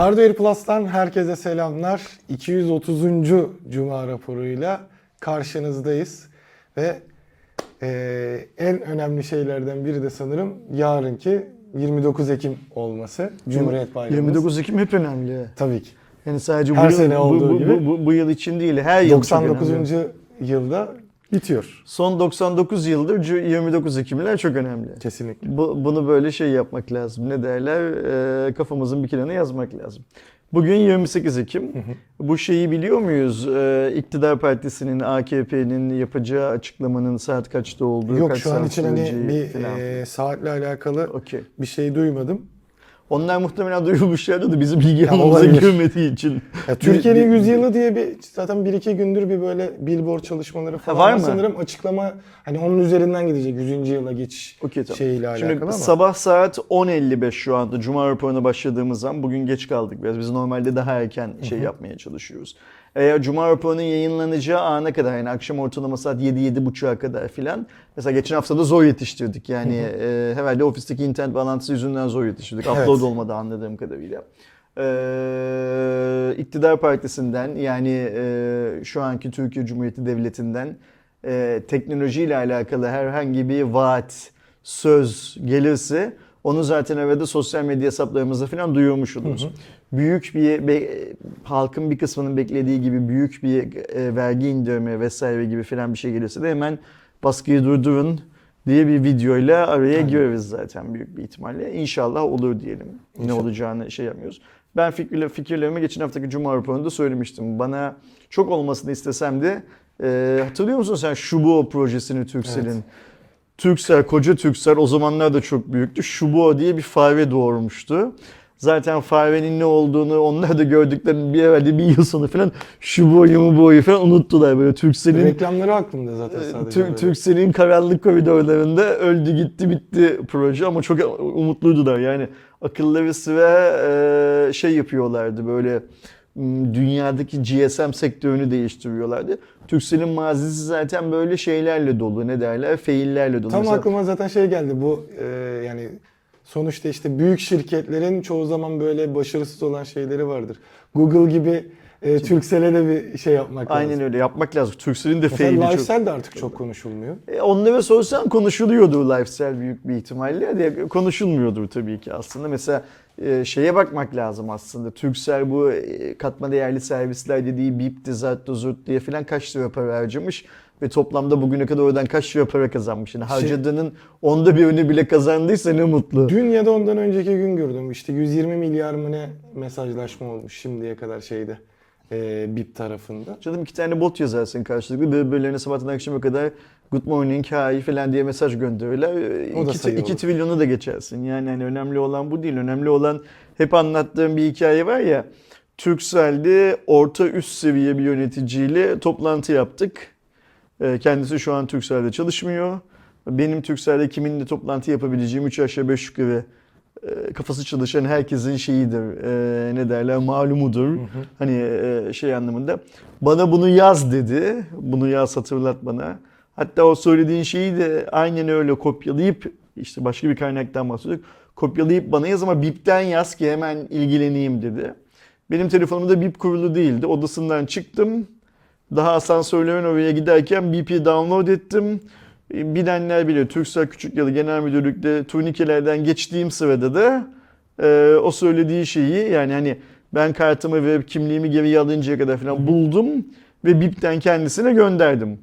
Hardware Plus'tan herkese selamlar. 230. Cuma raporuyla karşınızdayız. Ve eee, en önemli şeylerden biri de sanırım yarınki 29 Ekim olması. Cumhuriyet Bayramımız. 29 Ekim hep önemli. Tabii ki. Yani sadece Her bu, yıl, sene bu, olduğu bu, gibi. bu, bu, bu yıl için değil, her yıl çok 99. önemli. yılda bitiyor. Son 99 yıldır cu- 29 Ekimler çok önemli. Kesinlikle. Bu, bunu böyle şey yapmak lazım. Ne derler? Ee, kafamızın bir kenarına yazmak lazım. Bugün 28 Ekim. Bu şeyi biliyor muyuz? Ee, İktidar Partisi'nin, AKP'nin yapacağı açıklamanın saat kaçta olduğu, Yok kaç şu an için hani bir falan. eee, saatle alakalı Okey. bir şey duymadım. Onlar muhtemelen duyulmuşlardı da bizim bilgi Ya almamıza olabilir. girmediği için. Ya Türkiye'nin yüzyılı diye bir zaten bir iki gündür bir böyle billboard çalışmaları falan var var mı? sanırım açıklama hani onun üzerinden gidecek 100. yıla geçiş Okey, tamam. şeyiyle alakalı Şimdi ama. sabah saat 10.55 şu anda Cuma raporuna başladığımız zaman bugün geç kaldık biraz. Biz normalde daha erken şey yapmaya çalışıyoruz. Eğer Cuma raporunun yayınlanacağı ana kadar yani akşam ortalama saat 7-7.30'a kadar filan. Mesela geçen hafta da zor yetiştirdik. Yani e, herhalde ofisteki internet bağlantısı yüzünden zor yetiştirdik. Evet. Upload olmadı anladığım kadarıyla. Ee, İktidar Partisi'nden yani e, şu anki Türkiye Cumhuriyeti Devleti'nden e, teknolojiyle alakalı herhangi bir vaat, söz gelirse onu zaten evde sosyal medya hesaplarımızda falan duyurmuş oluruz. Büyük bir be- halkın bir kısmının beklediği gibi büyük bir e, vergi indirme vesaire gibi falan bir şey gelirse de hemen baskıyı durdurun diye bir videoyla araya gireriz zaten büyük bir ihtimalle. İnşallah olur diyelim. Ne İnşallah. olacağını şey yapmıyoruz. Ben fikirle, fikirlerimi geçen haftaki Cuma raporunda söylemiştim. Bana çok olmasını istesem de e, hatırlıyor musun sen Şubo projesini Turkcell'in? Evet. Turkcell, koca Turkcell o zamanlar da çok büyüktü. Şubo diye bir fare doğurmuştu. Zaten farenin ne olduğunu onlar da gördüklerini bir evvel bir yıl sonra falan Şubo'yu Mubo'yu falan unuttular. Böyle Turkcell'in Reklamları aklımda zaten sadece. Türk, böyle. Turkcell'in karanlık koridorlarında öldü gitti bitti proje ama çok umutluydular. Yani akılları sıra e, şey yapıyorlardı böyle dünyadaki GSM sektörünü değiştiriyorlardı. Turkcell'in mazisi zaten böyle şeylerle dolu ne derler feillerle dolu. Tam Mesela- aklıma zaten şey geldi bu e, yani sonuçta işte büyük şirketlerin çoğu zaman böyle başarısız olan şeyleri vardır. Google gibi e, Turkcell'e de bir şey yapmak lazım. Aynen öyle yapmak lazım. Turkcell'in de feili çok. Lifestyle de artık çok konuşulmuyor. E, onlara sorsan konuşuluyordur lifestyle büyük bir ihtimalle. De konuşulmuyordur tabii ki aslında. Mesela e, şeye bakmak lazım aslında. Turkcell bu e, katma değerli servisler dediği Bip'ti, Zart'ta, Zurt diye filan kaç lira para harcamış. Ve toplamda bugüne kadar oradan kaç lira para kazanmış. Yani harcadığının onda birini bile kazandıysa ne mutlu. Dün ya da ondan önceki gün gördüm işte 120 milyar mı ne mesajlaşma olmuş şimdiye kadar şeyde e, BIP tarafında. Canım iki tane bot yazarsın karşılıklı. Birbirlerine sabahtan akşama kadar good morning, hi falan diye mesaj gönderirler. O da 2 sayı olur. trilyonu da geçersin. Yani hani önemli olan bu değil. Önemli olan hep anlattığım bir hikaye var ya. Turkcell'de orta üst seviye bir yöneticiyle toplantı yaptık. Ee, Kendisi şu an Turkcell'de çalışmıyor. Benim Turkcell'de kiminle toplantı yapabileceğim 3 aşağı 5 yukarı e, kafası çalışan herkesin şeyidir. e, ne derler malumudur. Hani e, şey anlamında. Bana bunu yaz dedi. Bunu yaz hatırlat bana. Hatta o söylediğin şeyi de aynen öyle kopyalayıp işte başka bir kaynaktan bahsediyorduk. Kopyalayıp bana yaz ama BIP'ten yaz ki hemen ilgileneyim dedi. Benim telefonumda BIP kurulu değildi. Odasından çıktım. Daha asansörlerin oraya giderken BP download ettim. Bilenler bilir Turkcell Küçük Yalı Genel Müdürlük'te turnikelerden geçtiğim sırada da e, o söylediği şeyi yani hani ben kartımı ve kimliğimi geriye alıncaya kadar falan buldum ve BIP'ten kendisine gönderdim.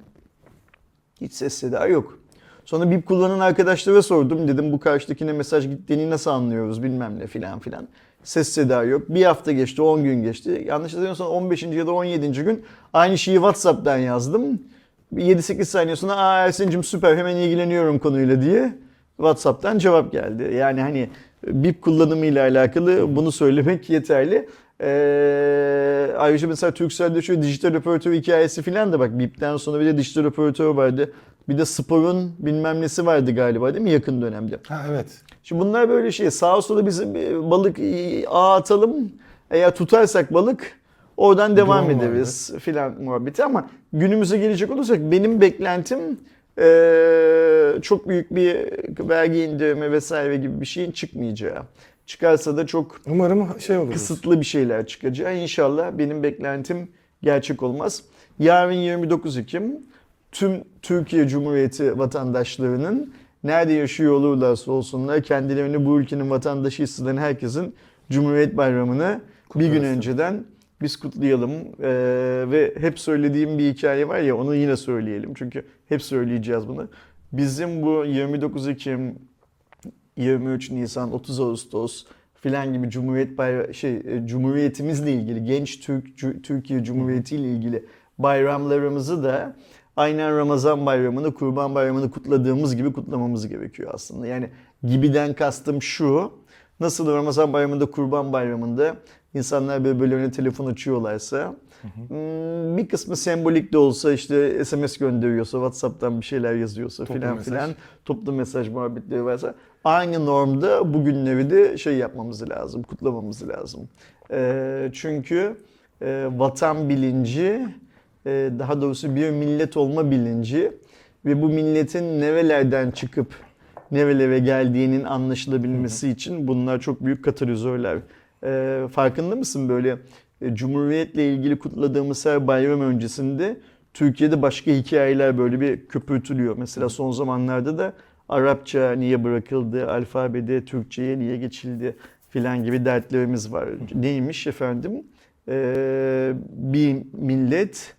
Hiç ses seda yok. Sonra BIP kullanan arkadaşlara sordum. Dedim bu karşıdakine mesaj gittiğini nasıl anlıyoruz bilmem ne filan filan. Ses seda yok. Bir hafta geçti, 10 gün geçti. Yanlış hatırlamıyorsam 15. ya da 17. gün aynı şeyi WhatsApp'tan yazdım. Bir 7-8 saniye sonra aa Ersin'cim süper hemen ilgileniyorum konuyla diye WhatsApp'tan cevap geldi. Yani hani BIP kullanımıyla alakalı bunu söylemek yeterli. Ee, ayrıca mesela Turkcell'de şu dijital operatör hikayesi filan da bak BIP'ten sonra bir de dijital operatör vardı. Bir de Spor'un bilmem nesi vardı galiba değil mi yakın dönemde. Ha evet. Şimdi bunlar böyle şey sağa sola biz balık e, ağ atalım. Eğer tutarsak balık oradan devam Drone ederiz filan muhabbeti ama günümüze gelecek olursak benim beklentim e, çok büyük bir vergi indirimi vesaire gibi bir şeyin çıkmayacağı. Çıkarsa da çok Umarım şey olur. kısıtlı bir şeyler çıkacak. İnşallah benim beklentim gerçek olmaz. Yarın 29 Ekim tüm Türkiye Cumhuriyeti vatandaşlarının nerede yaşıyor olurlarsa olsunlar kendilerini bu ülkenin vatandaşı hisseden herkesin Cumhuriyet Bayramı'nı bir gün önceden biz kutlayalım. Ee, ve hep söylediğim bir hikaye var ya onu yine söyleyelim. Çünkü hep söyleyeceğiz bunu. Bizim bu 29 Ekim 23 Nisan, 30 Ağustos filan gibi Cumhuriyet bayra şey e, Cumhuriyetimizle ilgili genç Türk Türkiye Cumhuriyeti ile ilgili bayramlarımızı da aynen Ramazan bayramını, Kurban bayramını kutladığımız gibi kutlamamız gerekiyor aslında. Yani gibiden kastım şu. Nasıl Ramazan bayramında, Kurban bayramında insanlar böyle telefon açıyorlarsa hmm, bir kısmı sembolik de olsa işte SMS gönderiyorsa, WhatsApp'tan bir şeyler yazıyorsa filan filan toplu mesaj muhabbetleri varsa aynı normda bugünleri de şey yapmamız lazım, kutlamamız lazım. Ee, çünkü e, vatan bilinci, daha doğrusu bir millet olma bilinci ve bu milletin nerelerden çıkıp nerelere geldiğinin anlaşılabilmesi için bunlar çok büyük katalizörler. Ee, farkında mısın böyle e, Cumhuriyetle ilgili kutladığımız her bayram öncesinde Türkiye'de başka hikayeler böyle bir köpürtülüyor. Mesela son zamanlarda da Arapça niye bırakıldı, alfabede Türkçe'ye niye geçildi filan gibi dertlerimiz var. Neymiş efendim? Ee, bir millet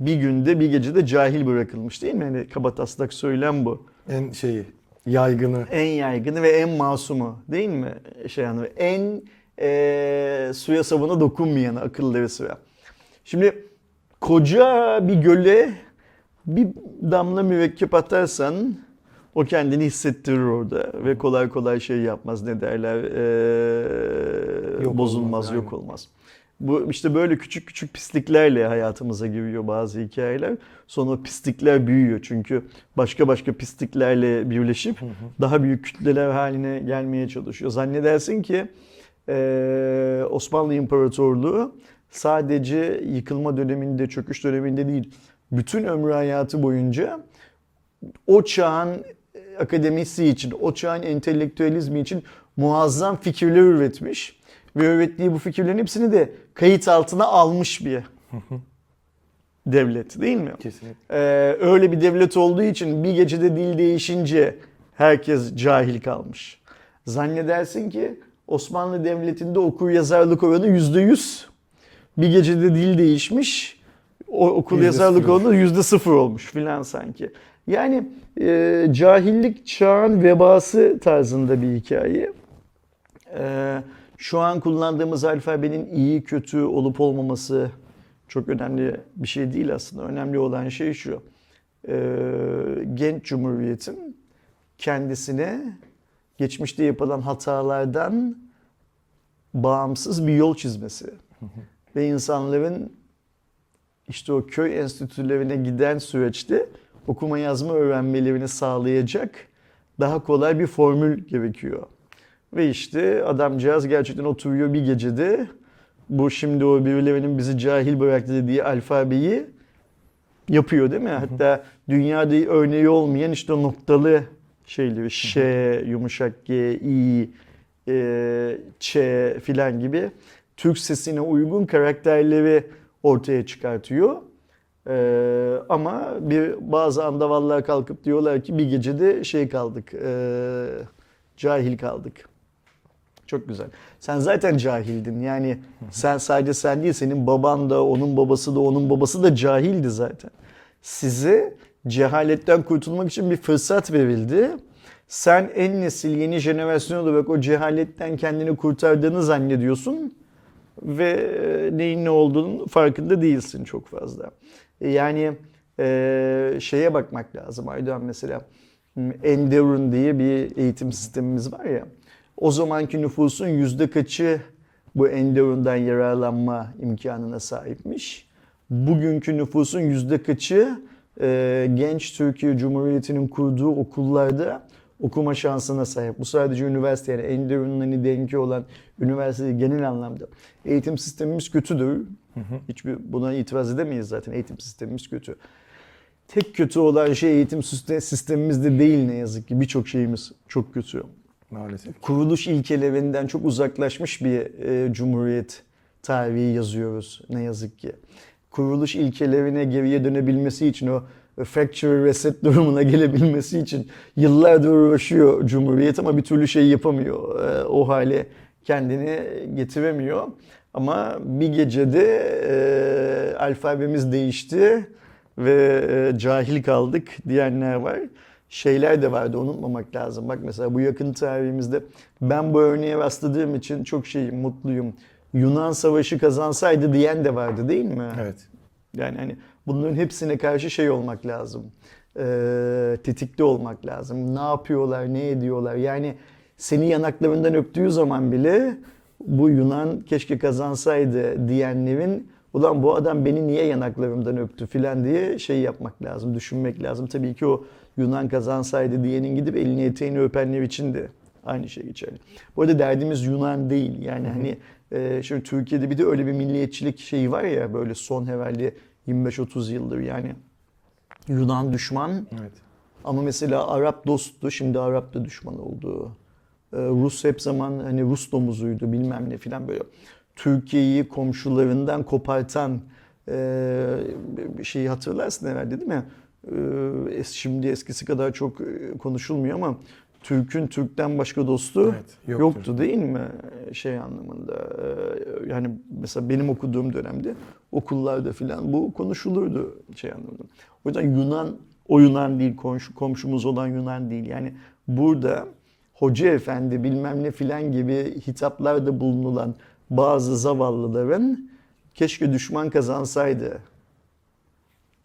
bir günde bir gecede cahil bırakılmış değil mi? Yani kabataslak söylem bu. En şeyi yaygını. En yaygını ve en masumu değil mi? Şey yani en eee suya sabuna dokunmayanı akılları sıra. Şimdi koca bir göle bir damla mürekkep atarsan o kendini hissettirir orada ve kolay kolay şey yapmaz ne derler eee, Yok bozulmaz olmaz, yok aynen. olmaz. Bu işte böyle küçük küçük pisliklerle hayatımıza giriyor bazı hikayeler. Sonra pislikler büyüyor çünkü başka başka pisliklerle birleşip daha büyük kütleler haline gelmeye çalışıyor. Zannedersin ki eee, Osmanlı İmparatorluğu sadece yıkılma döneminde, çöküş döneminde değil, bütün ömrü hayatı boyunca o çağın akademisi için, o çağın entelektüelizmi için muazzam fikirler üretmiş ve ürettiği bu fikirlerin hepsini de kayıt altına almış bir devlet değil mi? Kesinlikle. Ee, öyle bir devlet olduğu için bir gecede dil değişince herkes cahil kalmış. Zannedersin ki Osmanlı Devleti'nde okur yazarlık oranı yüzde yüz. Bir gecede dil değişmiş. O okul Yüzde yazarlık sıfır. oranı yüzde sıfır olmuş filan sanki. Yani e, cahillik çağın vebası tarzında bir hikaye. E, şu an kullandığımız alfabenin iyi kötü olup olmaması çok önemli bir şey değil aslında. Önemli olan şey şu. E, genç cumhuriyetin kendisine geçmişte yapılan hatalardan bağımsız bir yol çizmesi. Ve insanların işte o köy enstitülerine giden süreçte okuma yazma öğrenmelerini sağlayacak daha kolay bir formül gerekiyor. Ve işte adamcağız gerçekten oturuyor bir gecede bu şimdi o birilerinin bizi cahil bıraktı dediği alfabeyi yapıyor değil mi? Hatta dünyada örneği olmayan işte o noktalı şeyleri ş, yumuşak g, i, e, ç filan gibi Türk sesine uygun karakterleri ortaya çıkartıyor. Ee, ama bir bazı andavallar kalkıp diyorlar ki bir gecede şey kaldık, ee, cahil kaldık. Çok güzel. Sen zaten cahildin. Yani sen sadece sen değil, senin baban da, onun babası da, onun babası da cahildi zaten. Size cehaletten kurtulmak için bir fırsat verildi. Sen en nesil, yeni jenerasyon olarak o cehaletten kendini kurtardığını zannediyorsun ve e, neyin ne olduğunun farkında değilsin çok fazla. E, Yani e, şeye bakmak lazım Aydoğan mesela. Endeavor diye bir eğitim sistemimiz var ya. O zamanki nüfusun yüzde kaçı bu Endeavor'dan yararlanma imkanına sahipmiş? Bugünkü nüfusun yüzde kaçı e, genç Türkiye Cumhuriyeti'nin kurduğu okullarda okuma şansına sahip. Bu sadece üniversite yani Endeavor'un hani denki olan üniversite genel anlamda. Eğitim sistemimiz kötüdür. Hiçbir buna itiraz edemeyiz zaten. Eğitim sistemimiz kötü. Tek kötü olan şey eğitim siste- sistemimizde değil ne yazık ki. Birçok şeyimiz çok kötü. Maalesef. kuruluş ilkelerinden çok uzaklaşmış bir e, cumhuriyet tarihi yazıyoruz ne yazık ki. Kuruluş ilkelerine geriye dönebilmesi için o factory reset durumuna gelebilmesi için yıllardır uğraşıyor cumhuriyet ama bir türlü şey yapamıyor. E, o hale kendini getiremiyor. Ama bir gecede e, alfabemiz değişti ve e, cahil kaldık diyenler var. Şeyler de vardı unutmamak lazım. Bak mesela bu yakın tarihimizde ben bu örneğe rastladığım için çok şeyim, mutluyum. Yunan Savaşı kazansaydı diyen de vardı değil mi? Evet. Yani hani bunların hepsine karşı şey olmak lazım. Ee, tetikte olmak lazım. Ne yapıyorlar, ne ediyorlar? Yani seni yanaklarından öptüğü zaman bile bu Yunan keşke kazansaydı diyenlerin ulan bu adam beni niye yanaklarımdan öptü filan diye şey yapmak lazım, düşünmek lazım. Tabii ki o Yunan kazansaydı diyenin gidip elini eteğini öpenler için de aynı şey geçerli. Bu arada derdimiz Yunan değil. Yani hani e, şimdi Türkiye'de bir de öyle bir milliyetçilik şeyi var ya böyle son herhalde 25-30 yıldır yani Yunan düşman Evet. ama mesela Arap dosttu şimdi Arap da düşman oldu. Ee, Rus hep zaman hani Rus domuzuydu bilmem ne filan böyle. Türkiye'yi komşularından kopartan e, bir şeyi hatırlarsın herhalde değil mi? Es- şimdi eskisi kadar çok e, konuşulmuyor ama Türk'ün Türk'ten başka dostu Evet, yoktur. yoktu değil mi? Şey anlamında e, yani mesela benim okuduğum dönemde okullarda filan bu konuşulurdu şey anlamında. O yüzden Yunan o Yunan değil komşu, komşumuz olan Yunan değil. Yani burada hoca efendi bilmem ne filan gibi hitaplarda bulunulan bazı zavallıların keşke düşman kazansaydı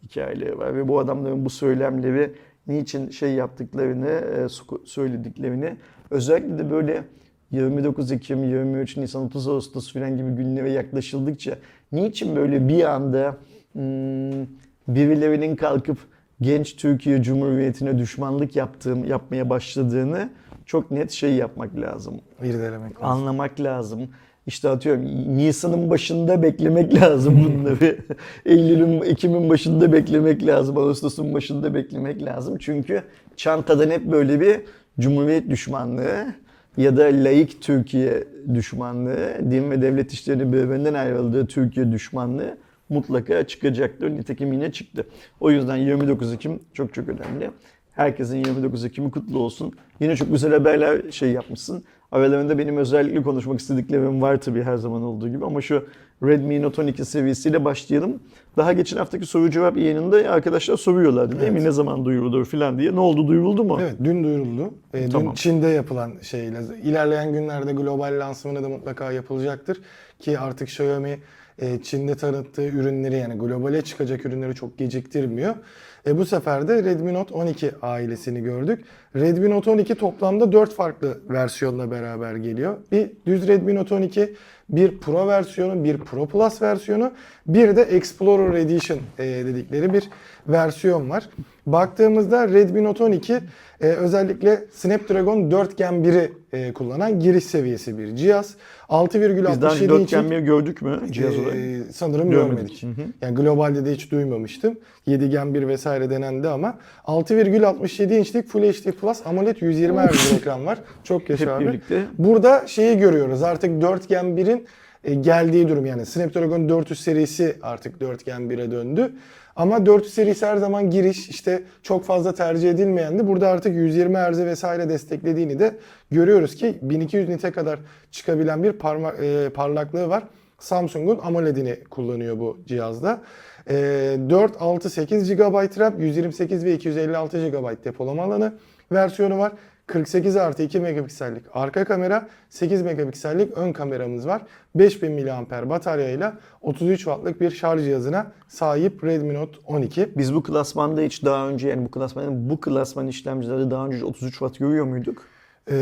hikayeleri var ve bu adamların bu söylemleri niçin şey yaptıklarını, e, söylediklerini özellikle de böyle 29 Ekim, 23 Nisan, 30 Ağustos filan gibi günlere yaklaşıldıkça niçin böyle bir anda hmm, birilerinin kalkıp genç Türkiye Cumhuriyeti'ne düşmanlık yaptığım, yapmaya başladığını çok net şey yapmak lazım İrdelemek lazım. anlamak lazım. İşte atıyorum Nisan'ın başında beklemek lazım bunları. Eylül'ün, Ekim'in başında beklemek lazım. Ağustos'un başında beklemek lazım. Çünkü çantadan hep böyle bir cumhuriyet düşmanlığı ya da laik Türkiye düşmanlığı, din ve devlet işlerinin birbirinden ayrıldığı Türkiye düşmanlığı mutlaka çıkacaktır. Nitekim yine çıktı. O yüzden 29 Ekim çok çok önemli. Herkesin 29 Ekim'i kutlu olsun. Yine çok güzel haberler şey yapmışsın. Aralarında benim özellikle konuşmak istediklerim var tabii her zaman olduğu gibi ama şu Redmi Note 12 seviyesiyle başlayalım. Daha geçen haftaki soru cevap yayınında arkadaşlar soruyorlardı değil mi? Ne zaman duyurulur falan diye. Ne oldu duyuruldu mu? Evet dün duyuruldu. Ee, dün Tamam. Çin'de yapılan şeyle. İlerleyen günlerde global lansmanı da mutlaka yapılacaktır. Ki artık Xiaomi e, Çin'de tanıttığı ürünleri yani globale çıkacak ürünleri çok geciktirmiyor. E, bu sefer de Redmi Note 12 ailesini gördük. Redmi Note 12 toplamda 4 farklı versiyonla beraber geliyor. Bir düz Redmi Note 12, bir Pro versiyonu, bir Pro Plus versiyonu, bir de Explorer Edition e, dedikleri bir versiyon var. Baktığımızda Redmi Note 12 e, özellikle Snapdragon 4 Gen 1'i e, kullanan giriş seviyesi bir cihaz. Biz daha önce 6,67 4 inçlik Gen bir gördük mü cihaz olarak? sanırım Görmedik. görmedik. Hı hı. Yani globalde de hiç duymamıştım. 7 Gen 1 vesaire denendi ama 6,67 inçlik Full HD Plus AMOLED 120 Hz ekran var. Çok yaşa Hep abi. birlikte. Burada şeyi görüyoruz artık 4 Gen 1'in e, geldiği durum yani Snapdragon 400 serisi artık 4 Gen 1'e döndü. Ama 400 serisi her zaman giriş işte çok fazla tercih edilmeyendi. Burada artık 120 Hz vesaire desteklediğini de görüyoruz ki 1200 nite kadar çıkabilen bir parma, e, parlaklığı var. Samsung'un AMOLED'ini kullanıyor bu cihazda. E, 4, 6, 8 GB RAM, 128 ve 256 GB depolama alanı versiyonu var. 48 artı 2 megapiksellik arka kamera, 8 megapiksellik ön kameramız var. 5000 mAh bataryayla 33 wattlık bir şarj cihazına sahip Redmi Note 12. Biz bu klasmanda hiç daha önce yani bu klasmanın bu klasman işlemcilerde daha önce 33 watt görüyor muyduk? Ee,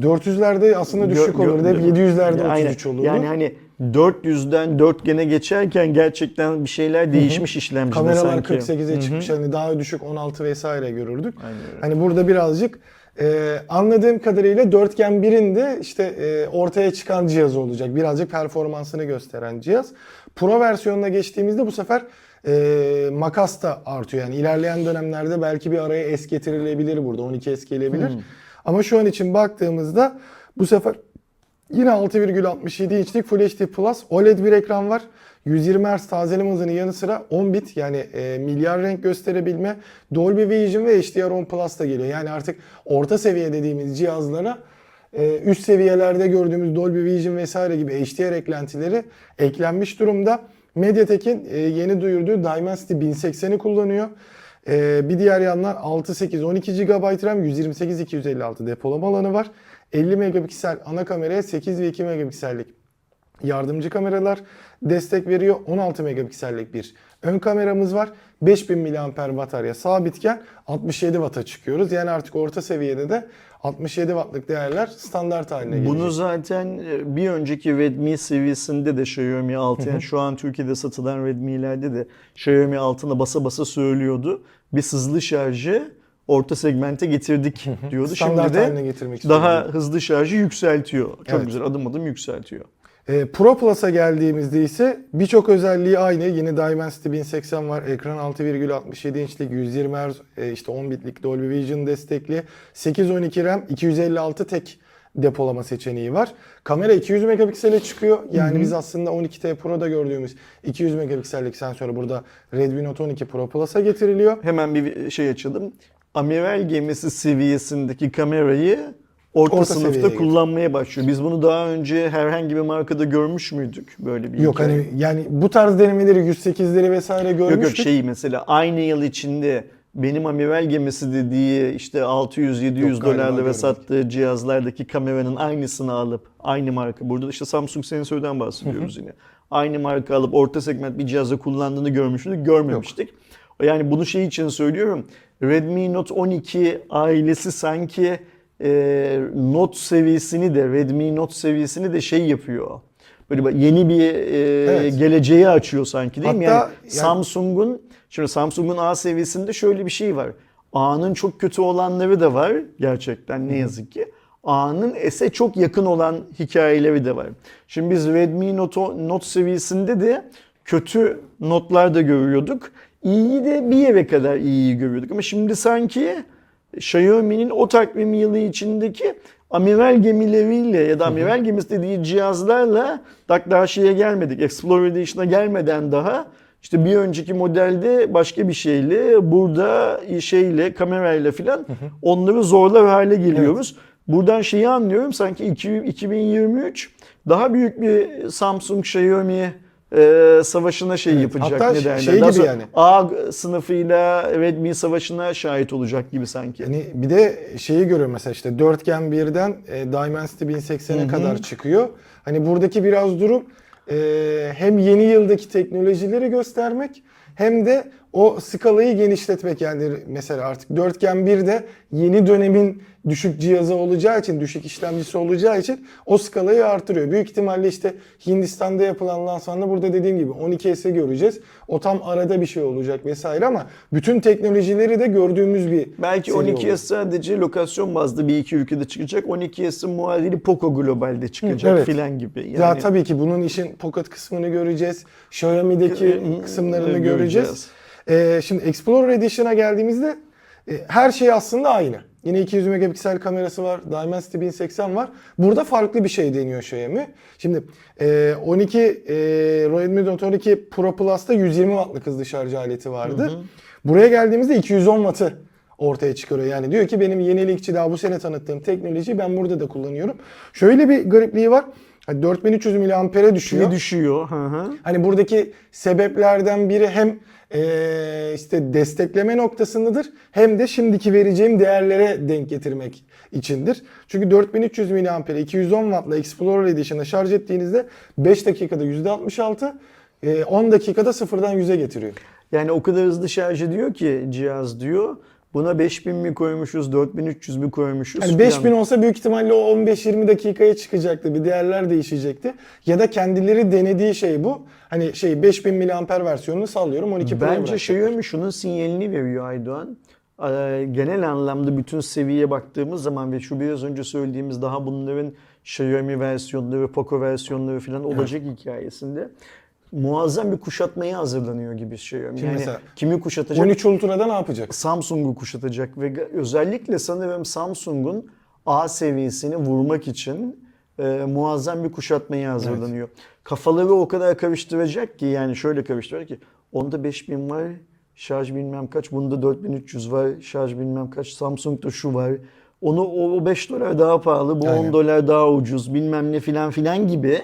400'lerde aslında düşük Gö- gö- olurdu. Hep 700'lerde Yani- 33 olurdu. Yani hani 400'den 4gen'e geçerken gerçekten bir şeyler değişmiş işlemcide Kameralar sanki. 48'e Hı hı. çıkmış. Hani daha düşük 16 vesaire görürdük. Aynen. Hani burada birazcık e, anladığım kadarıyla dörtgen birinde işte e, ortaya çıkan cihaz olacak. Birazcık performansını gösteren cihaz. Pro versiyonuna geçtiğimizde bu sefer e, makas da artıyor. Yani ilerleyen dönemlerde belki bir araya es getirilebilir burada. 12 es gelebilir. Hmm. Ama şu an için baktığımızda bu sefer yine 6,67 inçlik Full HD Plus OLED bir ekran var. 120 Hz tazeleme hızının yanı sıra 10 bit yani e, milyar renk gösterebilme, Dolby Vision ve HDR10 Plus da geliyor. Yani artık orta seviye dediğimiz cihazlara e, üst seviyelerde gördüğümüz Dolby Vision vesaire gibi HDR eklentileri eklenmiş durumda. MediaTek'in e, yeni duyurduğu Dimensity 1080'i kullanıyor. E, bir diğer yandan 6, 8, 12 GB RAM, 128, 256 depolama alanı var. 50 megapiksel ana kameraya 8 ve 2 megapiksellik yardımcı kameralar destek veriyor. 16 megapiksellik bir ön kameramız var. 5000 mAh batarya sabitken 67 Watt'a çıkıyoruz. Yani artık orta seviyede de 67 Watt'lık değerler standart haline gelecek. Bunu zaten e, bir önceki Redmi seviyesinde de Xiaomi 6 yani şu an Türkiye'de satılan Redmi'lerde de Xiaomi altına basa basa söylüyordu. Biz hızlı şarjı orta segmente getirdik diyordu. standart Şimdi haline de getirmek daha hızlı şarjı yükseltiyor. Çok Evet. güzel adım adım yükseltiyor. E, Pro Plus'a geldiğimizde ise birçok özelliği aynı. Yine Dimensity 1080 var. Ekran 6,67 inçlik 120 Hz e, işte 10 bitlik Dolby Vision destekli. 812 RAM 256 tek depolama seçeneği var. Kamera 200 megapiksele çıkıyor. Yani biz aslında 12T Pro'da gördüğümüz 200 megapiksellik sensörü burada Redmi Note 12 Pro Plus'a getiriliyor. Hemen bir şey açalım. Amiral gemisi seviyesindeki kamerayı orta, Orta sınıfta kullanmaya başlıyor. Biz bunu daha önce herhangi bir markada görmüş müydük böyle bir Yok hikaye? hani yani bu tarz denemeleri 108'leri vesaire Yok yok görmüştük. şey mesela aynı yıl içinde benim amiral gemisi dediği işte 600-700 Yok, galiba dolarlara görmedik. sattığı cihazlardaki kameranın aynısını alıp aynı marka burada da işte Samsung sensörden bahsediyoruz yine. Aynı marka alıp orta segment bir cihazda kullandığını görmüştük, görmemiştik. Yani bunu şey için söylüyorum. Redmi Note 12 ailesi sanki e, Note seviyesini de Redmi Note seviyesini de şey yapıyor. Böyle yeni bir e, Evet. geleceği açıyor sanki değil mi? Hatta Yani, yani- Samsung'un şimdi Samsung'un A seviyesinde şöyle bir şey var. A'nın çok kötü olanları da var gerçekten ne yazık ki. A'nın S'e çok yakın olan hikayeleri de var. Şimdi biz Redmi Note, Note seviyesinde de kötü notlar da görüyorduk. İyiyi de bir yere kadar iyiyi görüyorduk. Ama şimdi sanki Xiaomi'nin o takvim yılı içindeki amiral gemileriyle ya da amiral gemisi dediği cihazlarla daha şeye gelmedik. Explorer Edition'a gelmeden daha işte bir önceki modelde başka bir şeyle burada şeyle kamerayla filan onları zorlar hale geliyoruz. Buradan şeyi anlıyorum sanki iki- 2023 daha büyük bir Samsung Xiaomi e, savaşına şey yapacak hatta ne derler. şey Daha gibi yani. A sınıfıyla Redmi savaşına şahit olacak gibi sanki. Yani bir de şeyi görüyorum mesela işte dörtgen birden e, Dimensity 1080'e kadar çıkıyor. Hani buradaki biraz durum e, hem yeni yıldaki teknolojileri göstermek hem de o skalayı genişletmek yani mesela artık dörtgen 1'de yeni dönemin düşük cihazı olacağı için, düşük işlemcisi olacağı için o skalayı artırıyor. Büyük ihtimalle işte Hindistan'da yapılan lansmanda burada dediğim gibi 12S'i göreceğiz. O tam arada bir şey olacak vesaire ama bütün teknolojileri de gördüğümüz bir Belki seri 12S olur. sadece lokasyon bazlı bir iki ülkede çıkacak. 12S'in muadili Poco Global'de çıkacak evet. filan gibi. Yani Ya tabii ki bunun işin pocket kısmını göreceğiz. Xiaomi'deki kısımlarını hı, göreceğiz. göreceğiz. Ee, şimdi Explorer Edition'a geldiğimizde e, her şey aslında aynı. Yine 200 megapiksel kamerası var. Dimensity 1080 var. Burada farklı bir şey deniyor Xiaomi. Şimdi e, 12 e, Redmi Note 12 Pro Plus'ta 120 wattlık hızlı şarj aleti vardı. Buraya geldiğimizde 210 wattı ortaya çıkarıyor. Yani diyor ki benim yenilikçi daha bu sene tanıttığım teknolojiyi ben burada da kullanıyorum. Şöyle bir garipliği var. Hani 4300 miliampere düşüyor. ne düşüyor? Hı hı. Hani buradaki sebeplerden biri hem eee, işte destekleme noktasındadır hem de şimdiki vereceğim değerlere denk getirmek içindir. Çünkü 4300 mAh 210 Watt'la Explorer Edition'a şarj ettiğinizde 5 dakikada %66, eee, 10 dakikada sıfırdan 100'e getiriyor. Yani o kadar hızlı şarj ediyor ki cihaz diyor. Buna 5000 mi koymuşuz, 4300 mi koymuşuz? Filan. 5000 olsa büyük ihtimalle o 15-20 dakikaya çıkacaktı. Bir değerler değişecekti. Ya da kendileri denediği şey bu. Hani şey 5000 mAh versiyonunu sallıyorum 12 Pro'ya Bence. Xiaomi şunun sinyalini veriyor Aydoğan. Ee, Genel anlamda bütün seviyeye baktığımız zaman ve şu biraz önce söylediğimiz daha bunların Xiaomi versiyonları, Poco versiyonları falan olacak hikayesinde muazzam bir kuşatmaya hazırlanıyor gibi. Şimdi Yani mesela kimi kuşatacak? 13 Ultra'da ne yapacak? Samsung'u kuşatacak ve özellikle sanırım Samsung'un A seviyesini vurmak için e, muazzam bir kuşatmaya hazırlanıyor. Kafaları o kadar karıştıracak ki yani şöyle karıştıracak ki onda 5000 var şarj bilmem kaç bunda 4300 var şarj bilmem kaç Samsung'da şu var. Onu o 5 dolar daha pahalı bu 10 Aynen. dolar daha ucuz bilmem ne filan filan gibi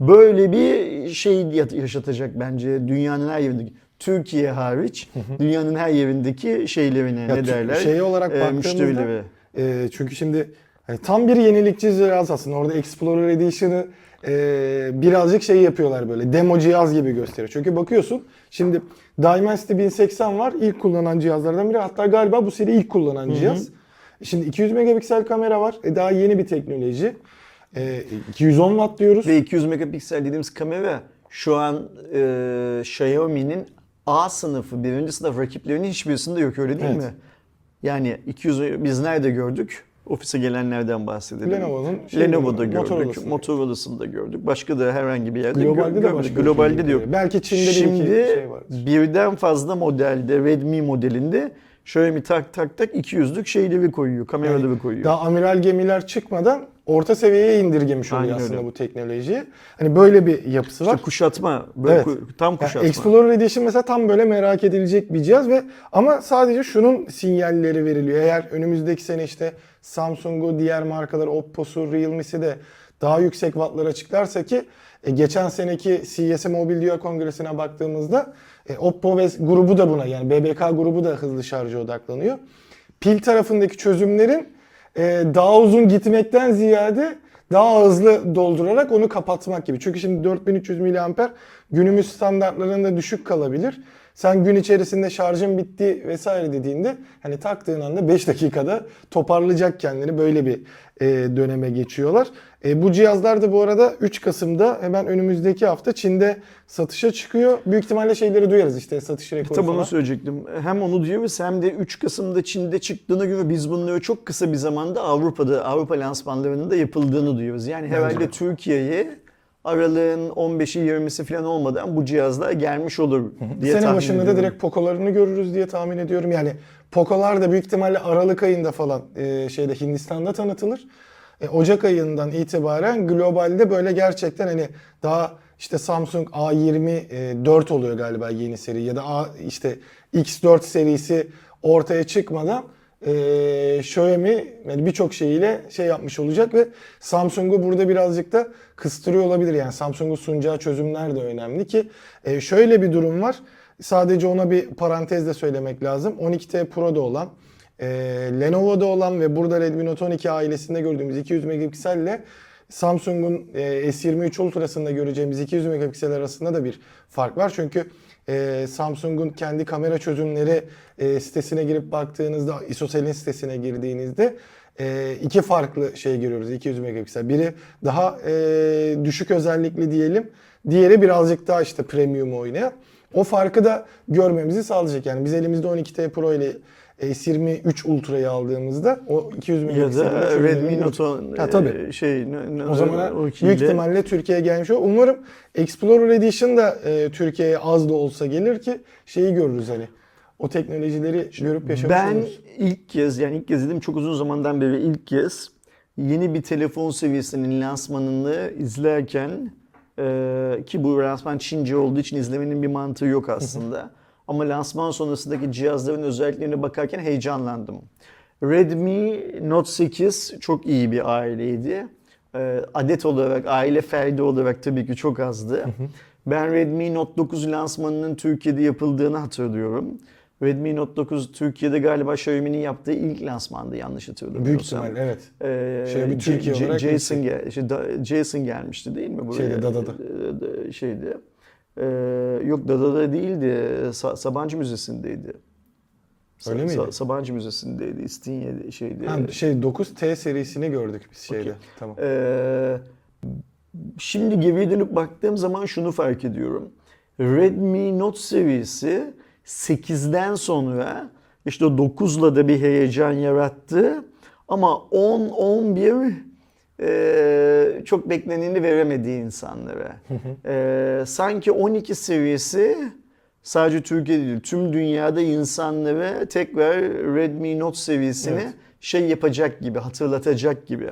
böyle bir şey ya- yaşatacak bence dünyanın her yerindeki Türkiye hariç dünyanın her yerindeki şeylerine Ya ne derler? Şey olarak e, baktığımızda e, çünkü şimdi hani tam bir yenilikçi cihaz aslında. Orada Explorer Edition'ı e, birazcık şey yapıyorlar böyle demo cihaz gibi gösteriyor. Çünkü bakıyorsun şimdi Dimensity 1080 var ilk kullanan cihazlardan biri. Hatta galiba bu seri ilk kullanan cihaz. Şimdi 200 megapiksel kamera var. E, daha yeni bir teknoloji. E, 210 watt diyoruz. Ve 200 megapiksel dediğimiz kamera şu an e, Xiaomi'nin A sınıfı, birinci sınıf rakiplerinin hiçbirisinde yok öyle değil Evet. mi? Yani 200 biz nerede gördük? Ofise gelenlerden bahsedelim. Lenovo'nun şey, Lenovo'da gördük, Motorola'sında. Motorola'sında gördük. Başka da herhangi bir yerde Globalde gö- de görmedik. başka Globalde de yok. Belki Çin'de bir Şimdi şey vardır. birden fazla modelde, Redmi modelinde Xiaomi tak tak tak 200'lük şeyleri koyuyor, kameraları koyuyor. Daha amiral gemiler çıkmadan orta seviyeye indirgemiş oluyor Aynen aslında öyle. bu teknolojiyi. Hani böyle bir yapısı var. İşte kuşatma, böyle Evet. ku- tam Yani kuşatma. Explorer Edition mesela tam böyle merak edilecek bir cihaz ve ama sadece şunun sinyalleri veriliyor. Eğer önümüzdeki sene işte Samsung'u, diğer markalar Oppo'su, Realme'si de daha yüksek wattlar açıklarsa ki e, geçen seneki CES Mobil Dünya Kongresi'ne baktığımızda e, Oppo ve grubu da buna yani BBK grubu da hızlı şarja odaklanıyor. Pil tarafındaki çözümlerin daha uzun gitmekten ziyade daha hızlı doldurarak onu kapatmak gibi. Çünkü şimdi 4300 mAh günümüz standartlarında düşük kalabilir. Sen gün içerisinde şarjın bitti vesaire dediğinde hani taktığın anda 5 dakikada toparlayacak kendini böyle bir e, döneme geçiyorlar. E, bu cihazlar da bu arada 3 Kasım'da hemen önümüzdeki hafta Çin'de satışa çıkıyor. Büyük ihtimalle şeyleri duyarız işte satış rekoru Tabii onu söyleyecektim. Hem onu diyoruz hem de 3 Kasım'da Çin'de çıktığına göre biz bunları çok kısa bir zamanda Avrupa'da, Avrupa lansmanlarının da yapıldığını duyuyoruz. Yani herhalde de. Türkiye'ye aralığın 15'i 20'si falan olmadan bu cihazlar gelmiş olur diye Sene tahmin başında da direkt Poco'larını görürüz diye tahmin ediyorum. Yani Poco'lar da büyük ihtimalle Aralık ayında falan e, şeyde Hindistan'da tanıtılır. E, Ocak ayından itibaren globalde böyle gerçekten hani daha işte Samsung A20 e, 4 oluyor galiba yeni seri ya da A, işte X4 serisi ortaya çıkmadan e, Xiaomi yani birçok şeyiyle şey yapmış olacak ve Samsung'u burada birazcık da kıstırıyor olabilir. Yani Samsung'un sunacağı çözümler de önemli ki e, şöyle bir durum var. Sadece ona bir parantez de söylemek lazım. 12T Pro'da olan, e, Lenovo'da olan ve burada Redmi Note 12 ailesinde gördüğümüz 200 megapikselle Samsung'un e, S23 Ultra'sında göreceğimiz 200 megapiksel arasında da bir fark var. Çünkü e, Samsung'un kendi kamera çözümleri e, sitesine girip baktığınızda, ISOCELL'in sitesine girdiğinizde e, iki farklı şey görüyoruz 200 megapiksel. Biri daha e, düşük özellikli diyelim. Diğeri birazcık daha işte premium oynayan. O farkı da görmemizi sağlayacak. Yani biz elimizde 12T Pro ile S23 Ultra'yı aldığımızda o 200 ya megapiksel da Redmi Note Ha, tabii. e, şey o zaman o büyük ihtimalle Türkiye'ye gelmiş olur. Umarım Explorer Edition da e, Türkiye'ye az da olsa gelir ki şeyi görürüz hani. O teknolojileri görüp yaşamış Ben oluruz. ilk kez yani ilk kez dedim çok uzun zamandan beri ilk kez yeni bir telefon seviyesinin lansmanını izlerken e, ki bu lansman Çince olduğu için izlemenin bir mantığı yok aslında. Ama lansman sonrasındaki cihazların özelliklerine bakarken heyecanlandım. Redmi Note 8 çok iyi bir aileydi. E, adet olarak, aile ferdi olarak tabii ki çok azdı. Ben Redmi Note 9 lansmanının Türkiye'de yapıldığını hatırlıyorum. Redmi Note 9 Türkiye'de galiba Xiaomi'nin yaptığı ilk lansmandı yanlış hatırlamıyorsam. Büyük ihtimalle evet. Ee, Xiaomi Türkiye olarak Jason, gel, şey, Jason gelmişti değil mi buraya? Şeyde, Dada'da. Ee, Şeyde. Ee, yok Dada'da değildi. Sa- Sabancı Müzesi'ndeydi. Sa- Öyle miydi? Sa- Sabancı Müzesi'ndeydi. İstinye şeydi. Ha, şey 9T serisini gördük biz şeyde. Okey. Tamam. Ee, şimdi geriye dönüp baktığım zaman şunu fark ediyorum. Redmi Note seviyesi 8'den sonra işte o 9'la da bir heyecan yarattı. Ama 10, 11 e, çok bekleneni veremedi insanlara. E, sanki 12 seviyesi sadece Türkiye'de değil tüm dünyada insanlara tekrar Redmi Note seviyesini Evet. şey yapacak gibi, hatırlatacak gibi.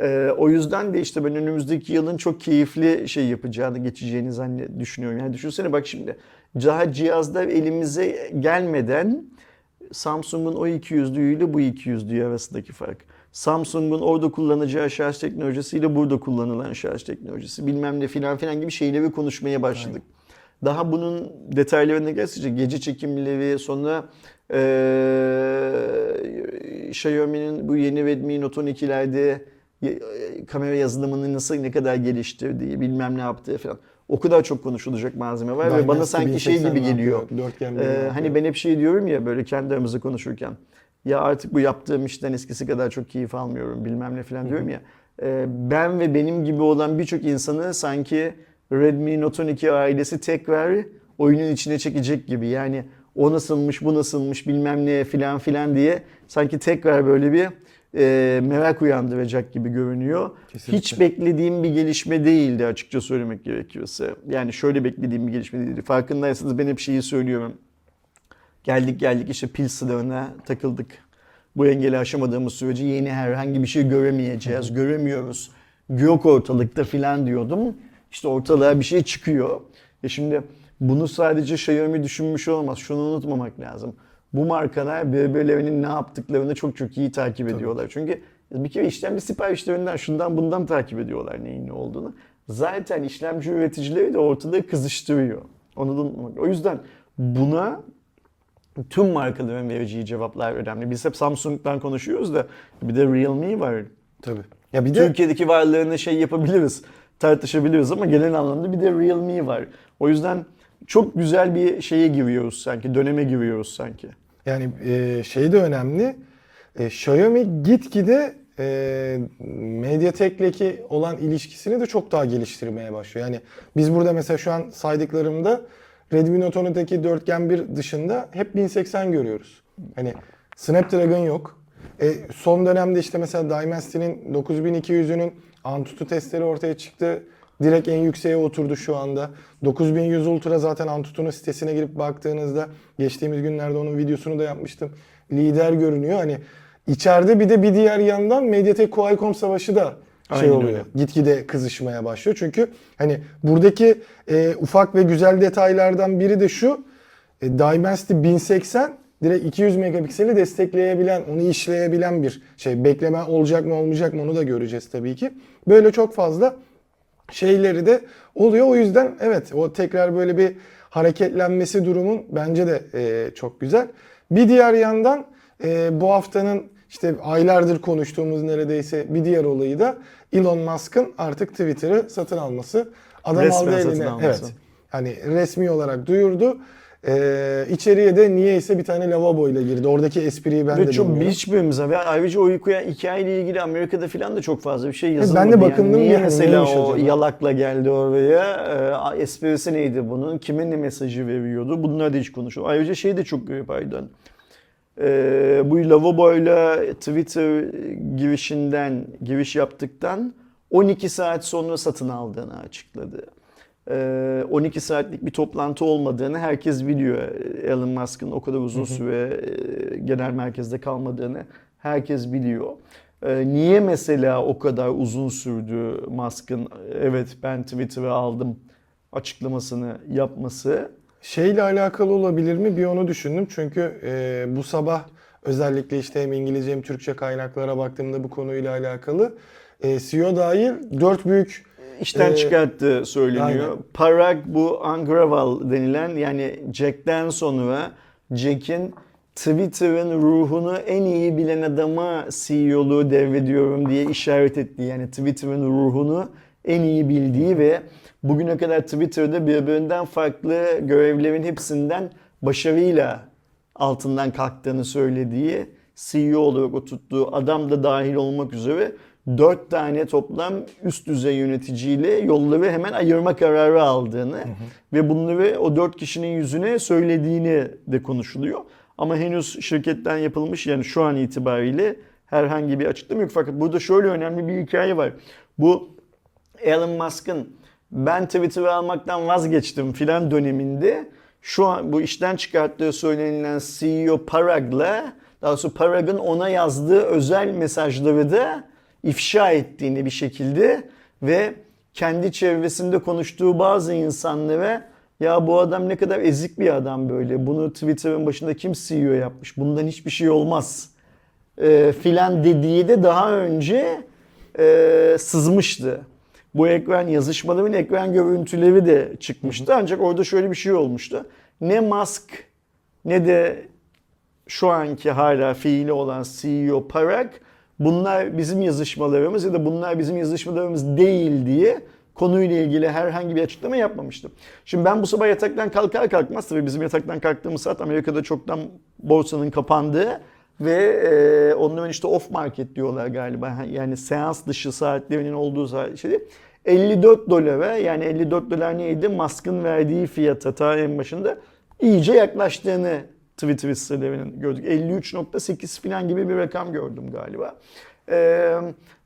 Ee, o yüzden de işte ben önümüzdeki yılın çok keyifli şey yapacağını, geçeceğini zannet düşünüyorum. Yani düşünsene bak şimdi daha cihazlar elimize gelmeden Samsung'un o 200'lüğü ile bu 200'lüğü arasındaki fark. Samsung'un orada kullanacağı şarj teknolojisiyle burada kullanılan şarj teknolojisi bilmem ne filan filan gibi şeyleri konuşmaya başladık. Daha bunun detaylarına geçecek gece çekimleri sonra eee Xiaomi'nin bu yeni Redmi Note 12'lerde e, kamera yazılımını nasıl ne kadar geliştirdiği bilmem ne yaptığı falan. O kadar çok konuşulacak malzeme var ve bana Dynasty sanki şey 1080 gibi geliyor. Ee, hani ben hep şey diyorum ya böyle kendi aramızda konuşurken. Ya artık bu yaptığım işten eskisi kadar çok keyif almıyorum bilmem ne falan diyorum ya. Ee, ben ve benim gibi olan birçok insanı sanki Redmi Note 12 ailesi tekrar oyunun içine çekecek gibi. Yani o nasılmış bu nasılmış bilmem ne filan filan diye sanki tekrar böyle bir e, merak uyandıracak gibi görünüyor. Kesinlikle. Hiç beklediğim bir gelişme değildi açıkça söylemek gerekirse. Yani şöyle beklediğim bir gelişme değildi. Farkındaysanız ben hep şeyi söylüyorum. Geldik geldik işte pil sınırına takıldık. Bu engeli aşamadığımız sürece yeni herhangi bir şey göremeyeceğiz, göremiyoruz. Yok ortalıkta filan diyordum. İşte ortalığa bir şey çıkıyor. E şimdi bunu sadece Xiaomi düşünmüş olmaz. Şunu unutmamak lazım. Bu markalar birbirlerinin ne yaptıklarını çok çok iyi takip ediyorlar. Çünkü bir kere işlemci siparişlerinden şundan bundan takip ediyorlar neyin ne olduğunu. Zaten işlemci üreticileri de ortada kızıştırıyor. Onu da unutmamak. O yüzden buna tüm markaların vereceği cevaplar önemli. Biz hep Samsung'dan konuşuyoruz da bir de Realme var. Tabii. Ya bir de Türkiye'deki varlığını şey yapabiliriz, tartışabiliriz ama genel anlamda bir de Realme var. O yüzden çok güzel bir şeye giriyoruz sanki, döneme giriyoruz sanki. Yani e, şey de önemli. E, Xiaomi gitgide e, Mediatek'le olan ilişkisini de çok daha geliştirmeye başlıyor. Yani biz burada mesela şu an saydıklarımda Redmi Note 10'daki dörtgen bir dışında hep 1080 görüyoruz. Hani Snapdragon yok. E, son dönemde işte mesela Dynasty'nin 9200'ünün Antutu testleri ortaya çıktı. Direkt en yükseğe oturdu şu anda. 9100 Ultra zaten Antutu'nun sitesine girip baktığınızda geçtiğimiz günlerde onun videosunu da yapmıştım. Lider görünüyor. Hani içeride bir de bir diğer yandan Mediatek Qualcomm savaşı da şey Aynen oluyor. öyle. Gitgide kızışmaya başlıyor. Çünkü hani buradaki e, ufak ve güzel detaylardan biri de şu. E, Dimensity 1080 direkt 200 megapikseli destekleyebilen, onu işleyebilen bir şey. Bekleme olacak mı olmayacak mı onu da göreceğiz tabii ki. Böyle çok fazla şeyleri de oluyor. O yüzden evet o tekrar böyle bir hareketlenmesi durumun bence de e, çok güzel. Bir diğer yandan e, bu haftanın işte aylardır konuştuğumuz neredeyse bir diğer olayı da Elon Musk'ın artık Twitter'ı satın alması. Adam Resmen aldı eline. Evet. Hani resmi olarak duyurdu. Ee, içeriye de niyeyse bir tane lavabo ile girdi. Oradaki espriyi ben Ve de çok bilmiyorum. hiçbirimize ve ayrıca o uykuya hikayeyle ilgili Amerika'da falan da çok fazla bir şey yazılmadı. ben de bakındım yani niye yani, mesela o acaba? yalakla geldi oraya? Ee, esprisi neydi bunun? Kime ne mesajı veriyordu? Bunlar da hiç konuşuyor. Ayrıca şey de çok Aydan. Ee, bu lavaboyla Twitter girişinden, giriş yaptıktan 12 saat sonra satın aldığını açıkladı. Ee, 12 saatlik bir toplantı olmadığını herkes biliyor. Elon Musk'ın o kadar uzun süre e, genel merkezde kalmadığını herkes biliyor. Ee, niye mesela o kadar uzun sürdü Musk'ın evet ben Twitter'ı aldım açıklamasını yapması? Şeyle alakalı olabilir mi? Bir onu düşündüm. Çünkü e, bu sabah özellikle işte hem İngilizce hem Türkçe kaynaklara baktığımda bu konuyla alakalı e, CEO dahil dört büyük işten Ee, çıkarttığı söyleniyor. aynen. Parag bu Angraval denilen yani Jack'ten sonra Jack'in Twitter'ın ruhunu en iyi bilen adama CEO'luğu devrediyorum diye işaret ettiği yani Twitter'ın ruhunu en iyi bildiği ve bugüne kadar Twitter'da birbirinden farklı görevlerin hepsinden başarıyla altından kalktığını söylediği CEO olarak oturttuğu adam da dahil olmak üzere dört tane toplam üst düzey yöneticiyle yolları hemen ayırma kararı aldığını ve bunları o dört kişinin yüzüne söylediğini de konuşuluyor. Ama henüz şirketten yapılmış yani şu an itibariyle herhangi bir açıklama yok. Fakat burada şöyle önemli bir hikaye var. Bu Elon Musk'ın ben Twitter'ı almaktan vazgeçtim filan döneminde şu an bu işten çıkarttığı söylenilen CEO Parag'la Daha sonra Parag'ın ona yazdığı özel mesajları da ifşa ettiğini bir şekilde ve kendi çevresinde konuştuğu bazı insanlara ya bu adam ne kadar ezik bir adam böyle. Bunu Twitter'ın başında kim CEO yapmış? Bundan hiçbir şey olmaz. E, filan dediği de daha önce e, sızmıştı. Bu ekran yazışmaların ekran görüntüleri de çıkmıştı. Ancak orada şöyle bir şey olmuştu. Ne Musk ne de şu anki hala fiili olan CEO Parag bunlar bizim yazışmalarımız ya da bunlar bizim yazışmalarımız değil diye konuyla ilgili herhangi bir açıklama yapmamıştım. Şimdi ben bu sabah yataktan kalkar kalkmaz tabii bizim yataktan kalktığımız saat Amerika'da çoktan borsanın kapandığı ve e, onların işte off market diyorlar galiba. Yani seans dışı saatlerinin olduğu saat şey değil. 54 dolara yani 54 dolar neydi? Musk'ın verdiği fiyata ta en başında iyice yaklaştığını Twitter sitelerinin gördük. 53.8 falan gibi bir rakam gördüm galiba. Ee,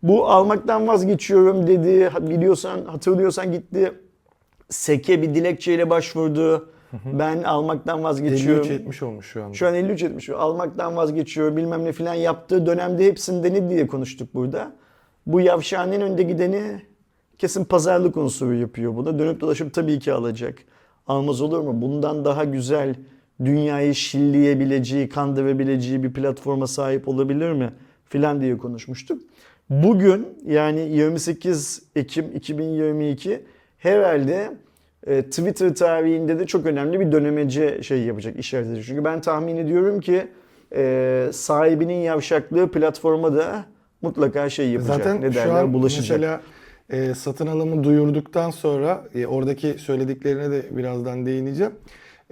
bu almaktan vazgeçiyorum dedi. Biliyorsan, hatırlıyorsan gitti. SEK'e bir dilekçeyle başvurdu. Ben almaktan vazgeçiyorum. 53-70 olmuş şu anda. Şu an 53 etmiş. Almaktan vazgeçiyor bilmem ne filan yaptığı dönemde hepsinde ne diye konuştuk burada. Bu yavşağın önde gideni kesin pazarlık unsuru yapıyor buna. Dönüp dolaşıp tabii ki alacak. Almaz olur mu? Bundan daha güzel dünyayı şilleyebileceği, kandırabileceği bir platforma sahip olabilir mi? Filan diye konuşmuştuk. Bugün yani 28 Ekim 2022 herhalde e, Twitter tarihinde de çok önemli bir dönemece şey yapacak, işaret edecek. Çünkü ben tahmin ediyorum ki e, sahibinin yavşaklığı platforma da mutlaka şey yapacak. Zaten ne şu derler, an bulaşacak. mesela e, satın alımı duyurduktan sonra e, oradaki söylediklerine de birazdan değineceğim.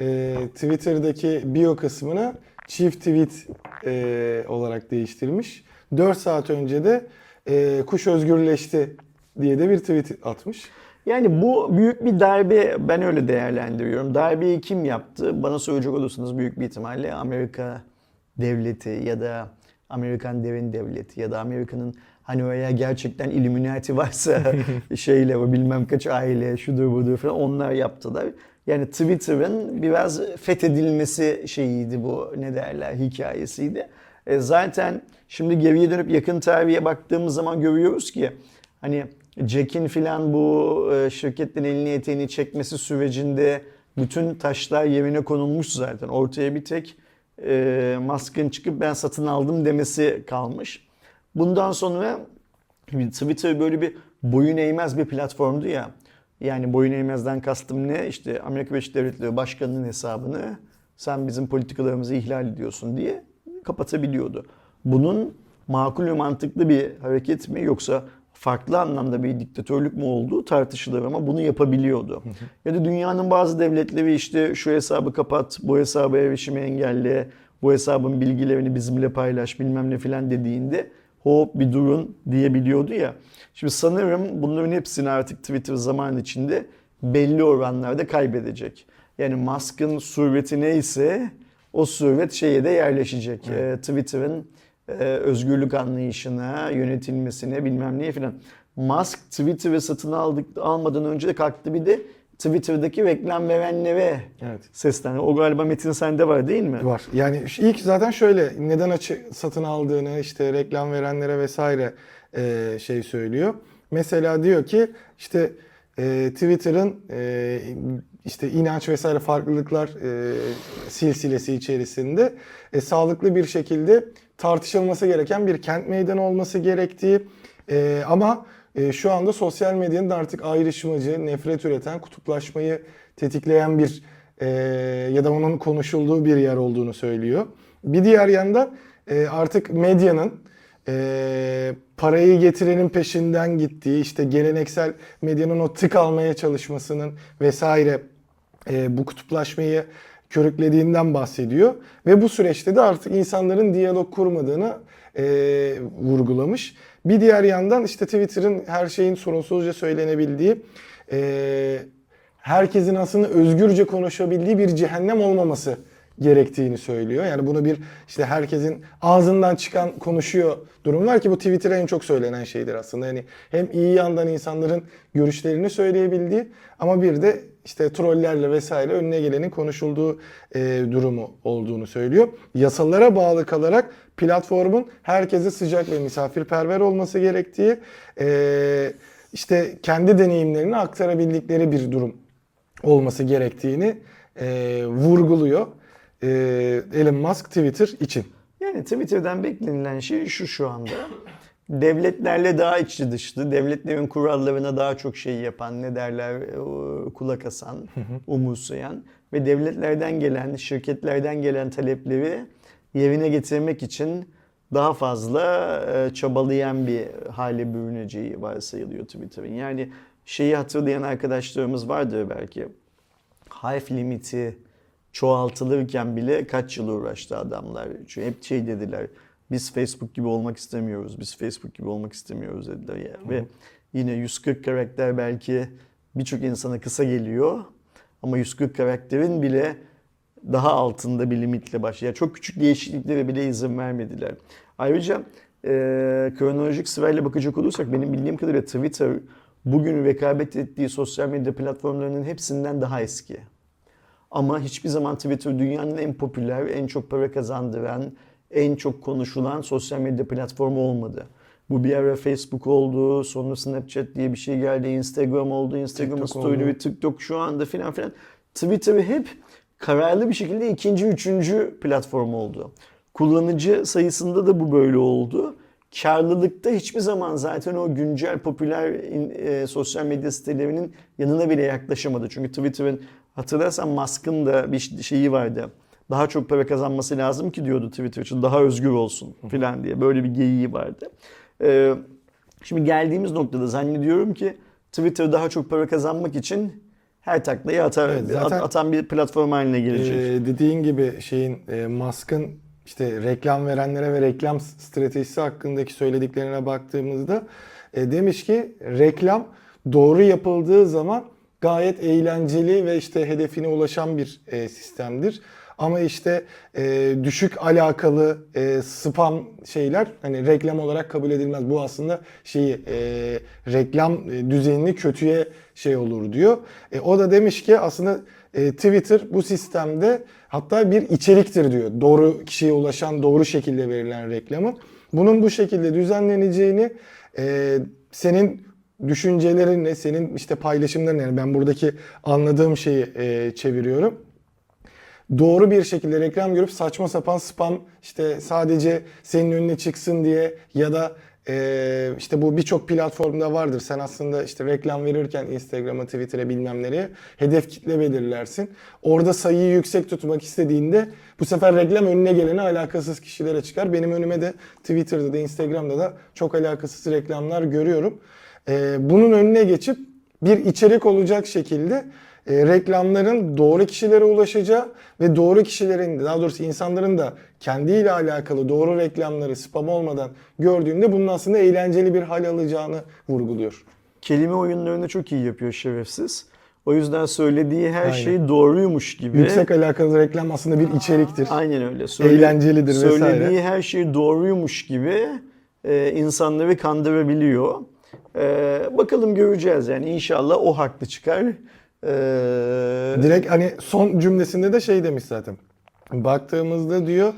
E, Twitter'daki bio kısmını çift tweet e, olarak değiştirmiş. 4 saat önce de e, kuş özgürleşti diye de bir tweet atmış. Yani bu büyük bir darbe ben öyle değerlendiriyorum. Darbeyi kim yaptı? Bana söyleyecek olursanız büyük bir ihtimalle Amerika devleti ya da Amerikan derin devleti ya da Amerika'nın hani öyle gerçekten Illuminati varsa şeyle o bilmem kaç aile şudur budur falan onlar yaptılar. Yani Twitter'ın biraz fethedilmesi şeyiydi bu ne derler hikayesiydi. E zaten şimdi geriye dönüp yakın tarihe baktığımız zaman görüyoruz ki hani Jack'in filan bu e, şirketten elini eteğini çekmesi sürecinde bütün taşlar yerine konulmuş zaten. Ortaya bir tek e, Musk'ın çıkıp ben satın aldım demesi kalmış. Bundan sonra Twitter böyle bir boyun eğmez bir platformdu ya. Yani boyun eğmezden kastım ne? İşte Amerika Birleşik Devletleri Başkanı'nın hesabını sen bizim politikalarımızı ihlal ediyorsun diye kapatabiliyordu. Bunun makul ve mantıklı bir hareket mi yoksa farklı anlamda bir diktatörlük mü olduğu tartışılır ama bunu yapabiliyordu. Ya da dünyanın bazı devletleri işte şu hesabı kapat, bu hesabı erişimi engelle, bu hesabın bilgilerini bizimle paylaş bilmem ne filan dediğinde hop bir durun diyebiliyordu ya. Şimdi sanırım bunların hepsini artık Twitter zaman içinde belli oranlarda kaybedecek. Yani Musk'ın surveti neyse o survet şeye de yerleşecek. Ee, Twitter'ın özgürlük anlayışına, yönetilmesine bilmem neye filan. Musk Twitter'ı satın aldık, almadan önce de kalktı bir de Twitter'daki reklam verenlere Evet. seslendi. O galiba Metin sende var değil mi? Var. Yani ilk zaten şöyle neden açı satın aldığını işte reklam verenlere vesaire e, şey söylüyor. Mesela diyor ki işte e, Twitter'ın e, işte inanç vesaire farklılıklar e, silsilesi içerisinde e, sağlıklı bir şekilde tartışılması gereken bir kent meydanı olması gerektiği e, ama e, şu anda sosyal medyanın artık ayrışmacı, nefret üreten, kutuplaşmayı tetikleyen bir e, ya da onun konuşulduğu bir yer olduğunu söylüyor. Bir diğer yandan e, artık medyanın e, parayı getirenin peşinden gittiği, işte geleneksel medyanın o tık almaya çalışmasının vesaire e, bu kutuplaşmayı körüklediğinden bahsediyor. Ve bu süreçte de artık insanların diyalog kurmadığını e, vurgulamış. Bir diğer yandan işte Twitter'ın her şeyin sorunsuzca söylenebildiği, e, herkesin aslında özgürce konuşabildiği bir cehennem olmaması gerektiğini söylüyor. Yani bunu bir işte herkesin ağzından çıkan konuşuyor durum var ki bu Twitter'a en çok söylenen şeydir aslında. Yani hem iyi yandan insanların görüşlerini söyleyebildiği ama bir de işte trollerle vesaire önüne gelenin konuşulduğu e, durumu olduğunu söylüyor. Yasalara bağlı kalarak platformun herkese sıcak ve misafirperver olması gerektiği, e, işte kendi deneyimlerini aktarabildikleri bir durum olması gerektiğini e, vurguluyor e, Elon Musk Twitter için. Yani Twitter'dan beklenilen şey şu şu anda. Devletlerle daha içi dışlı, devletlerin kurallarına daha çok şey yapan, ne derler, e, kulak asan, umursayan ve devletlerden gelen, şirketlerden gelen talepleri yerine getirmek için daha fazla e, çabalayan bir hale bürüneceği varsayılıyor Twitter'ın. Yani şeyi hatırlayan arkadaşlarımız vardır belki. Hive limiti çoğaltılırken bile kaç yıl uğraştı adamlar. Çünkü hep şey dediler. Biz Facebook gibi olmak istemiyoruz. Biz Facebook gibi olmak istemiyoruz dediler ya. Ve yine 140 karakter belki birçok insana kısa geliyor. Ama 140 karakterin bile daha altında bir limitle başlıyor. Çok küçük değişikliklere bile izin vermediler. Ayrıca e, kronolojik sırayla bakacak olursak benim bildiğim kadarıyla Twitter bugün rekabet ettiği sosyal medya platformlarının hepsinden daha eski. Ama hiçbir zaman Twitter dünyanın en popüler, en çok para kazandıran, en çok konuşulan sosyal medya platformu olmadı. Bu bir ara Facebook oldu, sonra Snapchat diye bir şey geldi, Instagram oldu, Instagram TikTok Story oldu. ve TikTok şu anda filan filan. Twitter hep kararlı bir şekilde ikinci, üçüncü platform oldu. Kullanıcı sayısında da bu böyle oldu. Karlılıkta hiçbir zaman zaten o güncel popüler e, sosyal medya sitelerinin yanına bile yaklaşamadı. Çünkü Twitter'ın hatırlarsan Musk'ın da bir şeyi vardı. Daha çok para kazanması lazım ki diyordu Twitter için daha özgür olsun filan diye böyle bir geyiği vardı. Ee, şimdi geldiğimiz noktada zannediyorum ki Twitter daha çok para kazanmak için her taklayı atar, Evet, zaten- at- atan bir platform haline gelecek. Ee, dediğin gibi şeyin e, Musk'ın işte reklam verenlere ve reklam stratejisi hakkındaki söylediklerine baktığımızda e, demiş ki reklam doğru yapıldığı zaman gayet eğlenceli ve işte hedefine ulaşan bir e, sistemdir. Ama işte e, düşük alakalı e, spam şeyler hani reklam olarak kabul edilmez. Bu aslında şeyi e, reklam e, düzenini kötüye şey olur diyor. E, o da demiş ki aslında e, Twitter bu sistemde hatta bir içeriktir diyor. Doğru kişiye ulaşan doğru şekilde verilen reklamın. Bunun bu şekilde düzenleneceğini e, senin düşüncelerinle, senin işte paylaşımların yani ben buradaki anladığım şeyi e, çeviriyorum doğru bir şekilde reklam görüp saçma sapan spam işte sadece senin önüne çıksın diye ya da e, işte bu birçok platformda vardır. Sen aslında işte reklam verirken Instagram'a, Twitter'a bilmem nereye hedef kitle belirlersin. Orada sayıyı yüksek tutmak istediğinde bu sefer reklam önüne gelene alakasız kişilere çıkar. Benim önüme de Twitter'da da Instagram'da da çok alakasız reklamlar görüyorum. E, bunun önüne geçip bir içerik olacak şekilde e, reklamların doğru kişilere ulaşacağı ve doğru kişilerin daha doğrusu insanların da kendiyle alakalı doğru reklamları spam olmadan gördüğünde bunun aslında eğlenceli bir hal alacağını vurguluyor. Kelime oyunlarını çok iyi yapıyor şerefsiz. O yüzden söylediği her Aynen. şey doğruymuş gibi. Yüksek alakalı reklam aslında bir içeriktir. Aynen öyle. Eğlencelidir vesaire. Söylediği her şey doğruymuş gibi e, insanları kandırabiliyor. E, bakalım göreceğiz yani inşallah o haklı çıkar. E, Direkt hani son cümlesinde de şey demiş zaten. Baktığımızda diyor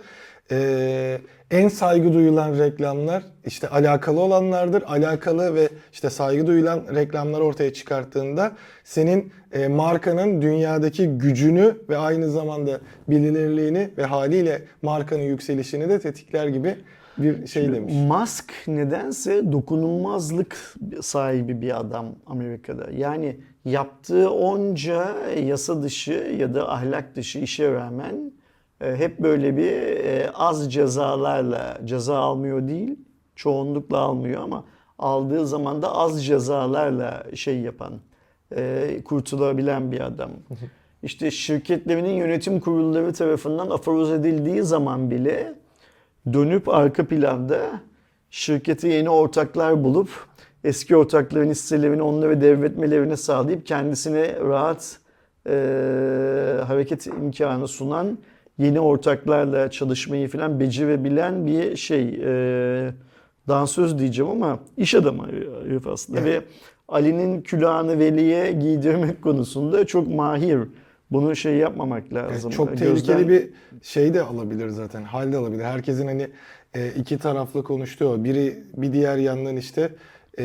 e, en saygı duyulan reklamlar işte alakalı olanlardır. Alakalı ve işte saygı duyulan reklamlar ortaya çıkarttığında senin e, markanın dünyadaki gücünü ve aynı zamanda bilinirliğini ve haliyle markanın yükselişini de tetikler gibi bir şey demiş. Musk nedense dokunulmazlık sahibi bir adam Amerika'da. Yani yaptığı onca yasa dışı ya da ahlak dışı işe rağmen e, hep böyle bir e, az cezalarla ceza almıyor değil, çoğunlukla almıyor ama aldığı zaman da az cezalarla şey yapan, e, kurtulabilen bir adam. İşte şirketlerinin yönetim kurulları tarafından aforoz edildiği zaman bile dönüp arka planda şirkete yeni ortaklar bulup eski ortakların hisselerini onlara devretmelerini sağlayıp kendisine rahat e, hareket imkanı sunan yeni ortaklarla çalışmayı falan becerebilen bir şey. E, dansöz diyeceğim ama iş adamı herif aslında Evet. ve Ali'nin külahını Veli'ye giydirmek konusunda çok mahir. Bunu şey yapmamak lazım. çok Gözden- tehlikeli bir şey de alabilir zaten. Hal de alabilir. Herkesin hani e, iki taraflı konuştuğu. Biri bir diğer yandan işte e,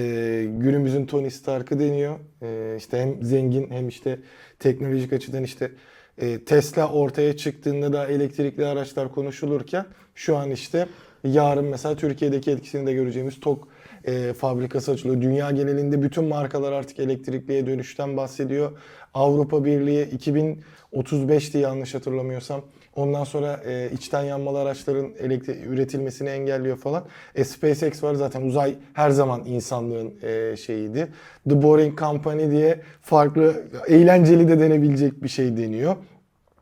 günümüzün Tony Stark'ı deniyor. E, işte hem zengin hem işte teknolojik açıdan işte e, Tesla ortaya çıktığında da elektrikli araçlar konuşulurken şu an işte yarın mesela Türkiye'deki etkisini de göreceğimiz TOK e, fabrikası açılıyor. Dünya genelinde bütün markalar artık elektrikliye dönüşten bahsediyor. Avrupa Birliği 2035'ti yanlış hatırlamıyorsam. Ondan sonra e, içten yanmalı araçların elektri- üretilmesini engelliyor falan. E, SpaceX var zaten uzay her zaman insanlığın e, şeyiydi. The Boring Company diye farklı eğlenceli de denebilecek bir şey deniyor.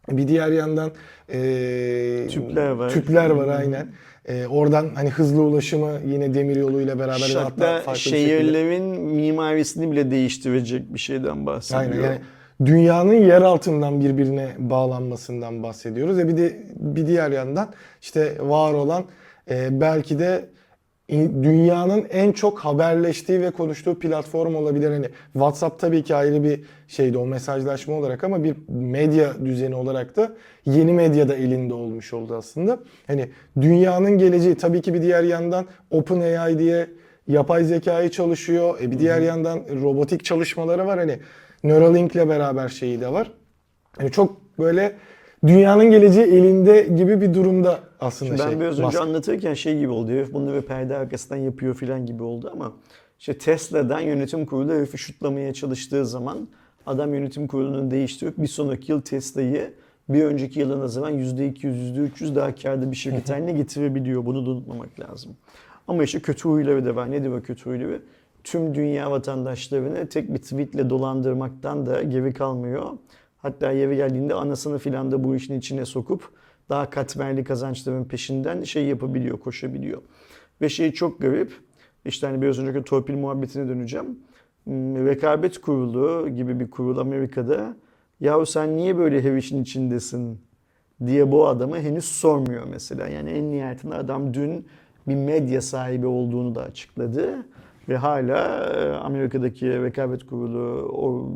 Bir diğer yandan e, Tüpler var. Tüpler var aynen. E, oradan hani hızlı ulaşımı yine demir yoluyla beraber hatta farklı şehirlerin mimarisini bile değiştirecek bir şeyden bahsediyor. Aynen yani dünyanın yer altından birbirine bağlanmasından bahsediyoruz. E bir de bir diğer yandan işte var olan e, belki de dünyanın en çok haberleştiği ve konuştuğu platform olabilir. Hani WhatsApp tabii ki ayrı bir şeydi o mesajlaşma olarak ama bir medya düzeni olarak da yeni medya da elinde olmuş oldu aslında. Hani dünyanın geleceği tabii ki bir diğer yandan OpenAI diye yapay zekayı çalışıyor. E bir diğer yandan robotik çalışmaları var. Hani Neuralink ile beraber şeyi de var. Hani çok böyle dünyanın geleceği elinde gibi bir durumda aslında Şimdi ben şey. biraz önce anlatırken şey gibi oldu. Herif bunu bir perde arkasından yapıyor falan gibi oldu ama işte Tesla'dan yönetim kurulu herifi şutlamaya çalıştığı zaman adam yönetim kurulunu değiştirip bir sonraki yıl Tesla'yı bir önceki yıla nazaran %200, %300 daha kârda bir şirket haline getirebiliyor. Bunu da unutmamak lazım. Ama işte kötü huyları da var. Nedir o kötü huyları? Tüm dünya vatandaşlarını tek bir tweetle dolandırmaktan da geri kalmıyor. Hatta yeri geldiğinde anasını filan da bu işin içine sokup daha katmerli kazançların peşinden şey yapabiliyor, koşabiliyor. Ve şey çok garip. İşte hani biraz önceki torpil muhabbetine döneceğim. Hmm, Rekabet kurulu gibi bir kurul Amerika'da yahu sen niye böyle her işin içindesin diye bu adamı henüz sormuyor mesela. Yani en nihayetinde adam dün bir medya sahibi olduğunu da açıkladı. Ve hala e, Amerika'daki rekabet kurulu o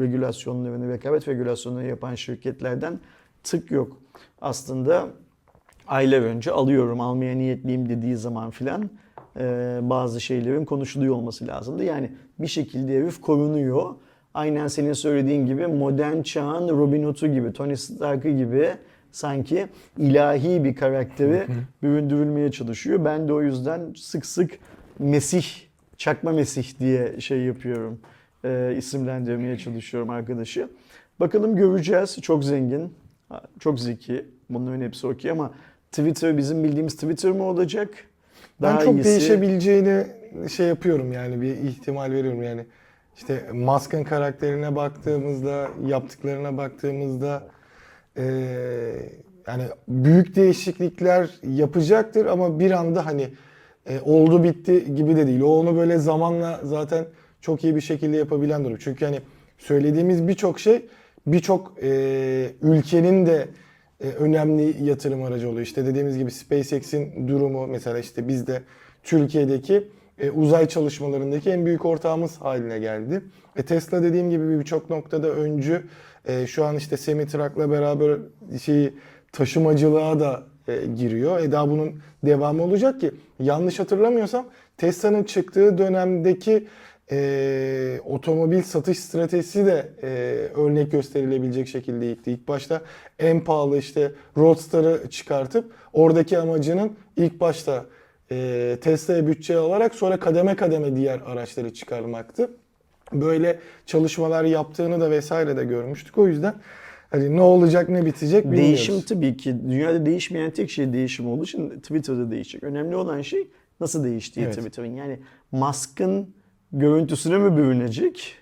regülasyonlarını, rekabet regülasyonlarını yapan şirketlerden tık yok. Aslında aylar önce alıyorum, almaya niyetliyim dediği zaman filan e, bazı şeylerin konuşuluyor olması lazımdı. Yani bir şekilde herif korunuyor. Aynen senin söylediğin gibi modern çağın Robin Hood'u gibi, Tony Stark'ı gibi sanki ilahi bir karakteri büründürülmeye çalışıyor. Ben de o yüzden sık sık Mesih, çakma Mesih diye şey yapıyorum. E, isimlendirmeye çalışıyorum arkadaşı. Bakalım göreceğiz. Çok zengin, çok zeki. Bunların hepsi okey ama Twitter bizim bildiğimiz Twitter mı olacak? Ben Daha çok iyisi- değişebileceğini şey yapıyorum yani bir ihtimal veriyorum yani. İşte Musk'ın karakterine baktığımızda, yaptıklarına baktığımızda eee, yani büyük değişiklikler yapacaktır ama bir anda hani e, oldu bitti gibi de değil. O onu böyle zamanla zaten çok iyi bir şekilde yapabilen durum. Çünkü hani söylediğimiz birçok şey birçok e, ülkenin de e, önemli yatırım aracı oluyor. İşte dediğimiz gibi SpaceX'in durumu mesela işte bizde Türkiye'deki e, uzay çalışmalarındaki en büyük ortağımız haline geldi. E, Tesla dediğim gibi birçok noktada öncü. E, şu an işte Semitrak'la beraber şeyi taşımacılığa da e, giriyor. E daha bunun devamı olacak ki yanlış hatırlamıyorsam Tesla'nın çıktığı dönemdeki e, otomobil satış stratejisi de e, örnek gösterilebilecek şekilde gitti. İlk başta en pahalı işte Roadster'ı çıkartıp oradaki amacının ilk başta e, Tesla'ya bütçe alarak sonra kademe kademe diğer araçları çıkarmaktı. Böyle çalışmalar yaptığını da vesaire de görmüştük. O yüzden hani ne olacak ne bitecek bilmiyoruz. Değişim tabii ki. Dünyada değişmeyen tek şey değişim olduğu için Twitter'da değişecek. Önemli olan şey nasıl değiştiği Evet. Twitter'ın. Yani Musk'ın görüntüsüne mi bürünecek?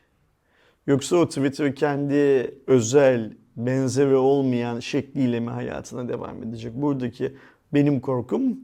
Yoksa o Twitter kendi özel, benzeri olmayan şekliyle mi hayatına devam edecek? Buradaki benim korkum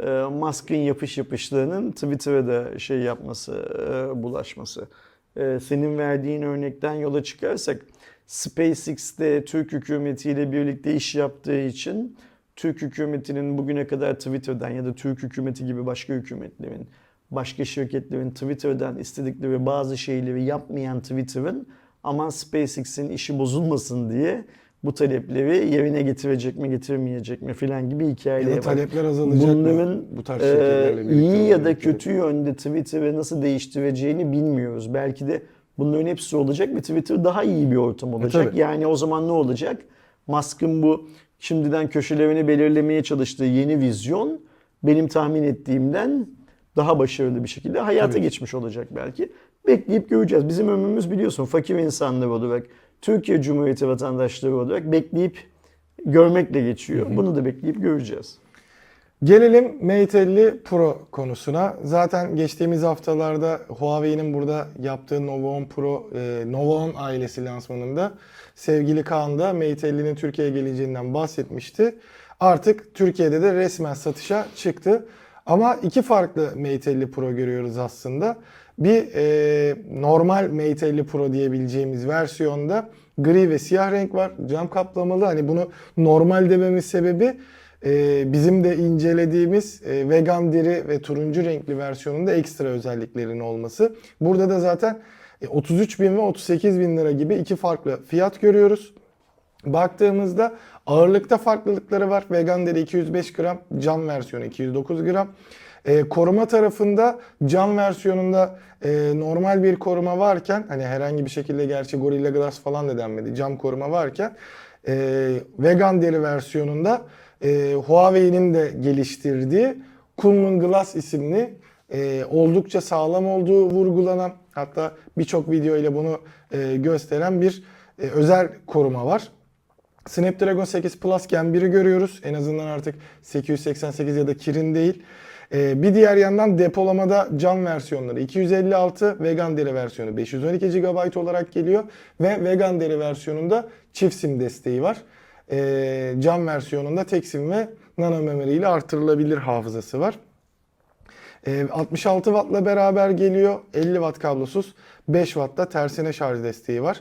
e, Musk'ın yapış yapışlarının Twitter'a da şey yapması, e, bulaşması. E, Senin verdiğin örnekten yola çıkarsak SpaceX'te Türk hükümetiyle birlikte iş yaptığı için Türk hükümetinin bugüne kadar Twitter'dan ya da Türk hükümeti gibi başka hükümetlerin, başka şirketlerin Twitter'dan istedikleri bazı şeyleri yapmayan Twitter'ın aman SpaceX'in işi bozulmasın diye bu talepleri yerine getirecek mi getirmeyecek mi filan gibi Ya hikayeler da var. talepler azalacak Bunların mı? Bu tarz birlikte iyi ya da kötü yönde Twitter'ı nasıl değiştireceğini bilmiyoruz. Belki de bunların hepsi olacak ve Twitter daha iyi bir ortam olacak. tabii. yani o zaman ne olacak? Musk'ın bu şimdiden köşelerini belirlemeye çalıştığı yeni vizyon benim tahmin ettiğimden daha başarılı bir şekilde hayata Tabii. geçmiş olacak belki. Bekleyip göreceğiz. Bizim ömrümüz biliyorsun fakir insanlar olarak, Türkiye Cumhuriyeti vatandaşları olarak bekleyip görmekle geçiyor. Bunu da bekleyip göreceğiz. Gelelim Mate 50 Pro konusuna. Zaten geçtiğimiz haftalarda Huawei'nin burada yaptığı Nova 10 Pro, e, Nova 10 ailesi lansmanında sevgili Kaan da Mate 50'nin Türkiye'ye geleceğinden bahsetmişti. Artık Türkiye'de de resmen satışa çıktı. Ama iki farklı Mate 50 Pro görüyoruz aslında. Bir e, normal Mate 50 Pro diyebileceğimiz versiyonda gri ve siyah renk var. Cam kaplamalı. Hani bunu normal dememiz sebebi ee, bizim de incelediğimiz e, vegan deri ve turuncu renkli versiyonunda ekstra özelliklerin olması. Burada da zaten e, 33 bin ve 38 bin lira gibi iki farklı fiyat görüyoruz. Baktığımızda ağırlıkta farklılıkları var. Vegan deri 205 gram, cam versiyonu 209 gram. E, koruma tarafında cam versiyonunda e, normal bir koruma varken hani herhangi bir şekilde gerçi Gorilla Glass falan da denmedi. Cam koruma varken e, vegan deri versiyonunda e, Huawei'nin de geliştirdiği Kunlun Glass isimli e, oldukça sağlam olduğu vurgulanan hatta birçok video ile bunu e, gösteren bir e, özel koruma var. Snapdragon 8 Plus Gen 1'i görüyoruz. En azından artık 888 ya da Kirin değil. Ee, bir diğer yandan depolamada cam versiyonları 256, vegan deri versiyonu 512 GB olarak geliyor. Ve vegan deri versiyonunda çift sim desteği var. Ee, cam versiyonunda tek sim ve nano memory ile artırılabilir hafızası var. Ee, 66 Watt'la beraber geliyor. 50 Watt kablosuz. 5 Watt'ta tersine şarj desteği var.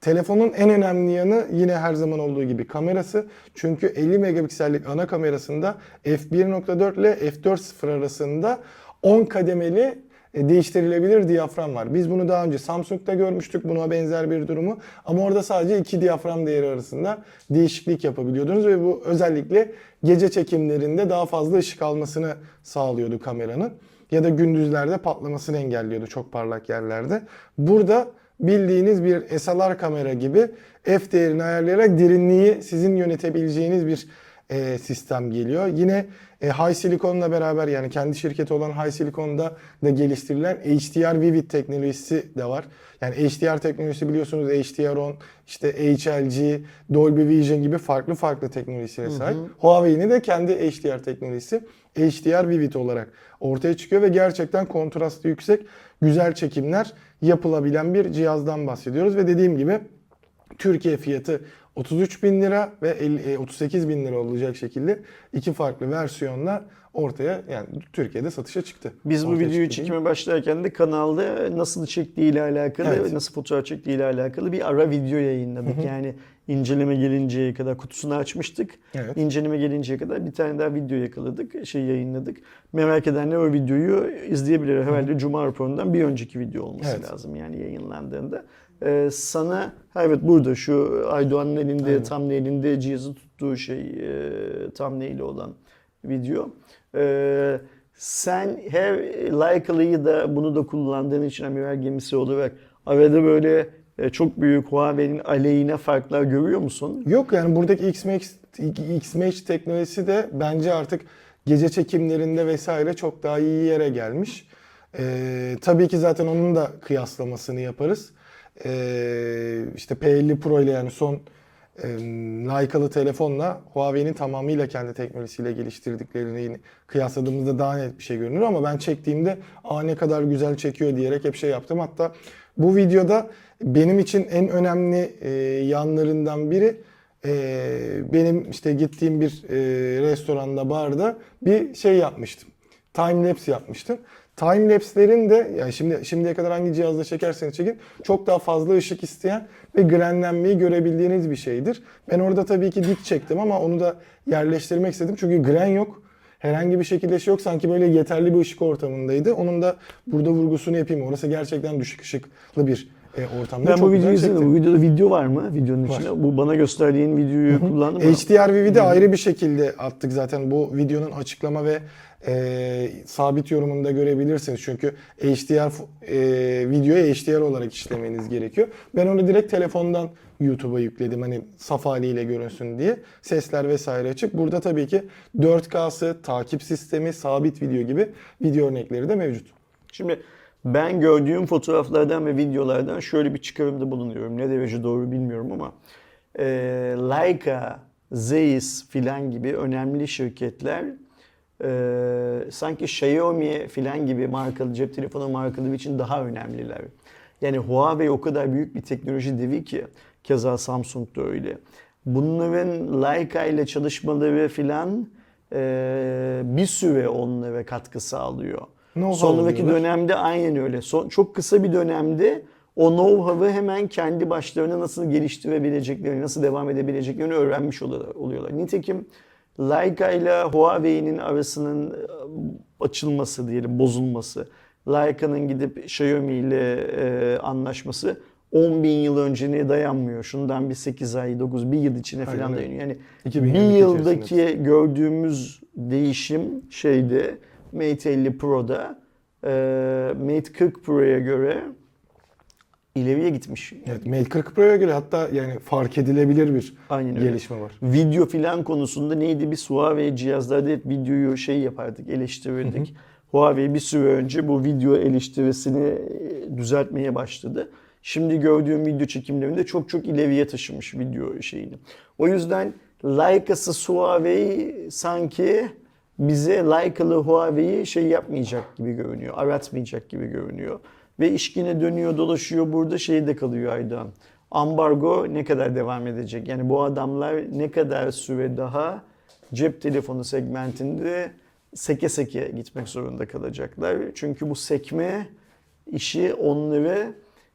Telefonun en önemli yanı yine her zaman olduğu gibi kamerası. Çünkü 50 megapiksellik ana kamerasında f1.4 ile f4.0 arasında 10 kademeli e, değiştirilebilir diyafram var. Biz bunu daha önce Samsung'da görmüştük buna benzer bir durumu. Ama orada sadece iki diyafram değeri arasında değişiklik yapabiliyordunuz ve bu özellikle gece çekimlerinde daha fazla ışık almasını sağlıyordu kameranın. Ya da gündüzlerde patlamasını engelliyordu çok parlak yerlerde. Burada bildiğiniz bir SLR kamera gibi f değerini ayarlayarak derinliği sizin yönetebileceğiniz bir e, sistem geliyor. Yine e, High Silicon'la beraber yani kendi şirketi olan High Silicon'da da geliştirilen HDR Vivid teknolojisi de var. Yani HDR teknolojisi biliyorsunuz HDR10, işte HLG, Dolby Vision gibi farklı farklı teknolojilere sahip. Huawei'nin de kendi HDR teknolojisi HDR Vivid olarak ortaya çıkıyor ve gerçekten kontrastı yüksek, güzel çekimler yapılabilen bir cihazdan bahsediyoruz ve dediğim gibi Türkiye fiyatı 33 bin lira ve 50, e, 38 bin lira olacak şekilde iki farklı versiyonla ortaya yani Türkiye'de satışa çıktı. Biz bu Ortaya videoyu değil mi? çekime başlarken de kanalda nasıl çektiğiyle alakalı Evet. ve nasıl fotoğraf çektiğiyle alakalı bir ara video yayınladık. Yani inceleme gelinceye kadar kutusunu açmıştık. Evet. İnceleme gelinceye kadar bir tane daha video yakaladık, şey yayınladık. Merak edenler o videoyu izleyebilir. Herhalde Cuma raporundan bir önceki video olması Evet. lazım yani yayınlandığında. Ee, sana ha evet burada şu Aydoğan'ın elinde Aynen. tam elinde cihazı tuttuğu şey e, tam neyle olan video. Ee, sen her Leica'lıyı da bunu da kullandığın için amiral gemisi olarak arada böyle e, çok büyük Huawei'nin aleyhine farklar görüyor musun? Yok yani buradaki X-Match teknolojisi de bence artık gece çekimlerinde vesaire çok daha iyi yere gelmiş. Ee, tabii ki zaten onun da kıyaslamasını yaparız. Ee, işte P50 Pro ile yani son e, Leica'lı telefonla Huawei'nin tamamıyla kendi teknolojisiyle geliştirdiklerini kıyasladığımızda daha net bir şey görünür ama ben çektiğimde aa ne kadar güzel çekiyor diyerek hep şey yaptım. Hatta bu videoda benim için en önemli e, yanlarından biri e, benim işte gittiğim bir e, restoranda, barda bir şey yapmıştım. Time lapse yapmıştım. Timelapse'lerin de yani şimdi şimdiye kadar hangi cihazla çekerseniz çekin çok daha fazla ışık isteyen ve grenlenmeyi görebildiğiniz bir şeydir. Ben orada tabii ki dik çektim ama onu da yerleştirmek istedim. Çünkü gren yok. Herhangi bir şekilde şey yok. Sanki böyle yeterli bir ışık ortamındaydı. Onun da burada vurgusunu yapayım. Orası gerçekten düşük ışıklı bir e, ortamda. Ben Çok bu videoyu güzel izledim. Bu videoda video var mı? Videonun Var. içinde. Bu bana gösterdiğin videoyu kullandım mı? HDR-VV'de ayrı bir şekilde attık zaten. Bu videonun açıklama ve e, sabit yorumunda görebilirsiniz. Çünkü HDR e, videoyu HDR olarak işlemeniz gerekiyor. Ben onu direkt telefondan YouTube'a yükledim. Hani saf haliyle görünsün diye. Sesler vesaire açık. Burada tabii ki 4K'sı, takip sistemi, sabit video gibi video örnekleri de mevcut. Şimdi ben gördüğüm fotoğraflardan ve videolardan şöyle bir çıkarımda bulunuyorum. Ne derece doğru bilmiyorum ama e, Leica, Zeiss filan gibi önemli şirketler e, sanki Xiaomi filan gibi markalı cep telefonu markaları için daha önemliler. Yani Huawei o kadar büyük bir teknoloji devi ki keza Samsung da öyle. Bunların Leica ile çalışmaları filan e, bir süre onlara katkı sağlıyor. Know-how Sonraki diyorlar. dönemde aynen öyle. Son, çok kısa bir dönemde o know-how'ı hemen kendi başlarına nasıl geliştirebileceklerini, nasıl devam edebileceklerini öğrenmiş oluyorlar. Nitekim Leica ile Huawei'nin arasının e, açılması diyelim, bozulması, Leica'nın gidip Xiaomi ile e, anlaşması 10 bin yıl önceye dayanmıyor. Şundan bir 8 ay, 9, bir yıl içine falan dayanıyor. Yani 2022 bir içerisinde. yıldaki gördüğümüz değişim şeyde Mate 50 Pro'da e, Mate 40 Pro'ya göre ileriye gitmiş. Evet, Mate 40 Pro'ya göre hatta yani fark edilebilir bir Aynen öyle. gelişme var. Video filan konusunda neydi? Biz Huawei cihazlarda hep videoyu şey yapardık, eleştirirdik. Huawei bir süre önce bu video eleştirisini e, düzeltmeye başladı. Şimdi gördüğüm video çekimlerinde çok çok ileriye taşımış video şeyini. O yüzden Leica'sı Huawei sanki bize Leica'lı Huawei'yi şey yapmayacak gibi görünüyor, aratmayacak gibi görünüyor. Ve iş yine dönüyor dolaşıyor burada şeyde kalıyor Aydan. Ambargo ne kadar devam edecek? Yani bu adamlar ne kadar süre daha cep telefonu segmentinde seke seke gitmek zorunda kalacaklar. Çünkü bu sekme işi onları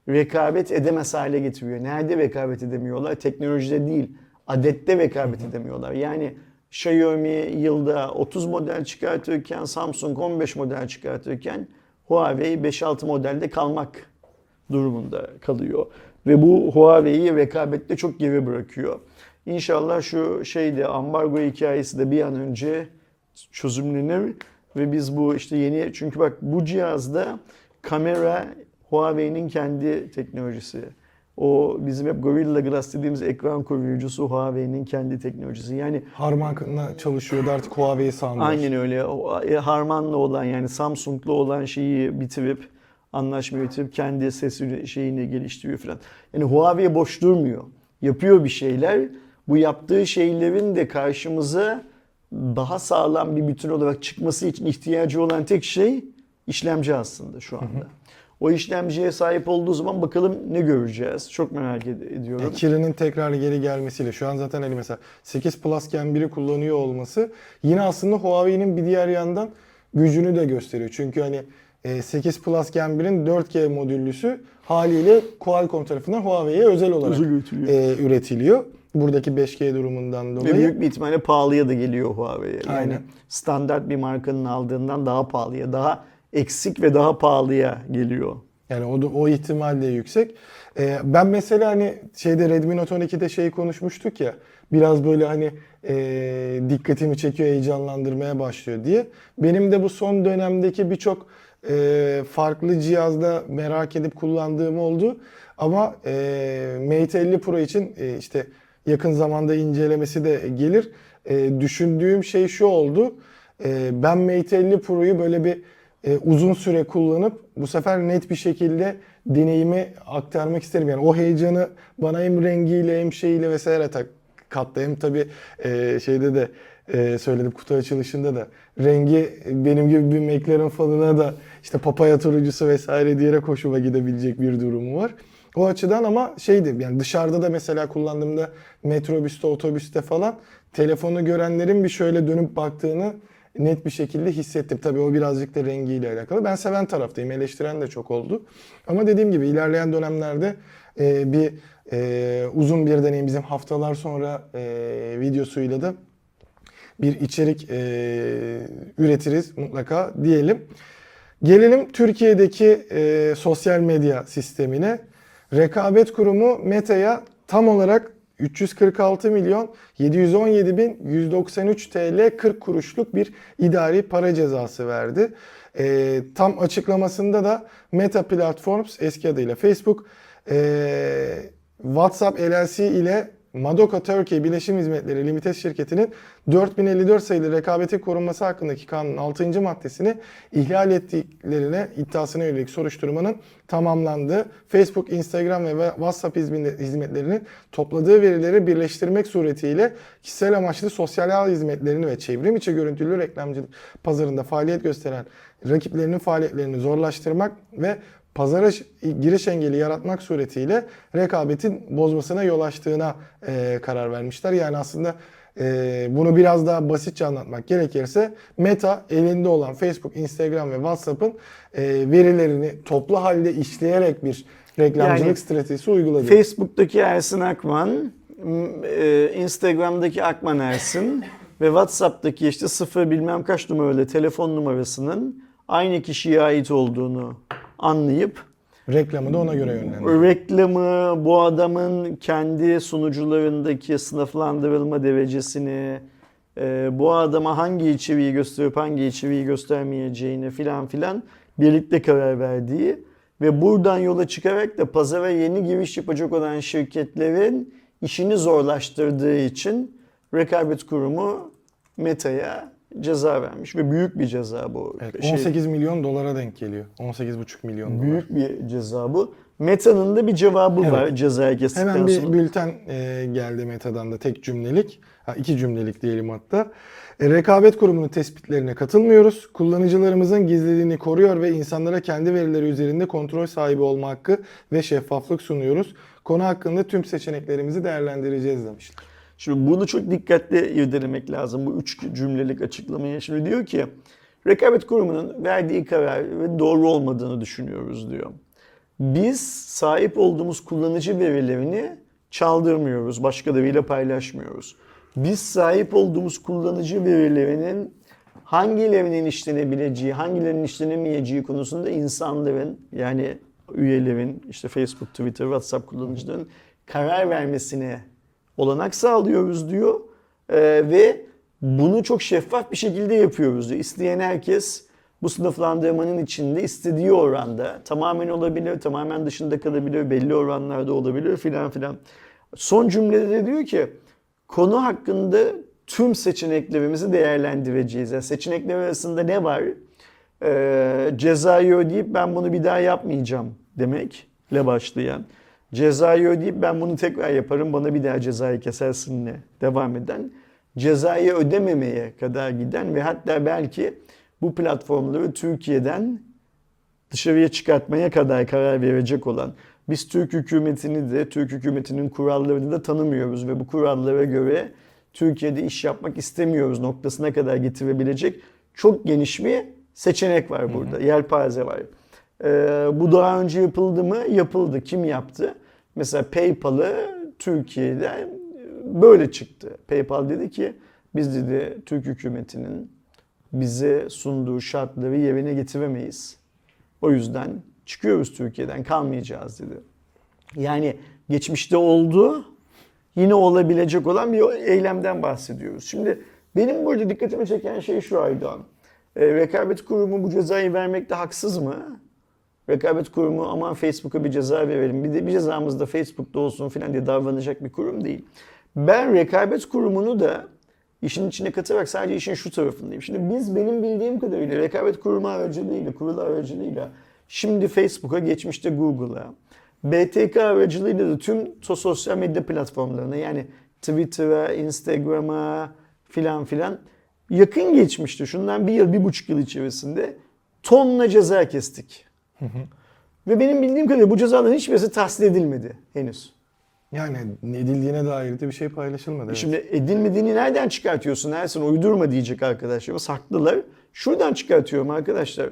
rekabet edemez hale getiriyor. Nerede rekabet edemiyorlar? Teknolojide değil, adette rekabet edemiyorlar. Yani Xiaomi yılda 30 model çıkartırken, Samsung 15 model çıkartırken Huawei 5-6 modelde kalmak durumunda kalıyor. Ve bu Huawei'yi rekabette çok geri bırakıyor. İnşallah şu şeyde ambargo hikayesi de bir an önce çözümlenir ve biz bu işte yeni çünkü bak bu cihazda kamera Huawei'nin kendi teknolojisi. O bizim hep Gorilla Glass dediğimiz ekran koruyucusu Huawei'nin kendi teknolojisi. Yani Harman'la çalışıyordu artık Huawei sandılar. Aynen öyle. E, Harman'la olan yani Samsung'la olan şeyi bitirip anlaşma bitirip kendi sesi şeyini geliştiriyor falan. Yani Huawei boş durmuyor. Yapıyor bir şeyler. Bu yaptığı şeylerin de karşımıza daha sağlam bir bütün olarak çıkması için ihtiyacı olan tek şey işlemci aslında şu anda. O işlemciye sahip olduğu zaman bakalım ne göreceğiz. Çok merak ed- ediyorum. Ya Kirin'in tekrar geri gelmesiyle şu an zaten hani mesela 8 Plus Gen 1'i kullanıyor olması yine aslında Huawei'nin bir diğer yandan gücünü de gösteriyor. Çünkü hani e, 8 Plus Gen 1'in 4G modüllüsü haliyle Qualcomm tarafından Huawei'ye özel olarak Özel üretiliyor. e, üretiliyor. Buradaki 5G durumundan Ve dolayı. büyük bir ihtimalle pahalıya da geliyor Huawei'ye. Yani Aynen. standart bir markanın aldığından daha pahalıya, daha eksik ve daha pahalıya geliyor. Yani o o ihtimal de yüksek. Ee, ben mesela hani şeyde Redmi Note 12'de şey konuşmuştuk ya biraz böyle hani e, dikkatimi çekiyor, heyecanlandırmaya başlıyor diye. Benim de bu son dönemdeki birçok e, farklı cihazda merak edip kullandığım oldu. Ama e, Mate 50 Pro için e, işte yakın zamanda incelemesi de gelir. E, düşündüğüm şey şu oldu. E, ben Mate 50 Pro'yu böyle bir e, uzun süre kullanıp bu sefer net bir şekilde deneyimi aktarmak isterim. Yani o heyecanı bana hem rengiyle hem şeyiyle vesaire tak, kattı. Hem tabii e, şeyde de e, söyledim kutu açılışında da rengi benim gibi bir McLaren fanına da işte papaya turuncusu vesaire diyerek hoşuma gidebilecek bir durumu var. O açıdan ama şeydi yani dışarıda da mesela kullandığımda metrobüste, otobüste falan telefonu görenlerin bir şöyle dönüp baktığını net bir şekilde hissettim. Tabii o birazcık da rengiyle alakalı. Ben seven taraftayım. Eleştiren de çok oldu. Ama dediğim gibi ilerleyen dönemlerde e, bir e, uzun bir deneyim bizim haftalar sonra e, videosuyla da bir içerik e, üretiriz mutlaka diyelim. Gelelim Türkiye'deki e, sosyal medya sistemine. Rekabet Kurumu Meta'ya tam olarak 346 milyon 717 bin 193 TL 40 kuruşluk bir idari para cezası verdi. E, tam açıklamasında da Meta Platforms eski adıyla Facebook e, WhatsApp LLC ile Madoka Turkey Bileşim Hizmetleri Limited şirketinin 4054 sayılı rekabetin korunması hakkındaki kanunun 6. maddesini ihlal ettiklerine iddiasına yönelik soruşturmanın tamamlandığı, Facebook, Instagram ve WhatsApp hizmet- hizmetlerinin topladığı verileri birleştirmek suretiyle kişisel amaçlı sosyal ağ hizmetlerini ve çevrim içi görüntülü reklamcılık pazarında faaliyet gösteren rakiplerinin faaliyetlerini zorlaştırmak ve pazara giriş engeli yaratmak suretiyle rekabetin bozmasına yol açtığına e, karar vermişler. Yani aslında e, bunu biraz daha basitçe anlatmak gerekirse Meta elinde olan Facebook, Instagram ve WhatsApp'ın e, verilerini toplu halde işleyerek bir reklamcılık Yani stratejisi uyguladı. Facebook'taki Ersin Akman, e, Instagram'daki Akman Ersin ve WhatsApp'taki işte sıfır bilmem kaç numaralı telefon numarasının aynı kişiye ait olduğunu anlayıp Reklamı da ona göre yönlendirdi. reklamı, bu adamın kendi sunucularındaki sınıflandırılma derecesini, e, bu adama hangi içeriği gösterip hangi içeriği göstermeyeceğini filan filan birlikte karar verdiği ve buradan yola çıkarak da pazara yeni giriş yapacak olan şirketlerin işini zorlaştırdığı için rekabet kurumu Meta'ya ceza vermiş ve büyük bir ceza bu. Evet, Şey- 18 milyon dolara denk geliyor. 18,5 milyon dolar. Büyük bir ceza bu. Meta'nın da bir cevabı Evet. var cezaya kestikten Hemen bir sonra. bülten e, geldi Meta'dan da tek cümlelik. Ha, iki cümlelik diyelim hatta. E, rekabet kurumunun tespitlerine katılmıyoruz. Kullanıcılarımızın gizliliğini koruyor ve insanlara kendi verileri üzerinde kontrol sahibi olma hakkı ve şeffaflık sunuyoruz. Konu hakkında tüm seçeneklerimizi değerlendireceğiz demişler. Şimdi bunu çok dikkatli irdelemek lazım bu üç cümlelik açıklamaya. Şimdi diyor ki rekabet kurumunun verdiği karar ve doğru olmadığını düşünüyoruz diyor. Biz sahip olduğumuz kullanıcı verilerini çaldırmıyoruz, başkalarıyla paylaşmıyoruz. Biz sahip olduğumuz kullanıcı verilerinin hangilerinin işlenebileceği, hangilerinin işlenemeyeceği konusunda insanların yani üyelerin, işte Facebook, Twitter, WhatsApp kullanıcıların karar vermesine olanak sağlıyoruz diyor. Ee, ve bunu çok şeffaf bir şekilde yapıyoruz diyor. İsteyen herkes bu sınıflandırmanın içinde istediği oranda tamamen olabilir, tamamen dışında kalabilir, belli oranlarda olabilir filan filan. Son cümlede de diyor ki konu hakkında tüm seçeneklerimizi değerlendireceğiz. Yani seçenekler arasında ne var? Ee, cezayı ödeyip ben bunu bir daha yapmayacağım demekle başlayan. Cezayı ödeyip ben bunu tekrar yaparım bana bir daha cezayı kesersinle devam eden. Cezayı ödememeye kadar giden ve hatta belki bu platformları Türkiye'den dışarıya çıkartmaya kadar karar verecek olan biz Türk hükümetini de Türk hükümetinin kurallarını da tanımıyoruz ve bu kurallara göre Türkiye'de iş yapmak istemiyoruz noktasına kadar getirebilecek çok geniş bir seçenek var burada. Yelpaze var. Ee, bu daha önce yapıldı mı? Yapıldı. Kim yaptı? Mesela PayPal'ı Türkiye'de böyle çıktı. PayPal dedi ki biz dedi Türk hükümetinin bize sunduğu şartları yerine getiremeyiz. O yüzden çıkıyoruz Türkiye'den kalmayacağız dedi. Yani geçmişte oldu yine olabilecek olan bir eylemden bahsediyoruz. Şimdi benim burada dikkatimi çeken şey şu Aydoğan. E, rekabet kurumu bu cezayı vermekte haksız mı? Rekabet kurumu aman Facebook'a bir ceza verelim. Bir de bir cezamız da Facebook'ta olsun falan diye davranacak bir kurum değil. Ben rekabet kurumunu da işin içine katarak sadece işin şu tarafındayım. Şimdi biz benim bildiğim kadarıyla rekabet kurumu aracılığıyla, kurulu aracılığıyla şimdi Facebook'a, geçmişte Google'a, BTK aracılığıyla da tüm sosyal medya platformlarına yani Twitter'a, Instagram'a filan filan yakın geçmişte şundan bir yıl, bir buçuk yıl içerisinde tonla ceza kestik. Ve benim bildiğim kadarıyla bu cezaların hiçbirisi tahsil edilmedi henüz. Yani edildiğine dair de bir şey paylaşılmadı. evet. Şimdi edilmediğini nereden çıkartıyorsun Ersin? Uydurma diyecek arkadaşlarımız. Haklılar. Şuradan çıkartıyorum arkadaşlar.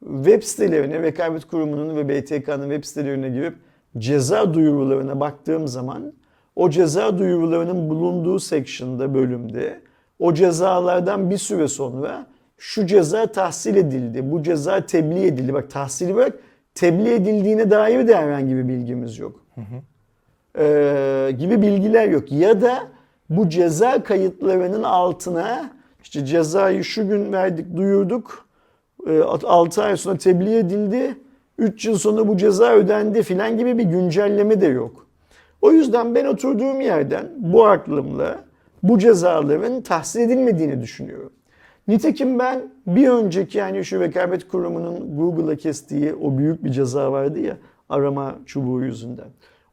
Web sitelerine, Rekabet Kurumu'nun ve BTK'nın web sitelerine girip ceza duyurularına baktığım zaman o ceza duyurularının bulunduğu section'da, bölümde o cezalardan bir süre sonra şu ceza tahsil edildi, bu ceza tebliğ edildi. Bak tahsili bırak, tebliğ edildiğine dair de herhangi bir bilgimiz yok e, gibi bilgiler yok. Ya da bu ceza kayıtlarının altına işte cezayı şu gün verdik, duyurduk. 6 ay sonra tebliğ edildi. 3 yıl sonra bu ceza ödendi filan gibi bir güncelleme de yok. O yüzden ben oturduğum yerden bu aklımla bu cezaların tahsil edilmediğini düşünüyorum. Nitekim ben bir önceki yani şu rekabet kurumunun Google'a kestiği o büyük bir ceza vardı ya arama çubuğu yüzünden.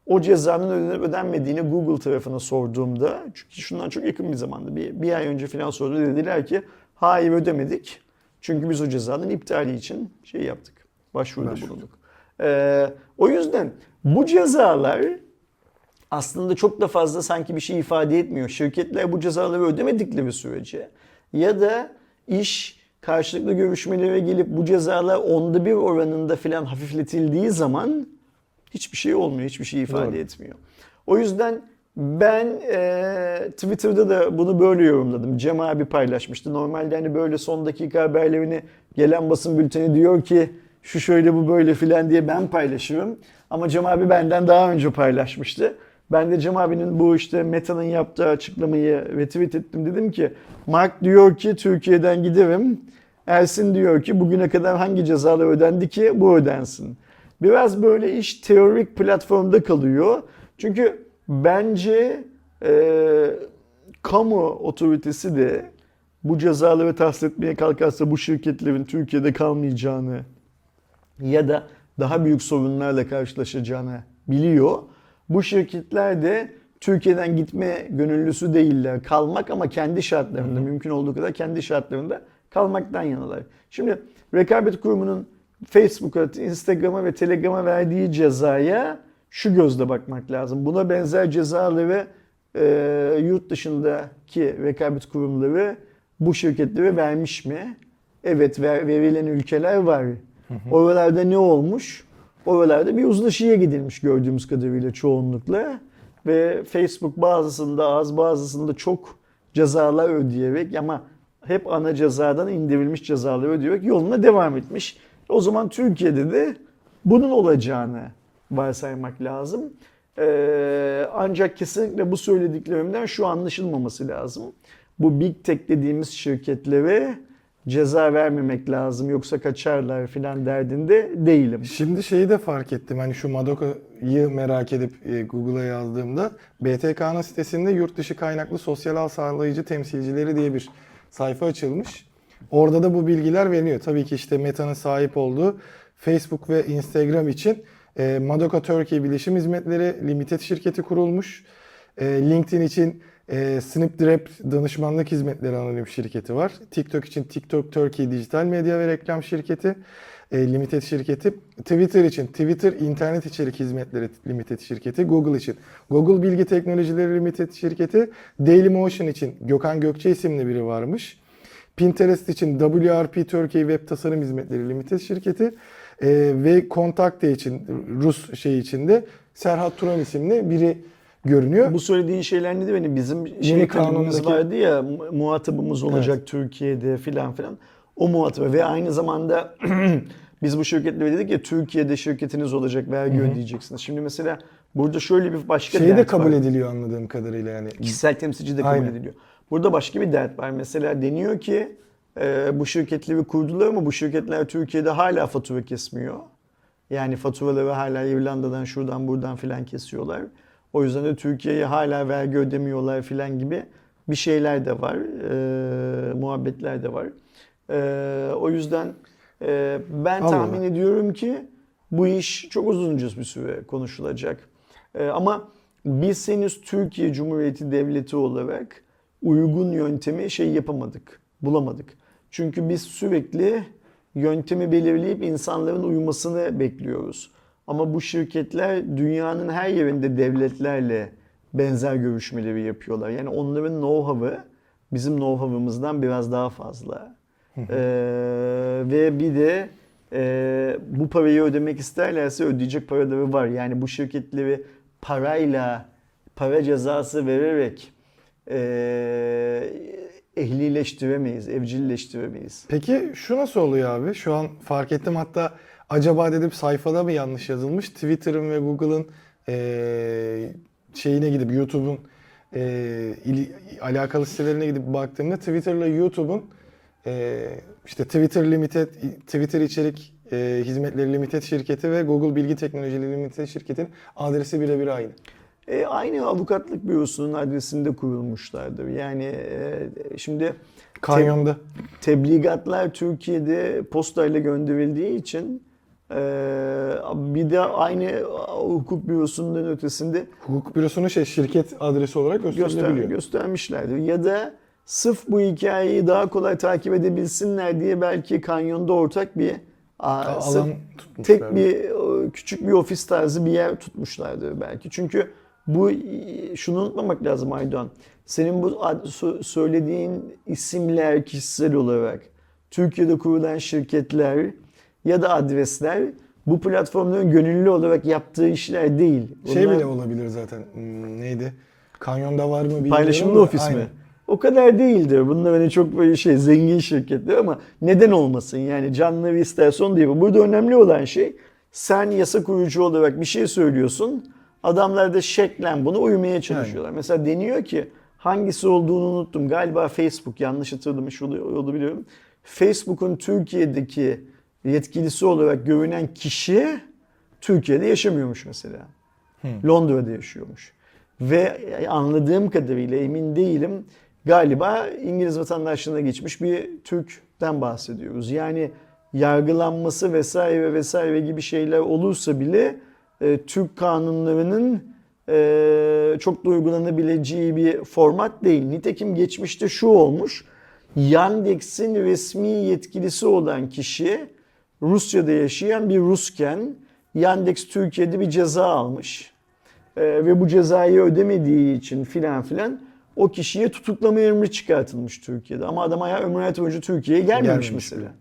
O cezanın ödenip ödenmediğini Google tarafına sorduğumda çünkü şundan çok yakın bir zamanda bir, bir ay önce falan sordu dediler ki hayır ödemedik. Çünkü biz o cezanın iptali için şey yaptık. Başvuruda Başvurduk. bulunduk. Ee, o yüzden bu cezalar aslında çok da fazla sanki bir şey ifade etmiyor. Şirketler bu cezaları ödemedikleri sürece ya da iş karşılıklı görüşmelere gelip bu cezalar onda bir oranında filan hafifletildiği zaman hiçbir şey olmuyor, hiçbir şey ifade Doğru. etmiyor. O yüzden ben e, Twitter'da da bunu böyle yorumladım. Cem abi paylaşmıştı. Normalde hani böyle son dakika haberlerini gelen basın bülteni diyor ki şu şöyle bu böyle filan diye ben paylaşıyorum. Ama Cem abi benden daha önce paylaşmıştı. Ben de Cem abinin bu işte Meta'nın yaptığı açıklamayı retweet ettim. Dedim ki Mark diyor ki Türkiye'den giderim. Ersin diyor ki bugüne kadar hangi cezalar ödendi ki bu ödensin. Biraz böyle iş teorik platformda kalıyor. Çünkü bence e, kamu otoritesi de bu cezaları tahsil etmeye kalkarsa bu şirketlerin Türkiye'de kalmayacağını ya da daha büyük sorunlarla karşılaşacağını biliyor. Bu şirketler de Türkiye'den gitme gönüllüsü değiller. Kalmak ama kendi şartlarında, mümkün olduğu kadar kendi şartlarında kalmaktan yanalar. Şimdi Rekabet Kurumu'nun Facebook'a, Instagram'a ve Telegram'a verdiği cezaya şu gözle bakmak lazım. Buna benzer cezaları e, yurt dışındaki rekabet kurumları bu şirketlere vermiş mi? Evet ver- verilen ülkeler var. Oralarda ne olmuş? Oralarda bir uzlaşıya gidilmiş gördüğümüz kadarıyla çoğunlukla. Ve Facebook bazısında az bazısında çok cezalar ödeyerek ama hep ana cezadan indirilmiş cezaları ödeyerek yoluna devam etmiş. O zaman Türkiye'de de bunun olacağını varsaymak lazım. Ee, ancak kesinlikle bu söylediklerimden şu anlaşılmaması lazım. Bu Big Tech dediğimiz şirketlere ceza vermemek lazım yoksa kaçarlar filan derdinde değilim. Şimdi şeyi de fark ettim. Hani şu Madoka'yı merak edip e, Google'a yazdığımda BTK'nın sitesinde yurt dışı kaynaklı sosyal ağ sağlayıcı temsilcileri diye bir sayfa açılmış. Orada da bu bilgiler veriliyor. Tabii ki işte Meta'nın sahip olduğu Facebook ve Instagram için e, Madoka Turkey Bilişim Hizmetleri Limited şirketi kurulmuş. E, LinkedIn için e, Snapdrap danışmanlık hizmetleri anonim şirketi var. TikTok için TikTok Turkey dijital medya ve reklam şirketi e, limited şirketi. Twitter için Twitter internet içerik hizmetleri limited şirketi. Google için Google Bilgi Teknolojileri Limited şirketi. Dailymotion için Gökhan Gökçe isimli biri varmış. Pinterest için WRP Turkey Web Tasarım Hizmetleri Limited şirketi e, ve Kontakte için Rus şey içinde Serhat Turan isimli biri görünüyor. Bu söylediğin şeyler ne de benim bizim şey kanunumuz vardı ya mu- muhatabımız olacak Türkiye'de filan filan. O muhatabı ve aynı zamanda biz bu şirketlere dedik ya Türkiye'de şirketiniz olacak vergi ödeyeceksiniz. Şimdi mesela burada şöyle bir başka şey de kabul var. ediliyor anladığım kadarıyla yani. Kişisel temsilci de kabul Aynen. ediliyor. Burada başka bir dert var. Mesela deniyor ki e, bu şirketleri kurdular ama bu şirketler Türkiye'de hala fatura kesmiyor. Yani faturaları hala İrlanda'dan şuradan buradan filan kesiyorlar. O yüzden de Türkiye'ye hala vergi ödemiyorlar filan gibi bir şeyler de var. e, muhabbetler de var. E, o yüzden e, ben Allah tahmin Allah. ediyorum ki bu iş çok uzunca bir süre konuşulacak. E, ama biz henüz Türkiye Cumhuriyeti Devleti olarak uygun yöntemi şey yapamadık, bulamadık. Çünkü biz sürekli yöntemi belirleyip insanların uymasını bekliyoruz. Ama bu şirketler dünyanın her yerinde devletlerle benzer görüşmeleri yapıyorlar. Yani onların know-how'ı bizim know-how'ımızdan biraz daha fazla. Ee, ve bir de e, bu parayı ödemek isterlerse ödeyecek paraları var. Yani bu şirketleri parayla, para cezası vererek e, ehlileştiremeyiz, evcilleştiremeyiz. Peki şu nasıl oluyor abi? Şu an fark ettim hatta acaba dedim sayfada mı yanlış yazılmış? Twitter'ın ve Google'ın eee, şeyine gidip YouTube'un eee, ili- alakalı sitelerine gidip baktığımda Twitter'la YouTube'un eee, işte Twitter Limited, Twitter içerik eee, hizmetleri Limited şirketi ve Google Bilgi Teknolojileri Limited şirketin adresi birebir aynı. E, aynı avukatlık bürosunun adresinde kurulmuşlardır. Yani e, şimdi Kanyonda. tebligatlar Türkiye'de postayla gönderildiği için e, bir de aynı hukuk bürosunun ötesinde Hukuk bürosunun şey şirket adresi olarak göster, gösterilebiliyor. göstermişlerdir. Ya da sırf bu hikayeyi daha kolay takip edebilsinler diye belki kanyonda ortak bir Alan tek bir küçük bir ofis tarzı bir yer tutmuşlardır belki. Çünkü bu şunu unutmamak lazım Aydoğan. Senin bu söylediğin isimler kişisel olarak Türkiye'de kurulan şirketler ya da adresler bu platformların gönüllü olarak yaptığı işler değil. Şey Bunlar bile olabilir zaten. Hmm, neydi? Kanyonda var mı bilmiyorum paylaşımlı ofis mi? O kadar değildir. Bunlar hani çok böyle şey zengin şirketler ama neden olmasın? Yani canları isterse onu değil. Burada önemli olan şey sen yasa kurucu olarak bir şey söylüyorsun. Adamlar da şeklen bunu uymaya çalışıyorlar. Mesela deniyor ki hangisi olduğunu unuttum. Galiba Facebook yanlış hatırlamış olabiliyorum. Facebook'un Türkiye'deki yetkilisi olarak görünen kişi Türkiye'de yaşamıyormuş mesela. Londra'da yaşıyormuş. Ve anladığım kadarıyla emin değilim. Galiba İngiliz vatandaşlığına geçmiş bir Türk'ten bahsediyoruz. Yani yargılanması vesaire vesaire gibi şeyler olursa bile e, Türk kanunlarının e, çok da uygulanabileceği bir format değil. Nitekim geçmişte şu olmuş. Yandex'in resmi yetkilisi olan kişi Rusya'da yaşayan bir Rusken Yandex Türkiye'de bir ceza almış. Ee, ve bu cezayı ödemediği için filan filan o kişiye tutuklama emri çıkartılmış Türkiye'de. Ama adam ayağı ömrü hayatı boyunca Türkiye'ye gelmemiş, Gelmemiş mesela.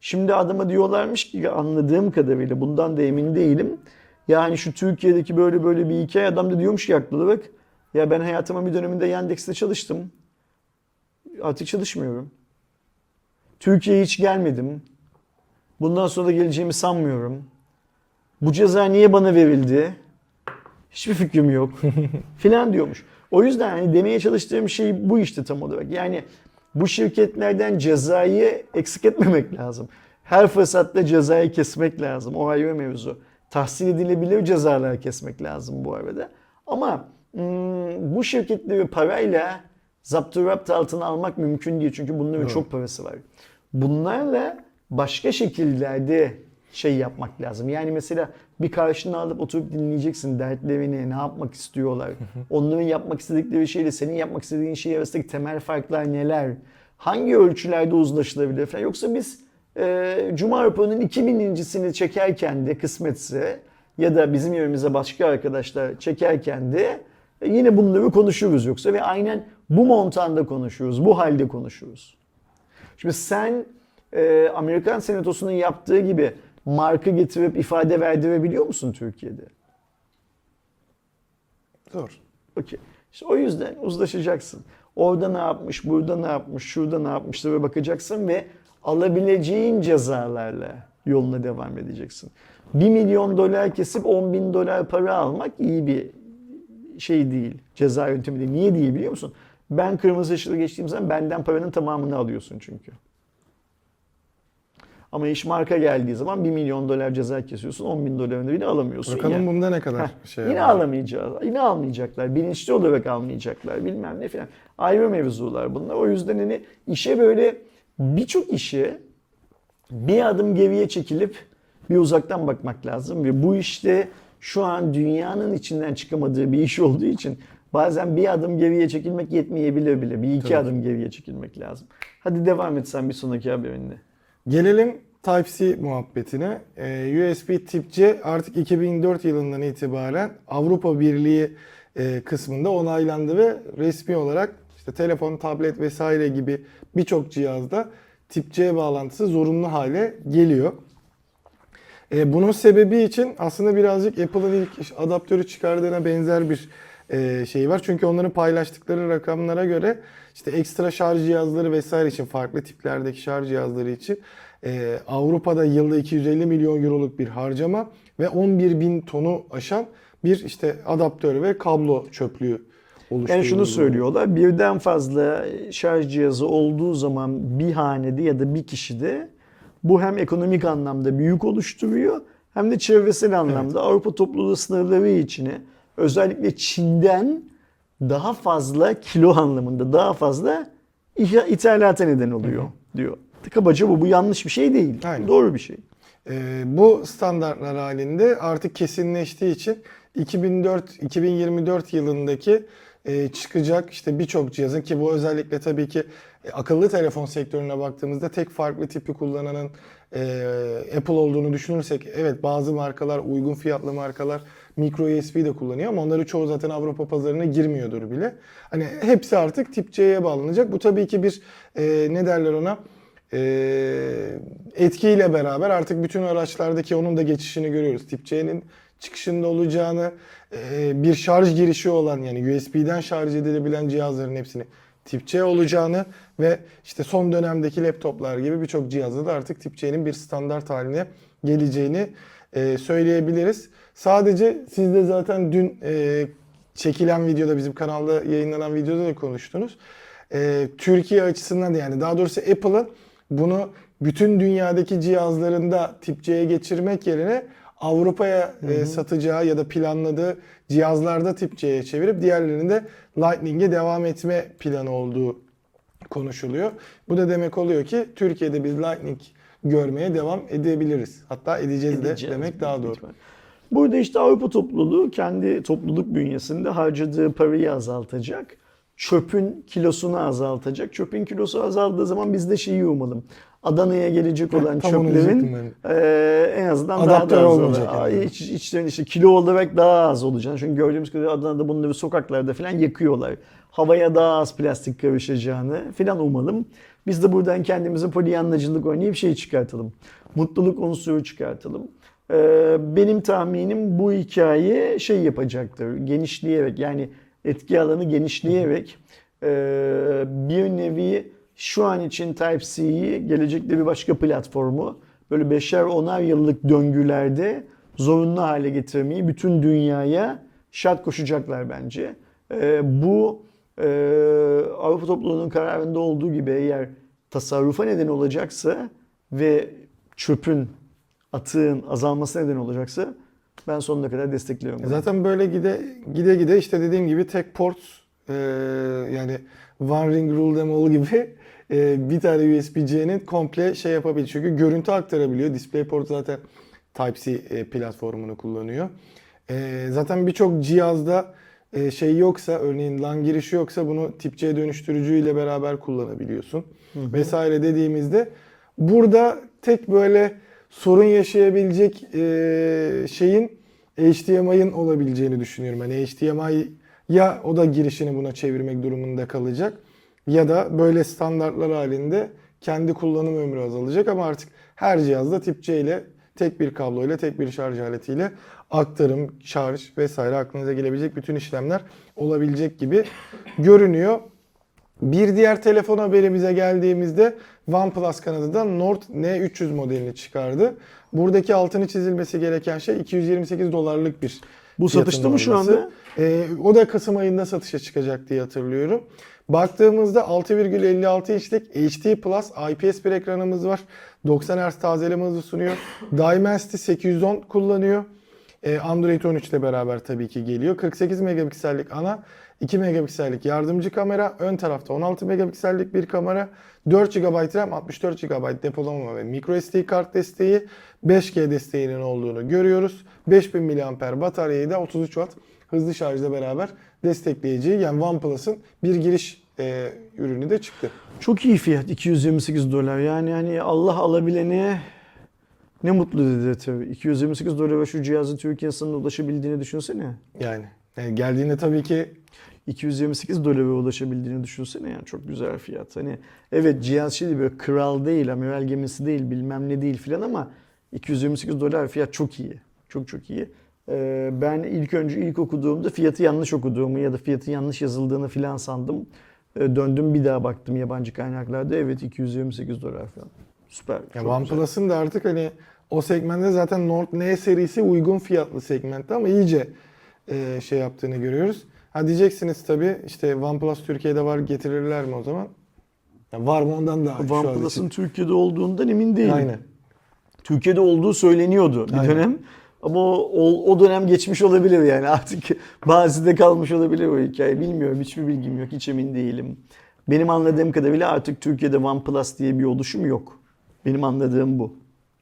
Şimdi adama diyorlarmış ki anladığım kadarıyla bundan da emin değilim. Yani şu Türkiye'deki böyle böyle bir hikaye adam da diyormuş ki olarak ya ben hayatımın bir döneminde Yandex'te çalıştım. Artık çalışmıyorum. Türkiye'ye hiç gelmedim. Bundan sonra da geleceğimi sanmıyorum. Bu ceza niye bana verildi? Hiçbir fikrim yok. filan diyormuş. O yüzden hani demeye çalıştığım şey bu işte tam olarak. Yani bu şirketlerden cezayı eksik etmemek lazım. Her fırsatta cezayı kesmek lazım. O ayrı mevzu. Tahsil edilebilir cezalar kesmek lazım bu arada. Ama hmm, bu şirketleri parayla zapturapt altına almak mümkün değil. Çünkü bunların Doğru. çok parası var. Bunlarla başka şekillerde şey yapmak lazım. Yani mesela bir karşına alıp oturup dinleyeceksin dertlerini, ne yapmak istiyorlar. Onların yapmak istedikleri şeyle senin yapmak istediğin şey arasındaki temel farklar neler? Hangi ölçülerde uzlaşılabilir falan. Yoksa biz e, Cuma raporunun 2000'incisini çekerken de kısmetse ya da bizim yerimize başka arkadaşlar çekerken de e, yine bunları konuşuruz yoksa ve aynen bu montanda konuşuyoruz, bu halde konuşuyoruz. Şimdi sen e, Amerikan Senatosu'nun yaptığı gibi marka getirip ifade verdirebiliyor musun Türkiye'de? Zor. Okey. İşte o yüzden uzlaşacaksın. Orada ne yapmış, burada ne yapmış, şurada ne yapmıştır ve bakacaksın ve alabileceğin cezalarla yoluna devam edeceksin. 1 milyon dolar kesip 10 bin dolar para almak iyi bir şey değil. Ceza yöntemi değil. Niye değil biliyor musun? Ben kırmızı ışıkla geçtiğim zaman benden paranın tamamını alıyorsun çünkü. Ama iş marka geldiği zaman 1 milyon dolar ceza kesiyorsun. 10 bin dolarını bile alamıyorsun. Bakalım Yani- bunda ne kadar Heh, şey yine var. alamayacağız. Yine almayacaklar. Bilinçli olarak almayacaklar. Bilmem ne falan. Ayrı mevzular bunlar. O yüzden hani işe böyle birçok işe bir adım geriye çekilip bir uzaktan bakmak lazım ve bu işte şu an dünyanın içinden çıkamadığı bir iş olduğu için bazen bir adım geriye çekilmek yetmeyebilir bile. Bir iki Tabii. adım geriye çekilmek lazım. Hadi devam et sen bir sonraki haberinle. Gelelim Type-C muhabbetine. Ee, USB Tip-C artık 2004 yılından itibaren Avrupa Birliği e, kısmında onaylandı ve resmi olarak işte telefon, tablet vesaire gibi birçok cihazda Tip-C bağlantısı zorunlu hale geliyor. E, bunun sebebi için aslında birazcık Apple'ın ilk adaptörü çıkardığına benzer bir e, şey var. Çünkü onların paylaştıkları rakamlara göre işte ekstra şarj cihazları vesaire için farklı tiplerdeki şarj cihazları için e, Avrupa'da yılda 250 milyon euroluk bir harcama ve 11 bin tonu aşan bir işte adaptör ve kablo çöplüğü oluşturuyor. Yani şunu söylüyorlar. Birden fazla şarj cihazı olduğu zaman bir hanede ya da bir kişide bu hem ekonomik anlamda büyük oluşturuyor hem de çevresel anlamda Avrupa topluluğu sınırları içine özellikle Çin'den daha fazla kilo anlamında daha fazla ithalata neden oluyor diyor. Kabaca bu. Bu yanlış bir şey değil. Aynen. Doğru bir şey. Ee, bu standartlar halinde artık kesinleştiği için 2004-2024 yılındaki e, çıkacak işte birçok cihazın ki bu özellikle tabii ki e, akıllı telefon sektörüne baktığımızda tek farklı tipi kullananın e, Apple olduğunu düşünürsek evet bazı markalar uygun fiyatlı markalar micro USB de kullanıyor ama onları çoğu zaten Avrupa pazarına girmiyordur bile. Hani hepsi artık tip C'ye bağlanacak. Bu tabii ki bir e, ne derler ona e, etkiyle beraber artık bütün araçlardaki onun da geçişini görüyoruz. Tip C'nin çıkışında olacağını, e, bir şarj girişi olan yani USB'den şarj edilebilen cihazların hepsini Tip C olacağını ve işte son dönemdeki laptoplar gibi birçok cihazda da artık Tip C'nin bir standart haline geleceğini e, söyleyebiliriz. Sadece siz de zaten dün e, çekilen videoda bizim kanalda yayınlanan videoda da konuştunuz. E, Türkiye açısından da yani daha doğrusu Apple'ın bunu bütün dünyadaki cihazlarında tip C'ye geçirmek yerine Avrupa'ya e, satacağı ya da planladığı cihazlarda tip C'ye çevirip diğerlerinde Lightning'e devam etme planı olduğu konuşuluyor. Bu da demek oluyor ki Türkiye'de biz Lightning görmeye devam edebiliriz. Hatta edeceğiz, de Edeceğiz demek daha doğru. ihtimal. Burada işte Avrupa topluluğu kendi topluluk bünyesinde harcadığı parayı azaltacak. Çöpün kilosunu azaltacak. Çöpün kilosu azaldığı zaman biz de şeyi umalım. Adana'ya gelecek olan tam çöplerin eee, en azından Adapte daha da az olacak. yani. İç, içten işte kilo olarak daha az olacak. Çünkü gördüğümüz kadarıyla Adana'da bunları sokaklarda falan yakıyorlar. Havaya daha az plastik karışacağını falan umalım. Biz de buradan kendimize polyanlacılık oynayıp şey çıkartalım. Mutluluk unsuru çıkartalım. Ee, benim tahminim bu hikaye şey yapacaktır. Genişleyerek yani etki alanı genişleyerek e, bir nevi şu an için Type-C'yi gelecekte bir başka platformu böyle beşer onar yıllık döngülerde zorunlu hale getirmeyi bütün dünyaya şart koşacaklar bence. Ee, bu e, Avrupa topluluğunun kararında olduğu gibi eğer tasarrufa neden olacaksa ve çöpün, atığın azalması neden olacaksa ben sonuna kadar destekliyorum. bunu. Zaten böyle gide gide gide işte dediğim gibi tek port e, yani one ring rule them all gibi e, bir tane USB-C'nin komple şey yapabilir. Çünkü görüntü aktarabiliyor. DisplayPort zaten Type-C e, platformunu kullanıyor. E, zaten birçok cihazda e, şey yoksa örneğin LAN girişi yoksa bunu tip C dönüştürücü ile beraber kullanabiliyorsun. Vesaire dediğimizde burada tek böyle sorun yaşayabilecek e, şeyin HDMI'ın olabileceğini düşünüyorum. Hani HDMI ya o da girişini buna çevirmek durumunda kalacak ya da böyle standartlar halinde kendi kullanım ömrü azalacak ama artık her cihazda tip C ile tek bir kabloyla tek bir şarj aletiyle aktarım, şarj vesaire aklınıza gelebilecek bütün işlemler olabilecek gibi görünüyor. Bir diğer telefon haberimize geldiğimizde OnePlus Kanada'dan Nord N300 modelini çıkardı. Buradaki altını çizilmesi gereken şey 228 dolarlık bir Bu satışta mı şu anda? Ee, o da Kasım ayında satışa çıkacak diye hatırlıyorum. Baktığımızda 6,56 inçlik HD Plus IPS bir ekranımız var. 90 Hz tazeleme hızı sunuyor. Dimensity 810 kullanıyor. Ee, Android 13 ile beraber tabii ki geliyor. 48 megapiksellik ana, 2 megapiksellik yardımcı kamera, ön tarafta 16 megapiksellik bir kamera, 4 GB RAM, 64 GB depolama ve microSD kart desteği, 5G desteğinin olduğunu görüyoruz. 5000 mAh bataryayı da 33 Watt hızlı şarjla beraber destekleyeceği yani OnePlus'ın bir giriş e, ürünü de çıktı. Çok iyi fiyat 228 dolar. Yani hani Allah alabileni Ne mutlu dedi tabii. 228 dolar ve şu cihazı Türkiye sınırına ulaşabildiğini düşünsene. Yani, yani geldiğinde tabii ki 228 dolara ulaşabildiğini düşünsene yani çok güzel fiyat. Hani evet cihaz şey değil, böyle kral değil, amiral gemisi değil, bilmem ne değil filan ama 228 dolar fiyat çok iyi. Çok çok iyi. Ee, ben ilk önce ilk okuduğumda fiyatı yanlış okuduğumu ya da fiyatı yanlış yazıldığını filan sandım. Ee, döndüm bir daha baktım yabancı kaynaklarda. Evet 228 dolar falan. Süper. Ya. OnePlus'ın da artık hani o segmentte zaten Nord N serisi uygun fiyatlı segmentte ama iyice e, şey yaptığını görüyoruz. Ha diyeceksiniz tabii işte OnePlus Türkiye'de var getirirler mi o zaman? Ya var mı ondan da şu an OnePlus'ın. Türkiye'de olduğundan emin değilim. Aynen. Türkiye'de olduğu söyleniyordu bir Aynen. dönem. Ama o, o, dönem geçmiş olabilir yani artık bazıda kalmış olabilir o hikaye. Bilmiyorum hiçbir bilgim yok hiç emin değilim. Benim anladığım kadarıyla artık Türkiye'de OnePlus diye bir oluşum yok. Benim anladığım bu.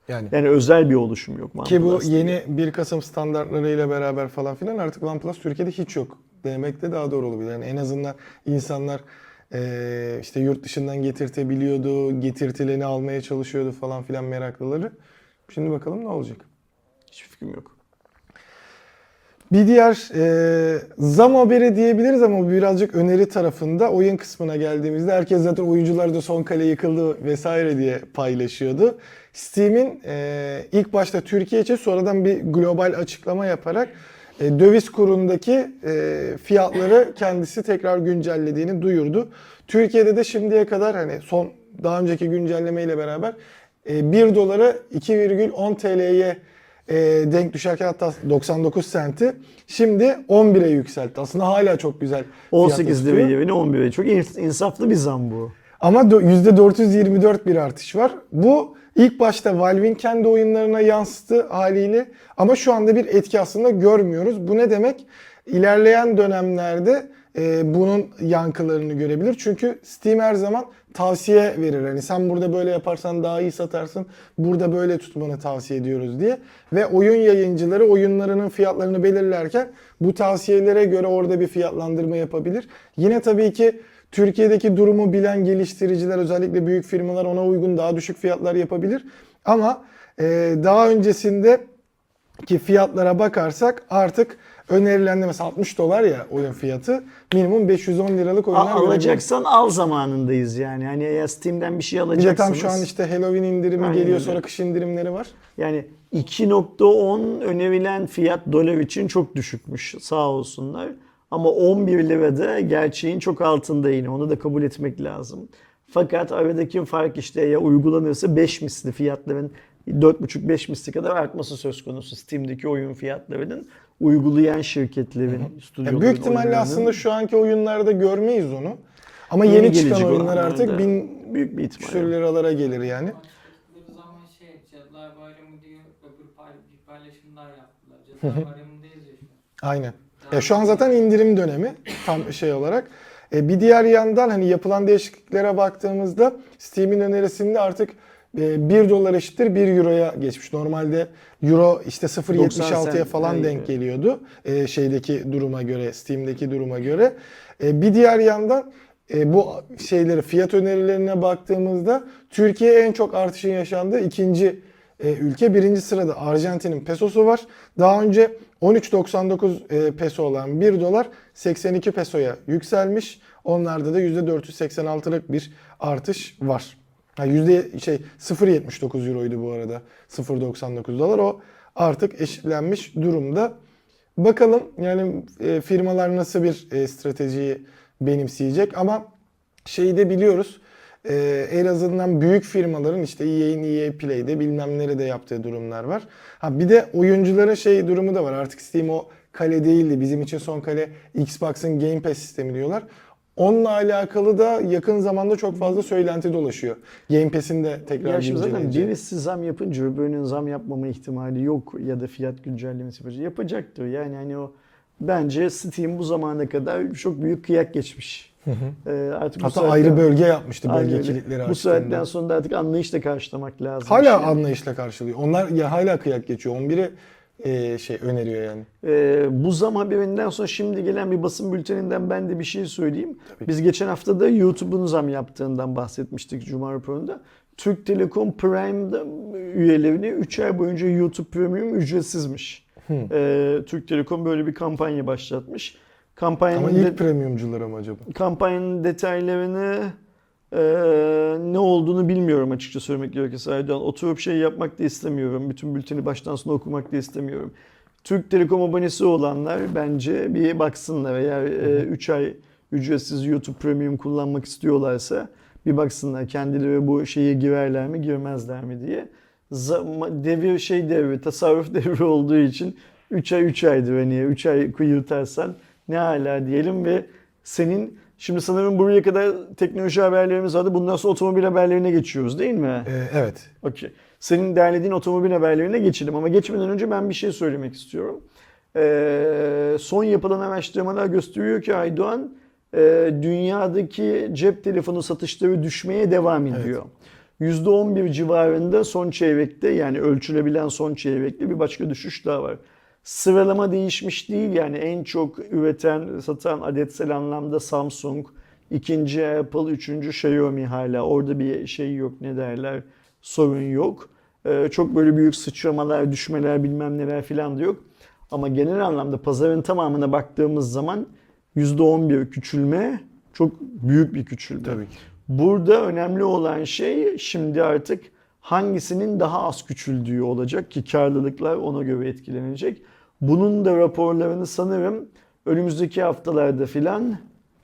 Yani. Yani özel bir oluşum yok Ki bu OnePlus diye. yeni 1 Kasım standartlarıyla beraber falan filan artık OnePlus Türkiye'de hiç yok demek de daha doğru olabilir. Yani en azından insanlar eee, işte yurt dışından getirtebiliyordu, getirtileni almaya çalışıyordu falan filan meraklıları. Şimdi bakalım ne olacak. Hiçbir fikrim yok. Bir diğer e, zam haberi diyebiliriz ama birazcık öneri tarafında oyun kısmına geldiğimizde herkes zaten oyuncular da son kale yıkıldı vesaire diye paylaşıyordu. Steam'in e, ilk başta Türkiye için sonradan bir global açıklama yaparak e, döviz kurundaki e, fiyatları kendisi tekrar güncellediğini duyurdu. Türkiye'de de şimdiye kadar hani son daha önceki güncellemeyle beraber e, 1 dolara 2,10 TL'ye e, denk düşerken hatta 99 senti şimdi 11'e yükseltti. Aslında hala çok güzel. fiyatla 18 tutuyor. lira yerine 11 lira. Çok ins- insaflı bir zam bu. Ama do- %424 bir artış var. Bu ilk başta Valve'in kendi oyunlarına yansıtı haliyle ama şu anda bir etki aslında görmüyoruz. Bu ne demek? İlerleyen dönemlerde e, bunun yankılarını görebilir. Çünkü Steam her zaman tavsiye verir. Hani sen burada böyle yaparsan daha iyi satarsın. Burada böyle tutmanı tavsiye ediyoruz diye. Ve oyun yayıncıları oyunlarının fiyatlarını belirlerken bu tavsiyelere göre orada bir fiyatlandırma yapabilir. Yine tabii ki Türkiye'deki durumu bilen geliştiriciler özellikle büyük firmalar ona uygun daha düşük fiyatlar yapabilir. Ama e, daha öncesinde ki fiyatlara bakarsak artık önerilen de mesela 60 dolar ya oyun fiyatı minimum 510 liralık oyunlar Al- alacaksan al zamanındayız yani. Hani eğer Steam'den bir şey Bir de alacaksınız. tam şu an işte Halloween indirimi Aynen geliyor öyle. sonra kış indirimleri var. Yani 2.10 önerilen fiyat dolar için çok düşükmüş sağ olsunlar. Ama 11 lirada gerçeğin çok altında yine onu da kabul etmek lazım. Fakat aradaki fark işte ya uygulanırsa 5 misli fiyatların 4.5-5 misli kadar artması söz konusu Steam'deki oyun fiyatlarının uygulayan şirketlerin, stüdyoların, büyük ihtimalle aslında şu anki oyunlarda görmeyiz onu. Ama yeni yeni, çıkan oyunlar artık bin büyük bir ihtimal. küsür liralara gelir yani. Bu zaman şey Cadılar Bayramı diye öbür pay, bir paylaşım daha yaptılar. Cadılar Bayramı'ndayız ya şu an. Aynen. Ya şu an zaten indirim dönemi tam şey olarak. E, bir diğer yandan hani yapılan değişikliklere baktığımızda Steam'in önerisinde artık e, 1 dolar eşittir 1 euroya geçmiş. Normalde euro işte 0.76'ya cent, falan aynen. denk geliyordu. E, şeydeki duruma göre, Steam'deki duruma göre. E, bir diğer yandan e, bu şeyleri fiyat önerilerine baktığımızda Türkiye en çok artışın yaşandığı ikinci e, ülke. Birinci sırada Arjantin'in pesosu var. Daha önce 13.99 e, peso olan 1 dolar 82 pesoya yükselmiş. Onlarda da %486'lık bir artış var. Ha, yüzde şey 0.79 euroydu bu arada. 0.99 dolar o artık eşitlenmiş durumda. Bakalım yani e, firmalar nasıl bir e, stratejiyi benimseyecek ama şeyi de biliyoruz. E, en azından büyük firmaların işte EA'in EA Play'de bilmem nerede yaptığı durumlar var. Ha bir de oyuncuların şey durumu da var. Artık Steam o kale değildi. Bizim için son kale Xbox'ın Game Pass sistemi diyorlar. Onunla alakalı da yakın zamanda çok fazla söylenti dolaşıyor. Game Pass'in de tekrar Ya şimdi zaten güncelleneceği. birisi zam yapınca öbürünün zam yapmama ihtimali yok ya da fiyat güncellemesi yapacak. Yapacaktır. Yani hani o bence Steam bu zamana kadar çok büyük kıyak geçmiş. Ee, artık Hatta saatten- ayrı bölge yapmıştı bölge öyle. kilitleri Bu saatten sonra da artık anlayışla karşılamak lazım. Hala Şey. anlayışla karşılıyor. Onlar ya hala kıyak geçiyor. 11'i e, şey öneriyor yani. Ee, bu zam haberinden sonra şimdi gelen bir basın bülteninden ben de bir şey söyleyeyim. Biz geçen hafta da YouTube'un zam yaptığından bahsetmiştik Cuma raporunda. Türk Telekom Prime'da üyelerine 3 ay boyunca YouTube Premium ücretsizmiş. Hı. Ee, Türk Telekom böyle bir kampanya başlatmış. Kampanyanın Ama de- ilk premiumculara mı acaba? kampanyanın detaylarını e, ne olduğunu bilmiyorum açıkça söylemek gerekirse Aydoğan. Oturup şey yapmak da istemiyorum. Bütün bülteni baştan sona okumak da istemiyorum. Türk Telekom abonesi olanlar bence bir baksınlar. Eğer 3 ay ücretsiz YouTube Premium kullanmak istiyorlarsa bir baksınlar kendileri bu şeye girerler mi girmezler mi diye. Zam- devir şey devri, tasarruf devri olduğu için 3 ay 3 aydır hani 3 ay yırtarsan ne hala diyelim ve senin şimdi sanırım buraya kadar teknoloji haberlerimiz vardı. Bundan sonra otomobil haberlerine geçiyoruz değil mi? Ee, evet. Okey. Senin derlediğin otomobil haberlerine geçelim ama geçmeden önce ben bir şey söylemek istiyorum. Ee, son yapılan araştırmalar gösteriyor ki Aydoğan e, dünyadaki cep telefonu satışları düşmeye devam ediyor. %11 civarında son çeyrekte yani ölçülebilen son çeyrekte bir başka düşüş daha var. Sıralama değişmiş değil yani en çok üreten, satan adetsel anlamda Samsung, ikinci Apple, üçüncü Xiaomi hala. Orada bir şey yok ne derler sorun yok. Ee, çok böyle büyük sıçramalar, düşmeler bilmem neler filan da yok. Ama genel anlamda pazarın tamamına baktığımız zaman %11 küçülme çok büyük bir küçülme. Tabii ki. Burada önemli olan şey şimdi artık hangisinin daha az küçüldüğü olacak ki karlılıklar ona göre etkilenecek. Bunun da raporlarını sanırım önümüzdeki haftalarda filan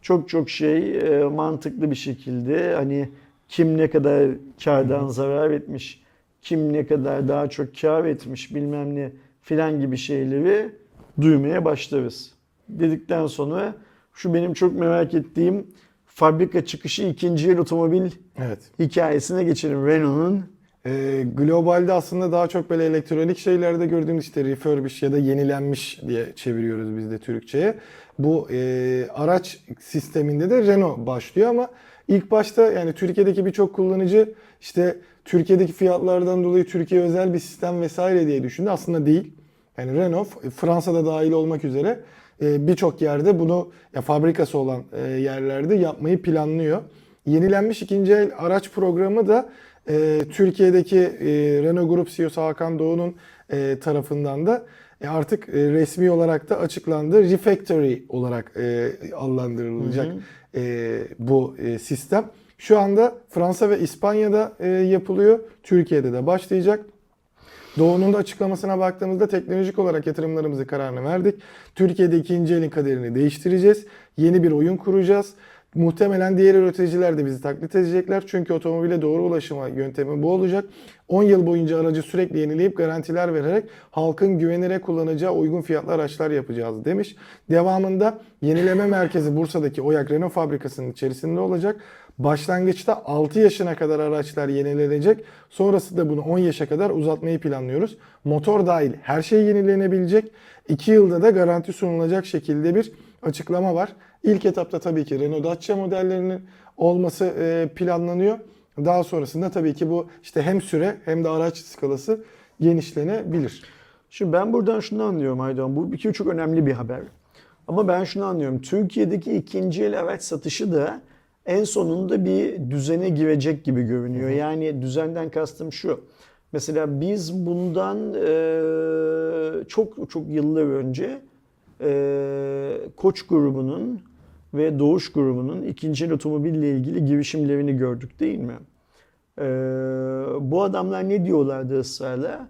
çok çok şey e, mantıklı bir şekilde hani kim ne kadar kardan zarar etmiş, kim ne kadar daha çok kar etmiş bilmem ne filan gibi şeyleri duymaya başlarız. Dedikten sonra şu benim çok merak ettiğim fabrika çıkışı ikinci el otomobil Evet. hikayesine geçelim. Renault'un Ee, globalde aslında daha çok böyle elektronik şeylerde gördüğümüz işte refurbish ya da yenilenmiş diye çeviriyoruz biz de Türkçe'ye. Bu e, araç sisteminde de Renault başlıyor ama ilk başta yani Türkiye'deki birçok kullanıcı işte Türkiye'deki fiyatlardan dolayı Türkiye özel bir sistem vesaire diye düşündü. Aslında değil. Yani Renault Fransa'da dahil olmak üzere e, birçok yerde bunu ya fabrikası olan e, yerlerde yapmayı planlıyor. Yenilenmiş ikinci el araç programı da e, Türkiye'deki e, Renault Grup CEO'su Hakan Doğu'nun e, tarafından da e, artık e, resmi olarak da açıklandı. Refactory olarak e, adlandırılacak Hı hı. e, bu e, sistem. Şu anda Fransa ve İspanya'da e, yapılıyor. Türkiye'de de başlayacak. Doğu'nun da açıklamasına baktığımızda teknolojik olarak yatırımlarımızı kararını verdik. Türkiye'de ikinci elin kaderini değiştireceğiz. Yeni bir oyun kuracağız. Muhtemelen diğer üreticiler de bizi taklit edecekler. Çünkü otomobile doğru ulaşıma yöntemi bu olacak. 10 yıl boyunca aracı sürekli yenileyip garantiler vererek halkın güvenerek kullanacağı uygun fiyatlı araçlar yapacağız demiş. Devamında yenileme merkezi Bursa'daki Oyak Renault fabrikasının içerisinde olacak. Başlangıçta 6 yaşına kadar araçlar yenilenecek. Sonrasında bunu 10 yaşa kadar uzatmayı planlıyoruz. Motor dahil her şey yenilenebilecek. 2 yılda da garanti sunulacak şekilde bir açıklama var. İlk etapta tabii ki Renault Dacia modellerinin olması e, planlanıyor. Daha sonrasında tabii ki bu işte hem süre hem de araç skalası genişlenebilir. Şimdi ben buradan şunu anlıyorum Aydoğan. Bu kere çok önemli bir haber. Ama ben şunu anlıyorum. Türkiye'deki ikinci el araç satışı da en sonunda bir düzene girecek gibi görünüyor. Yani düzenden kastım şu. Mesela biz bundan eee, çok çok yıllar önce eee, Koç grubunun ve Doğuş grubunun ikinci otomobille ilgili girişimlerini gördük değil mi? Eee, bu adamlar ne diyorlardı ısrarla?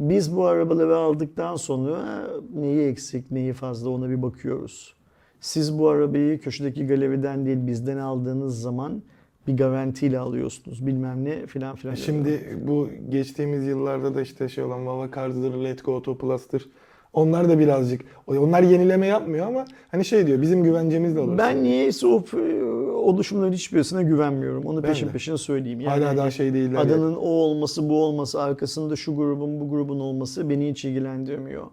Biz bu arabaları aldıktan sonra neyi eksik, neyi fazla ona bir bakıyoruz. Siz bu arabayı köşedeki galeriden değil bizden aldığınız zaman bir garantiyle alıyorsunuz bilmem ne filan filan. Şimdi bu geçtiğimiz yıllarda da işte şey olan Vava Cars'dır, Letgo Auto Plus'tır. Onlar da birazcık, onlar yenileme yapmıyor ama hani şey diyor bizim güvencemizle olur. ben niyeyse o e, oluşumların hiçbirisine güvenmiyorum. Onu Ben peşin de. peşin söyleyeyim. Yani Hala daha şey değiller. yani. Adının o olması, bu olması, arkasında şu grubun, bu grubun olması beni hiç ilgilendirmiyor.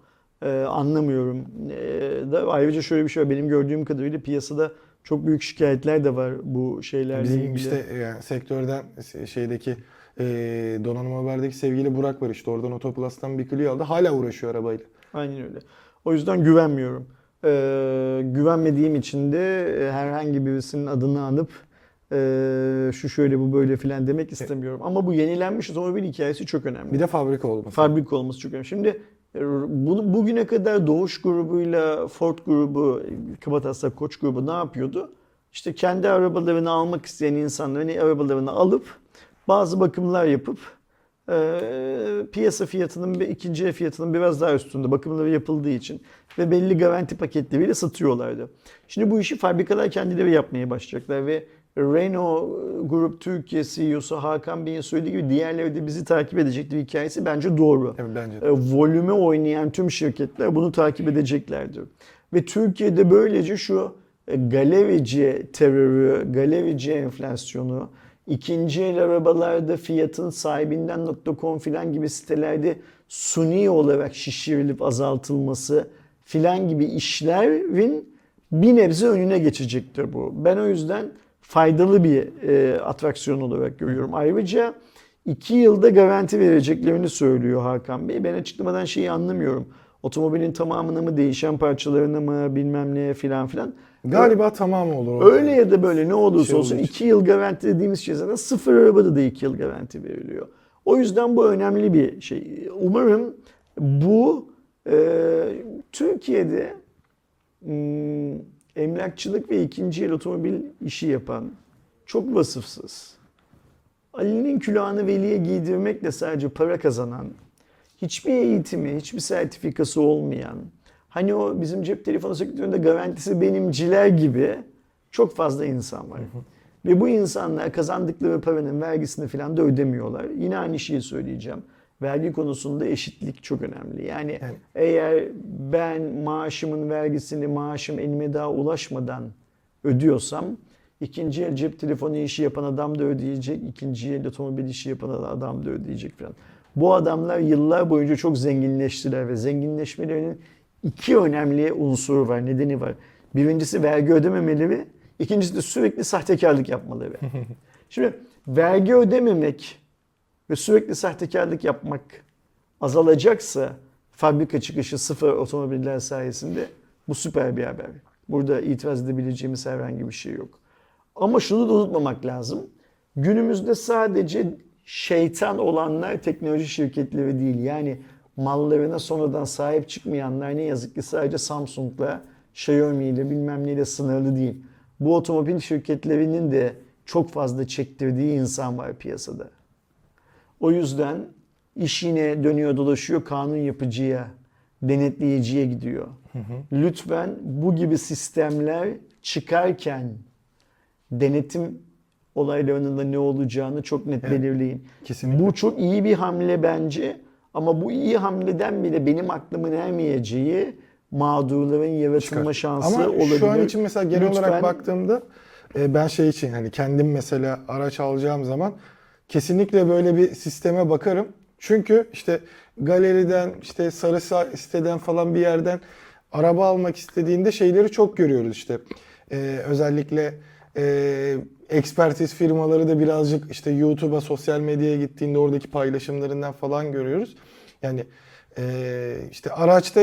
Ee, anlamıyorum. Ee, da ayrıca şöyle bir şey var. Benim gördüğüm kadarıyla piyasada çok büyük şikayetler de var bu şeylerle Bizim ilgili. işte yani sektörden şeydeki e, donanım haberdeki sevgili Burak var işte oradan Otoplus'tan bir Clio aldı. Hala uğraşıyor arabayla. Aynen öyle. O yüzden güvenmiyorum. Ee, güvenmediğim için de e, herhangi birisinin adını anıp Ee, şu şöyle bu böyle filan demek istemiyorum. Ama bu yenilenmiş otomobil hikayesi çok önemli. Bir de fabrika olması. Fabrika olması çok önemli. Şimdi e, bu, bugüne kadar Doğuş grubuyla Ford grubu, Kabataslak Koç grubu ne yapıyordu? İşte kendi arabalarını almak isteyen insanların arabalarını alıp bazı bakımlar yapıp e, piyasa fiyatının ve ikinci el fiyatının biraz daha üstünde bakımları yapıldığı için ve belli garanti paketleriyle satıyorlardı. Şimdi bu işi fabrikalar kendileri yapmaya başlayacaklar ve Renault Grup Türkiye CEO'su Hakan Bey'in söylediği gibi diğerleri de bizi takip edecektir hikayesi bence doğru. Evet, bence de. E, volüme oynayan tüm şirketler bunu takip edeceklerdir. Ve Türkiye'de böylece şu e, galerici terörü, galerici enflasyonu, ikinci el arabalarda fiyatın sahibinden.com filan gibi sitelerde suni olarak şişirilip azaltılması filan gibi işlerin bir nebze önüne geçecektir bu. Ben o yüzden faydalı bir e, atraksiyon olarak görüyorum. Ayrıca iki yılda garanti vereceklerini söylüyor Hakan Bey. Ben açıklamadan şeyi anlamıyorum. Otomobilin tamamını mı, değişen parçalarını mı, bilmem ne filan filan. Galiba tamamı olur. Öyle ya da böyle ne olursa Şey olsun olduğu için. 2 yıl garanti dediğimiz şey zaten sıfır arabada da 2 yıl garanti veriliyor. O yüzden bu önemli bir şey. Umarım bu e, Türkiye'de hmm, emlakçılık ve ikinci el otomobil işi yapan çok vasıfsız. Ali'nin külahını veliye giydirmekle sadece para kazanan, hiçbir eğitimi, hiçbir sertifikası olmayan, hani o bizim cep telefonu sektöründe garantisi benimciler gibi çok fazla insan var. Ve bu insanlar kazandıkları paranın vergisini falan da ödemiyorlar. Yine aynı şeyi söyleyeceğim. Vergi konusunda eşitlik çok önemli. Yani, Yani- eğer ben maaşımın vergisini maaşım elime daha ulaşmadan ödüyorsam ikinci el cep telefonu işi yapan adam da ödeyecek, ikinci el otomobil işi yapan adam da ödeyecek falan. Bu adamlar yıllar boyunca çok zenginleştiler ve zenginleşmelerinin iki önemli unsuru var, nedeni var. Birincisi vergi ödememeleri, ikincisi de sürekli sahtekarlık yapmaları. Şimdi vergi ödememek ve sürekli sahtekarlık yapmak azalacaksa fabrika çıkışı sıfır otomobiller sayesinde bu süper bir haber. Burada itiraz edebileceğimiz herhangi bir şey yok. Ama şunu da unutmamak lazım. Günümüzde sadece şeytan olanlar teknoloji şirketleri değil. Yani mallarına sonradan sahip çıkmayanlar ne yazık ki sadece Samsung'la, Xiaomi ile bilmem neyle sınırlı değil. Bu otomobil şirketlerinin de çok fazla çektirdiği insan var piyasada. O yüzden iş yine dönüyor dolaşıyor kanun yapıcıya, denetleyiciye gidiyor. Lütfen bu gibi sistemler çıkarken denetim olaylarının da ne olacağını çok net Evet. belirleyin. Kesinlikle. Bu çok iyi bir hamle bence ama bu iyi hamleden bile benim aklımın ermeyeceği mağdurların yaratılma Çıkar. şansı Ama olabilir. şu an için mesela genel Lütfen- olarak baktığımda e, ben şey için hani kendim mesela araç alacağım zaman kesinlikle böyle bir sisteme bakarım. Çünkü işte galeriden işte sarı Sa- siteden falan bir yerden araba almak istediğinde şeyleri çok görüyoruz işte. E, özellikle e, ekspertiz firmaları da birazcık işte YouTube'a, sosyal medyaya gittiğinde oradaki paylaşımlarından falan görüyoruz. Yani e, işte araçta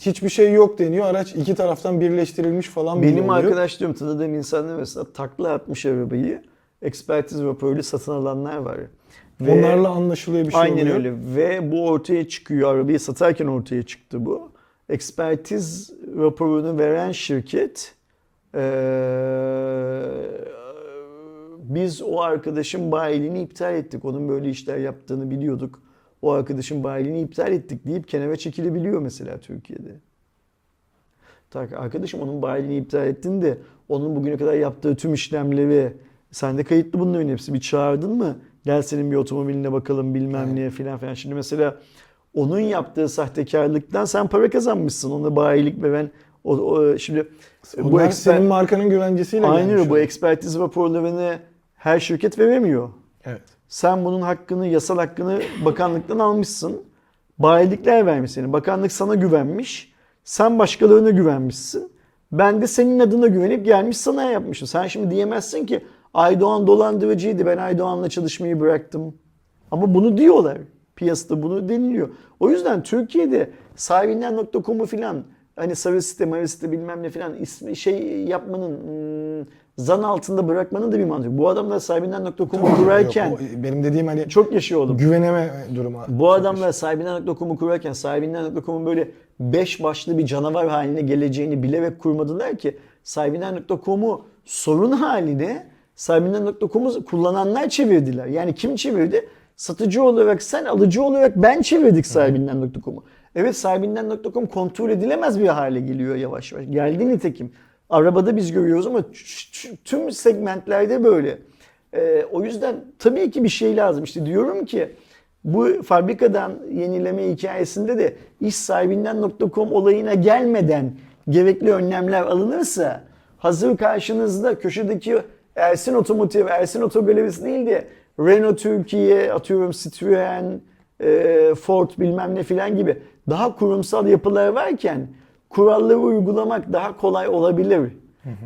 hiçbir şey yok deniyor. Araç iki taraftan birleştirilmiş falan Benim oluyor. arkadaşlarım tanıdığım insanlar mesela takla atmış arabayı ekspertiz raporuyla satın alanlar var. Ve Onlarla anlaşılıyor bir şey Aynen oluyor. öyle ve bu ortaya çıkıyor. Arabayı satarken ortaya çıktı bu. Ekspertiz raporunu veren şirket eee, biz o arkadaşın bayiliğini iptal ettik. Onun böyle işler yaptığını biliyorduk. O arkadaşın bayiliğini iptal ettik deyip kenara çekilebiliyor mesela Türkiye'de. Tak arkadaşım onun bayiliğini iptal ettin de onun bugüne kadar yaptığı tüm işlemleri sende kayıtlı bunların hepsi bir çağırdın mı? Gel senin bir otomobiline bakalım bilmem ne filan filan. Şimdi mesela onun yaptığı sahtekarlıktan sen para kazanmışsın. Ona bayilik veren o, o- şimdi Bunlar bu eksper, senin markanın güvencesiyle aynı bu ekspertiz raporlarını her şirket veremiyor. Evet. Sen bunun hakkını, yasal hakkını bakanlıktan almışsın. Bayilikler vermiş seni. Bakanlık sana güvenmiş. Sen başkalarına güvenmişsin. Ben de senin adına güvenip gelmiş sana yapmışım. Sen şimdi diyemezsin ki Aydoğan dolandırıcıydı. Ben Aydoğan'la çalışmayı bıraktım. Ama bunu diyorlar. Piyasada bunu deniliyor. O yüzden Türkiye'de sahibinden.com'u filan hani sarı site, marı site bilmem ne filan ismi şey yapmanın hmm, zan altında bırakmanın da bir mantığı. Bu adamlar sahibinden.com'u kurarken Yok, o benim dediğim hani çok yaşıyor oğlum. güveneme durumu. Bu adamlar sahibinden.com'u kurarken sahibinden.com'un böyle beş başlı bir canavar haline geleceğini bilerek kurmadılar ki sahibinden.com'u sorun haline sahibinden.com'u kullananlar çevirdiler. Yani kim çevirdi? Satıcı olarak sen, alıcı olarak ben çevirdik sahibinden.com'u. Evet sahibinden.com kontrol edilemez bir hale geliyor yavaş yavaş. Geldi nitekim. Arabada biz görüyoruz ama tüm segmentlerde böyle. Ee, o yüzden tabii ki bir şey lazım. İşte diyorum ki bu fabrikadan yenileme hikayesinde de iş sahibinden.com olayına gelmeden gerekli önlemler alınırsa hazır karşınızda köşedeki Ersin Otomotiv, Ersin Otogalerisi değil de Renault Türkiye, atıyorum Citroen, e, Ford bilmem ne filan gibi daha kurumsal yapılar varken kuralları uygulamak daha kolay olabilir.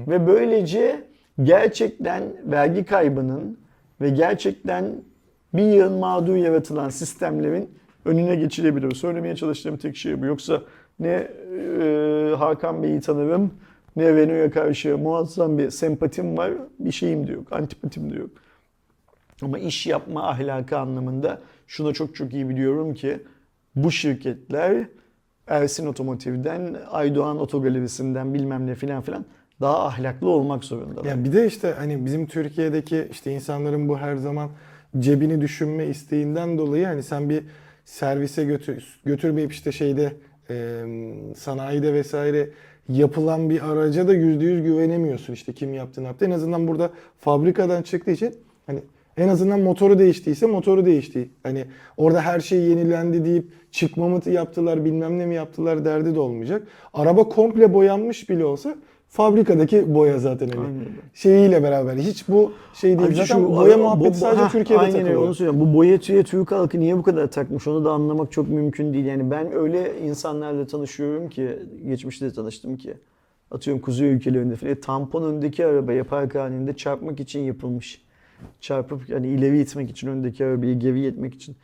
Ve böylece gerçekten vergi kaybının ve gerçekten bir yığın mağdur yaratılan sistemlerin önüne geçilebilir. Söylemeye çalıştığım tek şey bu. Yoksa ne e, Hakan Bey'i tanırım ne Renault'a karşı muazzam bir sempatim var. Bir şeyim de yok. Antipatim de yok. Ama iş yapma ahlakı anlamında şuna çok çok iyi biliyorum ki bu şirketler Ersin Otomotiv'den, Aydoğan Otogalerisi'nden bilmem ne filan filan daha ahlaklı olmak zorundalar. Ya bir de işte hani bizim Türkiye'deki işte insanların bu her zaman cebini düşünme isteğinden dolayı hani sen bir servise götür götürmeyip işte şeyde e, sanayide vesaire yapılan bir araca da yüzde yüz güvenemiyorsun işte kim yaptı ne yaptı. En azından burada fabrikadan çıktığı için hani en azından motoru değiştiyse motoru değişti. Hani orada her şey yenilendi deyip çıkma mı yaptılar bilmem ne mi yaptılar derdi de olmayacak. Araba komple boyanmış bile olsa fabrikadaki boya zaten hani Aynen şeyiyle beraber hiç bu şey değil. Ayrıca Zaten şu boya muhabbeti sadece ha, Türkiye'de aynen takılıyor. onu söylüyorum. Bu boya tüye Türk halkı niye bu kadar takmış onu da anlamak çok mümkün değil. Yani ben öyle insanlarla tanışıyorum ki geçmişte de tanıştım ki atıyorum kuzey ülkelerinde falan tampon öndeki arabaya park halinde çarpmak için yapılmış. Çarpıp yani ileri itmek için öndeki arabayı geri itmek için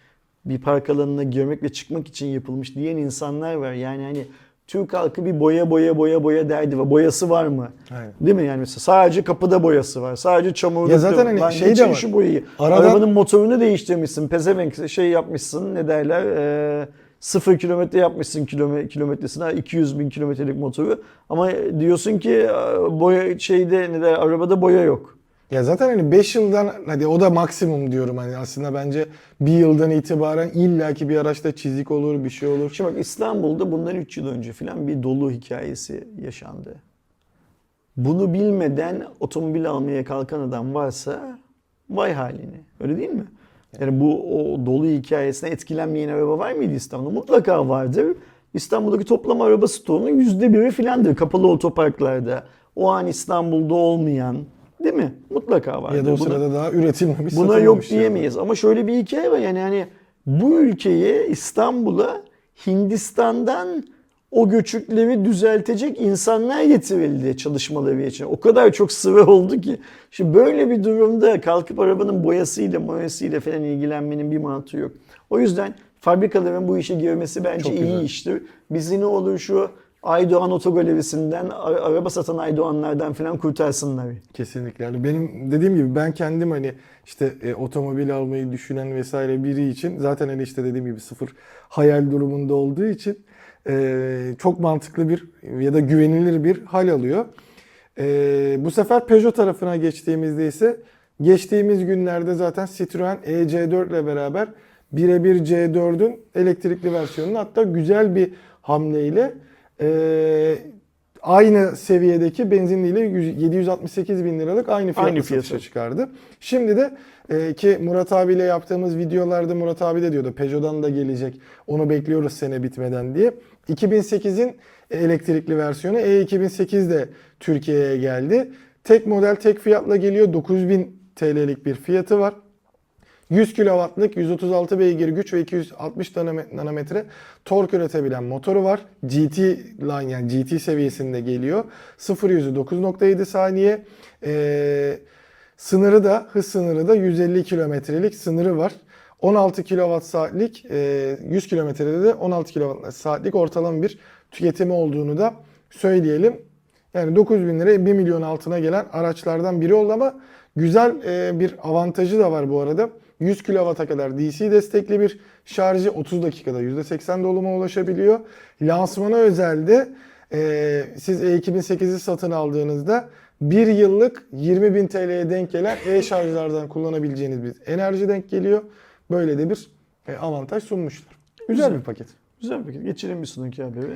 bir park alanına girmek ve çıkmak için yapılmış diyen insanlar var. Yani hani Türk halkı bir boya boya boya boya derdi ve boyası var mı? Aynen. Değil mi? Yani mesela sadece kapıda boyası var. Sadece çamurlukta Ya zaten hani Lan şey de var. şu boyayı. Aradan- Arabanın motorunu değiştirmişsin. Pezevenk şey yapmışsın. Ne derler? Ee, sıfır kilometre yapmışsın kilome, kilometresine. Ha, 200 bin kilometrelik motoru. Ama diyorsun ki boya şeyde ne der, arabada boya yok. Ya zaten hani 5 yıldan hadi o da maksimum diyorum hani aslında bence bir yıldan itibaren illaki bir araçta çizik olur bir şey olur. Şimdi bak İstanbul'da bundan 3 yıl önce falan bir dolu hikayesi yaşandı. Bunu bilmeden otomobil almaya kalkan adam varsa vay haline. Öyle değil mi? Yani bu o dolu hikayesine etkilenmeyen araba var mıydı İstanbul'da? Mutlaka vardır. İstanbul'daki toplam araba stoğunun yüzde biri filandır kapalı otoparklarda. O an İstanbul'da olmayan değil mi? Mutlaka vardır. Ya da o Buna- sırada daha üretilmemiş Buna yok yani. diyemeyiz ama şöyle bir hikaye var yani hani bu ülkeye İstanbul'a Hindistan'dan o göçükleri düzeltecek insanlar getirildi çalışmaları için. O kadar çok sıra oldu ki. Şimdi böyle bir durumda kalkıp arabanın boyasıyla boyasıyla falan ilgilenmenin bir mantığı yok. O yüzden fabrikaların bu işe girmesi bence Çok iyi güzel. iştir. Bizi ne olur şu Aydoğan Otogalerisi'nden, ara- araba satan Aydoğanlardan falan kurtarsınlar. Kesinlikle. Yani benim dediğim gibi ben kendim hani işte e, otomobil almayı düşünen vesaire biri için zaten hani işte dediğim gibi sıfır hayal durumunda olduğu için e, çok mantıklı bir ya da güvenilir bir hal alıyor. E, bu sefer Peugeot tarafına geçtiğimizde ise geçtiğimiz günlerde zaten Citroen EC4 ile beraber birebir C4'ün elektrikli versiyonunu hatta güzel bir hamleyle e, aynı seviyedeki benzinliyle 100 768 bin liralık aynı fiyatla Aynı fiyata. çıkardı. Şimdi de e, ki Murat abiyle yaptığımız videolarda Murat abi de diyordu Peugeot'dan da gelecek. Onu bekliyoruz sene bitmeden diye. 2008'in elektrikli versiyonu E2008 de Türkiye'ye geldi. Tek model tek fiyatla geliyor. 9000 TL'lik bir fiyatı var. 100 kW'lık 136 beygir güç ve 260 nanome- nanometre tork üretebilen motoru var. GT line yani GT seviyesinde geliyor. 0 yüzü 9.7 saniye. Ee, sınırı da hız sınırı da 150 kilometrelik sınırı var. 16 kWh saatlik e, 100 kilometrede de 16 kWh saatlik ortalama bir tüketimi olduğunu da söyleyelim. Yani 9 bin liraya 1 milyon altına gelen araçlardan biri oldu ama güzel e, bir avantajı da var bu arada. 100 kW'a kadar DC destekli bir şarjı 30 dakikada %80 doluma ulaşabiliyor. Lansmana özelde e, siz E2008'i satın aldığınızda bir yıllık 20 bin TL'ye denk gelen e-şarjlardan kullanabileceğiniz bir enerji denk geliyor. Böyle de bir e, avantaj sunmuşlar. Güzel, Güzel. bir paket. Güzel bir Geçelim bir sonraki haberi.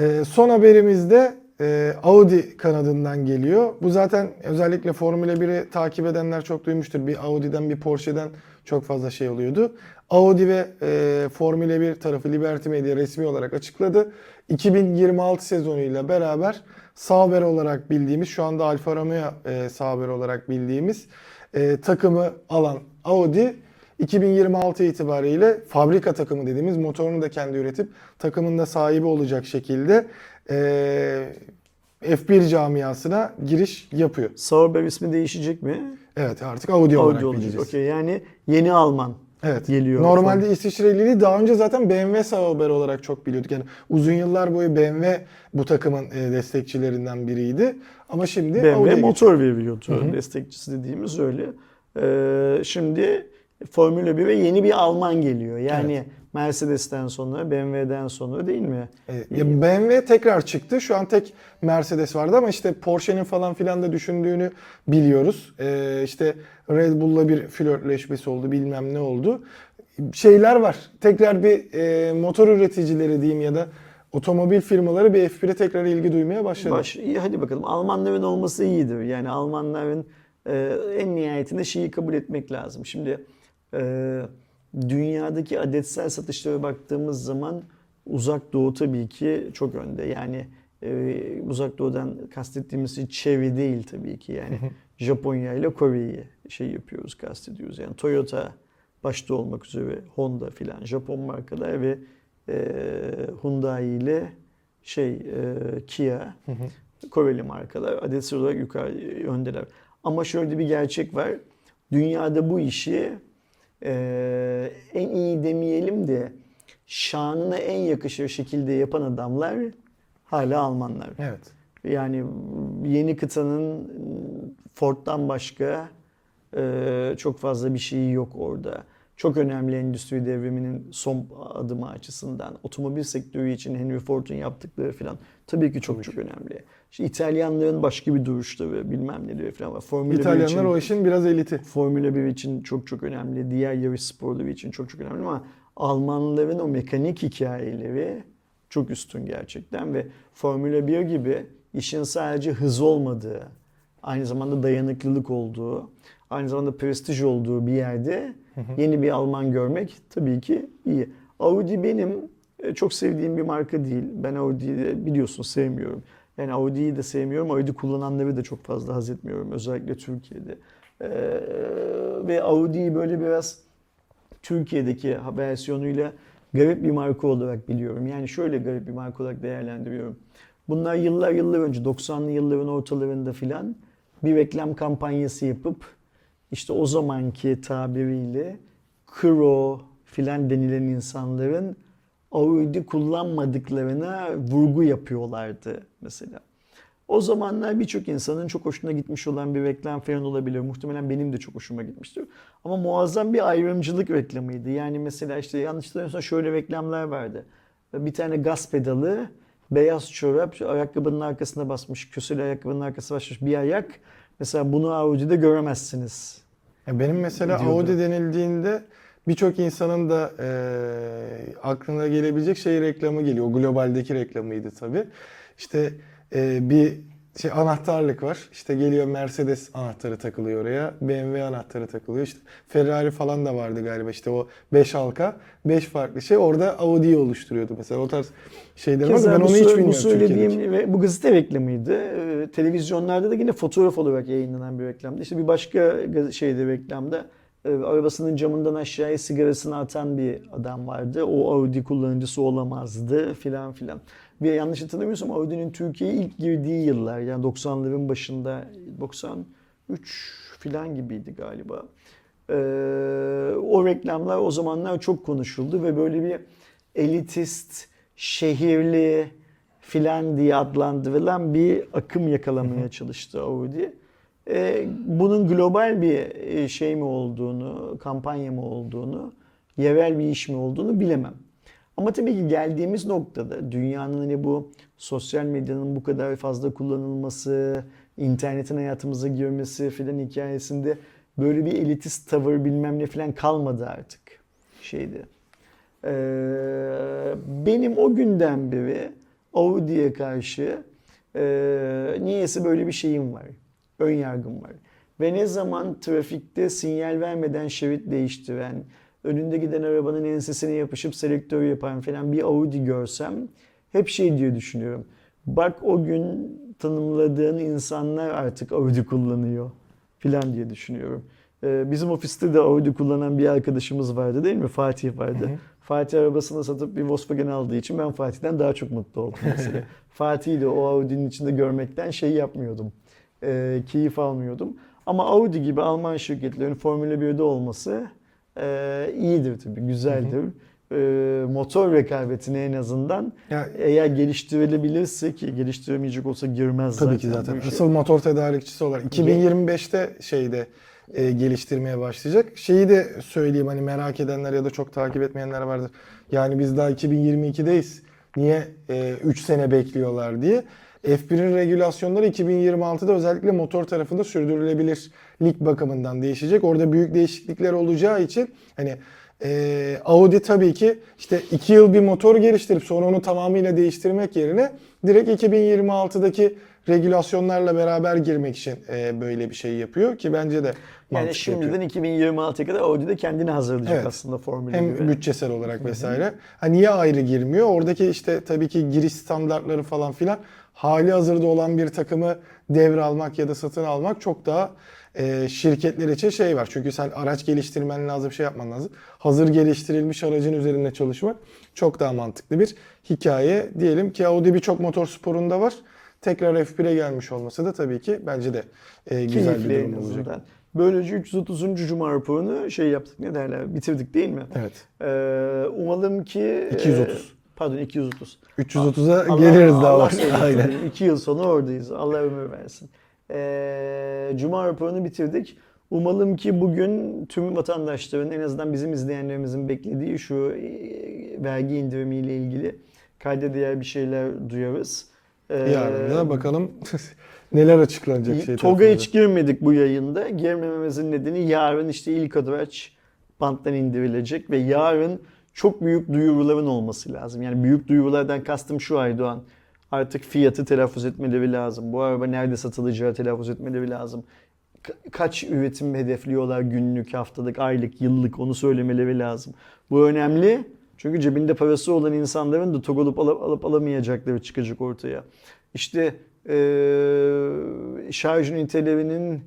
Ee, son haberimizde e, Audi kanadından geliyor. Bu zaten özellikle Formula 1'i takip edenler çok duymuştur. Bir Audi'den bir Porsche'den çok fazla şey oluyordu. Audi ve e, Formula 1 tarafı Liberty Media resmi olarak açıkladı. 2026 sezonuyla beraber Sauber olarak bildiğimiz, şu anda Alfa Romeo e, Sauber olarak bildiğimiz e, takımı alan Audi 2026 itibariyle fabrika takımı dediğimiz motorunu da kendi üretip takımın da sahibi olacak şekilde eee, F1 camiasına giriş yapıyor. Sauber ismi değişecek mi? Evet artık Audi, olarak Audi olacak. bileceğiz. Okey yani yeni Alman. Evet. Geliyor. Normalde İsviçreliliği daha önce zaten BMW Sauber olarak çok biliyorduk. Yani uzun yıllar boyu BMW bu takımın e, destekçilerinden biriydi. Ama şimdi BMW Audi'ye motor veriyordu. Destekçisi dediğimiz öyle. Ee, şimdi Formula 1'e yeni bir Alman geliyor. Yani Mercedes'ten sonra, BMW'den sonra değil mi? E, ya BMW tekrar çıktı. Şu an tek Mercedes vardı ama işte Porsche'nin falan filan da düşündüğünü biliyoruz. E, işte Red Bull'la bir flörtleşmesi oldu bilmem ne oldu. Şeyler var. Tekrar bir e, motor üreticileri diyeyim ya da otomobil firmaları bir F1'e tekrar ilgi duymaya başladı. Baş, iyi hadi bakalım. Almanların olması iyidir. Yani Almanların e, en nihayetinde şeyi kabul etmek lazım. Şimdi e, dünyadaki adetsel satışlara baktığımız zaman uzak doğu tabii ki çok önde. Yani e, uzak doğudan kastettiğimiz çevre değil tabii ki. Yani Japonya ile Kore'yi şey yapıyoruz, kastediyoruz. Yani Toyota başta olmak üzere Honda filan Japon markalar ve e, Hyundai ile şey e, Kia Koreli markalar adetsel olarak yukarı öndeler. Ama şöyle bir gerçek var. Dünyada bu işi e, en iyi demeyelim de şanına en yakışır şekilde yapan adamlar hala Almanlar. Evet. Yani yeni kıtanın Ford'dan başka e, çok fazla bir şeyi yok orada. Çok önemli endüstri devriminin son adımı açısından. Otomobil sektörü için Henry Ford'un yaptıkları falan tabii ki çok Tabii çok ki. önemli. İşte İtalyanların başka bir duruşları bilmem neleri falan var. Formula 1 İtalyanlar için, o işin biraz eliti. Formula 1 için çok çok önemli. Diğer yarış sporları için çok çok önemli ama Almanların o mekanik hikayeleri çok üstün gerçekten ve Formula 1 gibi işin sadece hız olmadığı, aynı zamanda dayanıklılık olduğu, aynı zamanda prestij olduğu bir yerde yeni bir Alman görmek tabii ki iyi. Audi benim e, çok sevdiğim bir marka değil. Ben Audi'yi de biliyorsun sevmiyorum. Yani Audi'yi de sevmiyorum. Audi kullananları da çok fazla haz etmiyorum. Özellikle Türkiye'de. Ee, ve Audi'yi böyle biraz Türkiye'deki versiyonuyla garip bir marka olarak biliyorum. Yani şöyle garip bir marka olarak değerlendiriyorum. Bunlar yıllar yıllar önce 90'lı yılların ortalarında filan bir reklam kampanyası yapıp işte o zamanki tabiriyle kro filan denilen insanların Audi kullanmadıklarına vurgu yapıyorlardı mesela. O zamanlar birçok insanın çok hoşuna gitmiş olan bir reklam falan olabilir. Muhtemelen benim de çok hoşuma gitmiştir. Ama muazzam bir ayrımcılık reklamıydı. Yani mesela işte yanlış hatırlamıyorsam şöyle reklamlar vardı. Bir tane gaz pedalı, beyaz çorap, ayakkabının arkasına basmış, köseli ayakkabının arkasına basmış bir ayak. Mesela bunu Audi'de göremezsiniz. Ya benim mesela Diyordu. Audi denildiğinde birçok insanın da e, aklına gelebilecek şey reklamı geliyor. O globaldeki reklamıydı tabii. İşte e, bir şey anahtarlık var. İşte geliyor Mercedes anahtarı takılıyor oraya. BMW anahtarı takılıyor. İşte Ferrari falan da vardı galiba. İşte o 5 halka, 5 farklı şey orada Audi'yi oluşturuyordu mesela. O tarz şeyler var. Keza Ben onu hiç sö- bu bilmiyorum söylediğim ve bu gazete reklamıydı. Ee, televizyonlarda da yine fotoğraf olarak yayınlanan bir reklamdı. İşte bir başka şeyde reklamda e, arabasının camından aşağıya sigarasını atan bir adam vardı. O Audi kullanıcısı olamazdı filan filan. Bir yanlış hatırlamıyorsam Audi'nin Türkiye'ye ilk girdiği yıllar yani 90'ların başında 93 filan gibiydi galiba. Ee, o reklamlar o zamanlar çok konuşuldu ve böyle bir elitist, şehirli, filan diye adlandırılan bir akım yakalamaya çalıştı Audi. E, bunun global bir e, şey mi olduğunu, kampanya mı olduğunu, yerel bir iş mi olduğunu bilemem. Ama tabii ki geldiğimiz noktada dünyanın hani bu sosyal medyanın bu kadar fazla kullanılması, internetin hayatımıza girmesi filan hikayesinde böyle bir elitist tavır bilmem ne filan kalmadı artık şeydi. Ee, benim o günden beri Audi'ye karşı e, niyeyse böyle bir şeyim var. Ön yargım var. Ve ne zaman trafikte sinyal vermeden şerit değiştiren, önünde giden arabanın ensesine yapışıp selektör yapan falan bir Audi görsem hep şey diye düşünüyorum. Bak o gün tanımladığın insanlar artık Audi kullanıyor falan diye düşünüyorum. Ee, bizim ofiste de Audi kullanan bir arkadaşımız vardı değil mi? Fatih vardı. Fatih arabasını satıp bir Volkswagen aldığı için ben Fatih'ten daha çok mutlu oldum mesela. Fatih'i de o Audi'nin içinde görmekten şey yapmıyordum. Ee, keyif almıyordum. Ama Audi gibi Alman şirketlerin Formula 1'de olması e, iyidir tabii, güzeldir. E, motor rekabetini en azından Ya, eğer geliştirilebilirse ki geliştiremeyecek olsa girmez zaten. tabii ki zaten. Asıl motor tedarikçisi olarak 2025'te şeyde e, geliştirmeye başlayacak. Şeyi de söyleyeyim hani merak edenler ya da çok takip etmeyenler vardır. Yani biz daha 2022'deyiz. Niye 3 sene bekliyorlar diye. F1'in regülasyonları 2026'da özellikle motor tarafında sürdürülebilirlik bakımından değişecek. Orada büyük değişiklikler olacağı için hani e, Audi tabii ki işte 2 yıl bir motor geliştirip sonra onu tamamıyla değiştirmek yerine direkt 2026'daki regülasyonlarla beraber girmek için e, böyle bir şey yapıyor ki bence de Yani şimdiden 2026'ya kadar Audi de kendini hazırlayacak Evet. aslında Formula Hem 1'e. bütçesel olarak vesaire. Ha niye ayrı girmiyor? Oradaki işte tabii ki giriş standartları falan filan hali hazırda olan bir takımı devralmak ya da satın almak çok daha e, şirketler için şey var. Çünkü sen araç geliştirmen lazım, şey yapman lazım. Hazır geliştirilmiş aracın üzerinde çalışmak çok daha mantıklı bir hikaye diyelim ki Audi birçok motor sporunda var. Tekrar F1'e gelmiş olması da tabii ki bence de e, güzel Keyifli bir durum olacak. Böylece 330. Cuma raporunu şey yaptık ne derler bitirdik değil mi? Evet. Ee, umalım ki... 230. e, pardon 230. 330'a Allah- geliriz daha var. Aynen. İki yıl sonra oradayız. Allah ömür versin. Ee, Cuma raporunu bitirdik. Umalım ki bugün tüm vatandaşların en azından bizim izleyenlerimizin beklediği şu e, vergi indirimiyle ilgili kayda değer bir şeyler duyarız. Ee, Yarın da bakalım neler açıklanacak şey TOG'a hiç girmedik bu yayında. Girmememizin nedeni yarın işte ilk araç banttan indirilecek ve yarın çok büyük duyuruların olması lazım. Yani büyük duyurulardan kastım şu Aydoğan. Artık fiyatı telaffuz etmeleri lazım. Bu araba nerede satılacağı telaffuz etmeleri lazım. Ka- kaç üretim hedefliyorlar günlük, haftalık, aylık, yıllık onu söylemeleri lazım. Bu önemli. Çünkü cebinde parası olan insanların da TOG alıp alıp, alıp alamayacakları çıkacak ortaya. İşte eee şarj ünitelerinin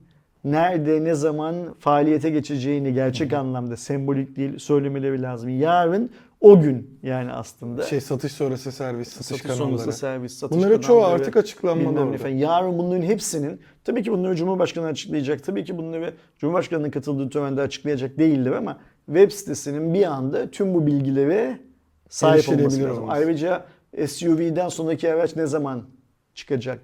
nerede ne zaman faaliyete geçeceğini gerçek anlamda sembolik değil söylemeleri lazım. Yarın o gün yani aslında. Şey satış sonrası servis, satış, satış kanalları. sonrası servis, satış Bunların çoğu artık açıklanmalı falan. Yarın bunların hepsinin tabii ki bunları Cumhurbaşkanı açıklayacak. Tabii ki bunları Cumhurbaşkanı'nın katıldığı törende açıklayacak değildir ama web sitesinin bir anda tüm bu bilgilere sahip olması lazım. olması. Ayrıca SUV'den sonraki araç ne zaman çıkacak?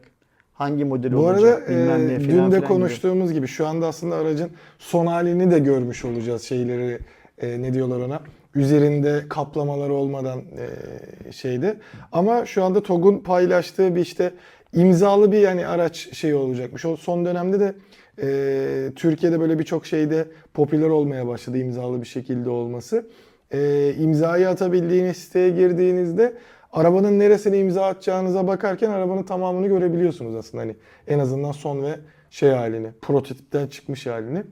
Hangi model Bu olacak? arada bilmem ne e, falan dün de filan gibi. konuştuğumuz gibi şu anda aslında aracın son halini de görmüş olacağız şeyleri e, ne diyorlar ona üzerinde kaplamaları olmadan e, şeydi. Ama şu anda TOG'un paylaştığı bir işte imzalı bir yani araç şey olacakmış. O son dönemde de e, Türkiye'de böyle birçok şeyde popüler olmaya başladı imzalı bir şekilde olması. E, imzayı atabildiğiniz siteye girdiğinizde arabanın neresine imza atacağınıza bakarken arabanın tamamını görebiliyorsunuz aslında hani en azından son ve şey halini, prototipten çıkmış halini.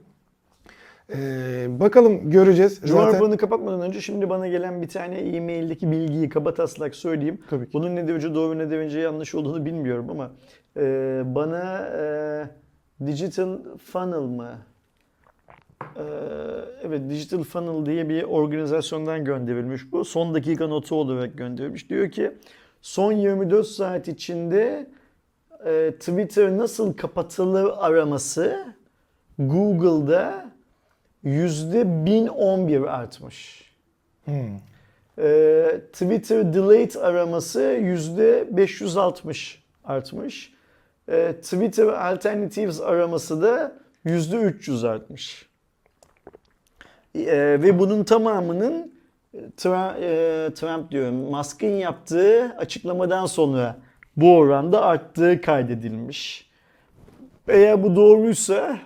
Ee, bakalım göreceğiz. Cuma Zaten kapatmadan önce şimdi bana gelen bir tane e-maildeki bilgiyi kabataslak söyleyeyim. Tabii ki. Bunun ne derece doğru ne derece yanlış olduğunu bilmiyorum ama e, bana e, Digital Funnel mı? E, evet Digital Funnel diye bir organizasyondan gönderilmiş bu. Son dakika notu olarak gönderilmiş. Diyor ki son 24 saat içinde e, Twitter nasıl kapatılır araması Google'da yüzde 1011 artmış. Hmm. Ee, Twitter Delayed araması %560 artmış. Ee, Twitter Alternatives araması da %300 artmış. Ee, ve bunun tamamının e, Trump, Trump diyorum Musk'ın yaptığı açıklamadan sonra bu oranda arttığı kaydedilmiş. Eğer bu doğruysa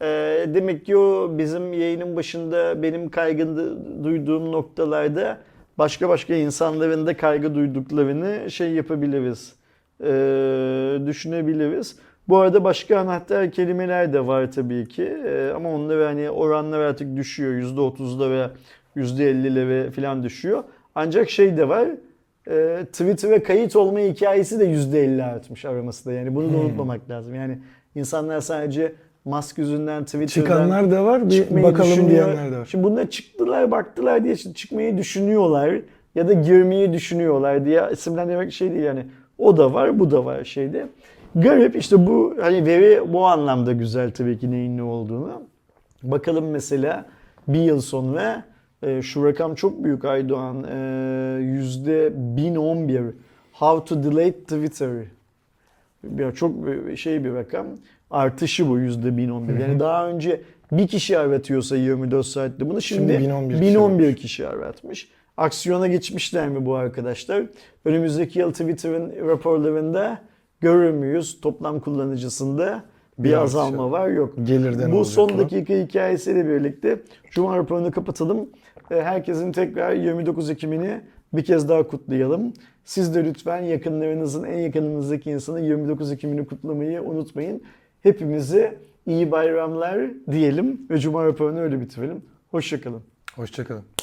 e, demek ki o bizim yayının başında benim kaygı duyduğum noktalarda başka başka insanların da kaygı duyduklarını şey yapabiliriz, e, düşünebiliriz. Bu arada başka anahtar kelimeler de var tabii ki E, ama onlar hani oranlar artık düşüyor %30'lara %50'lere falan düşüyor. Ancak şey de var e, Twitter'a kayıt olma hikayesi de %50 artmış araması da yani bunu da unutmamak lazım. Yani insanlar sadece Musk yüzünden Twitter'dan Çıkanlar da var, bir bakalım düşünüyor. diyenler de var. Şimdi bunlar çıktılar baktılar diye çıkmayı düşünüyorlar ya da girmeyi düşünüyorlar diye isimlendirmek şey değil yani. O da var bu da var şeyde. Garip işte bu hani veri bu anlamda güzel tabii ki neyin ne olduğunu. Bakalım mesela bir yıl sonra e, şu rakam çok büyük Aydoğan e, yüzde 1011 How to Delete Twitter bir çok şey bir rakam. Artışı bu yüzde 1011. Yani daha önce bir kişi aratıyorsa 24 saatte bunu şimdi, Şimdi 1011 1011 kişi kişi, aratmış. Aksiyona geçmişler mi bu arkadaşlar? Önümüzdeki yıl Twitter'ın raporlarında görür müyüz? Toplam kullanıcısında bir, Bir azalma artış var yok. Gelirden Bu son bu. dakika hikayesiyle birlikte Cuma raporunu kapatalım. E, Herkesin tekrar 29 Ekim'ini bir kez daha kutlayalım. Siz de lütfen yakınlarınızın en yakınınızdaki insanın 29 Ekim'ini kutlamayı unutmayın. Hepimize iyi bayramlar diyelim ve Cuma raporunu öyle bitirelim. Hoşçakalın. Hoşçakalın.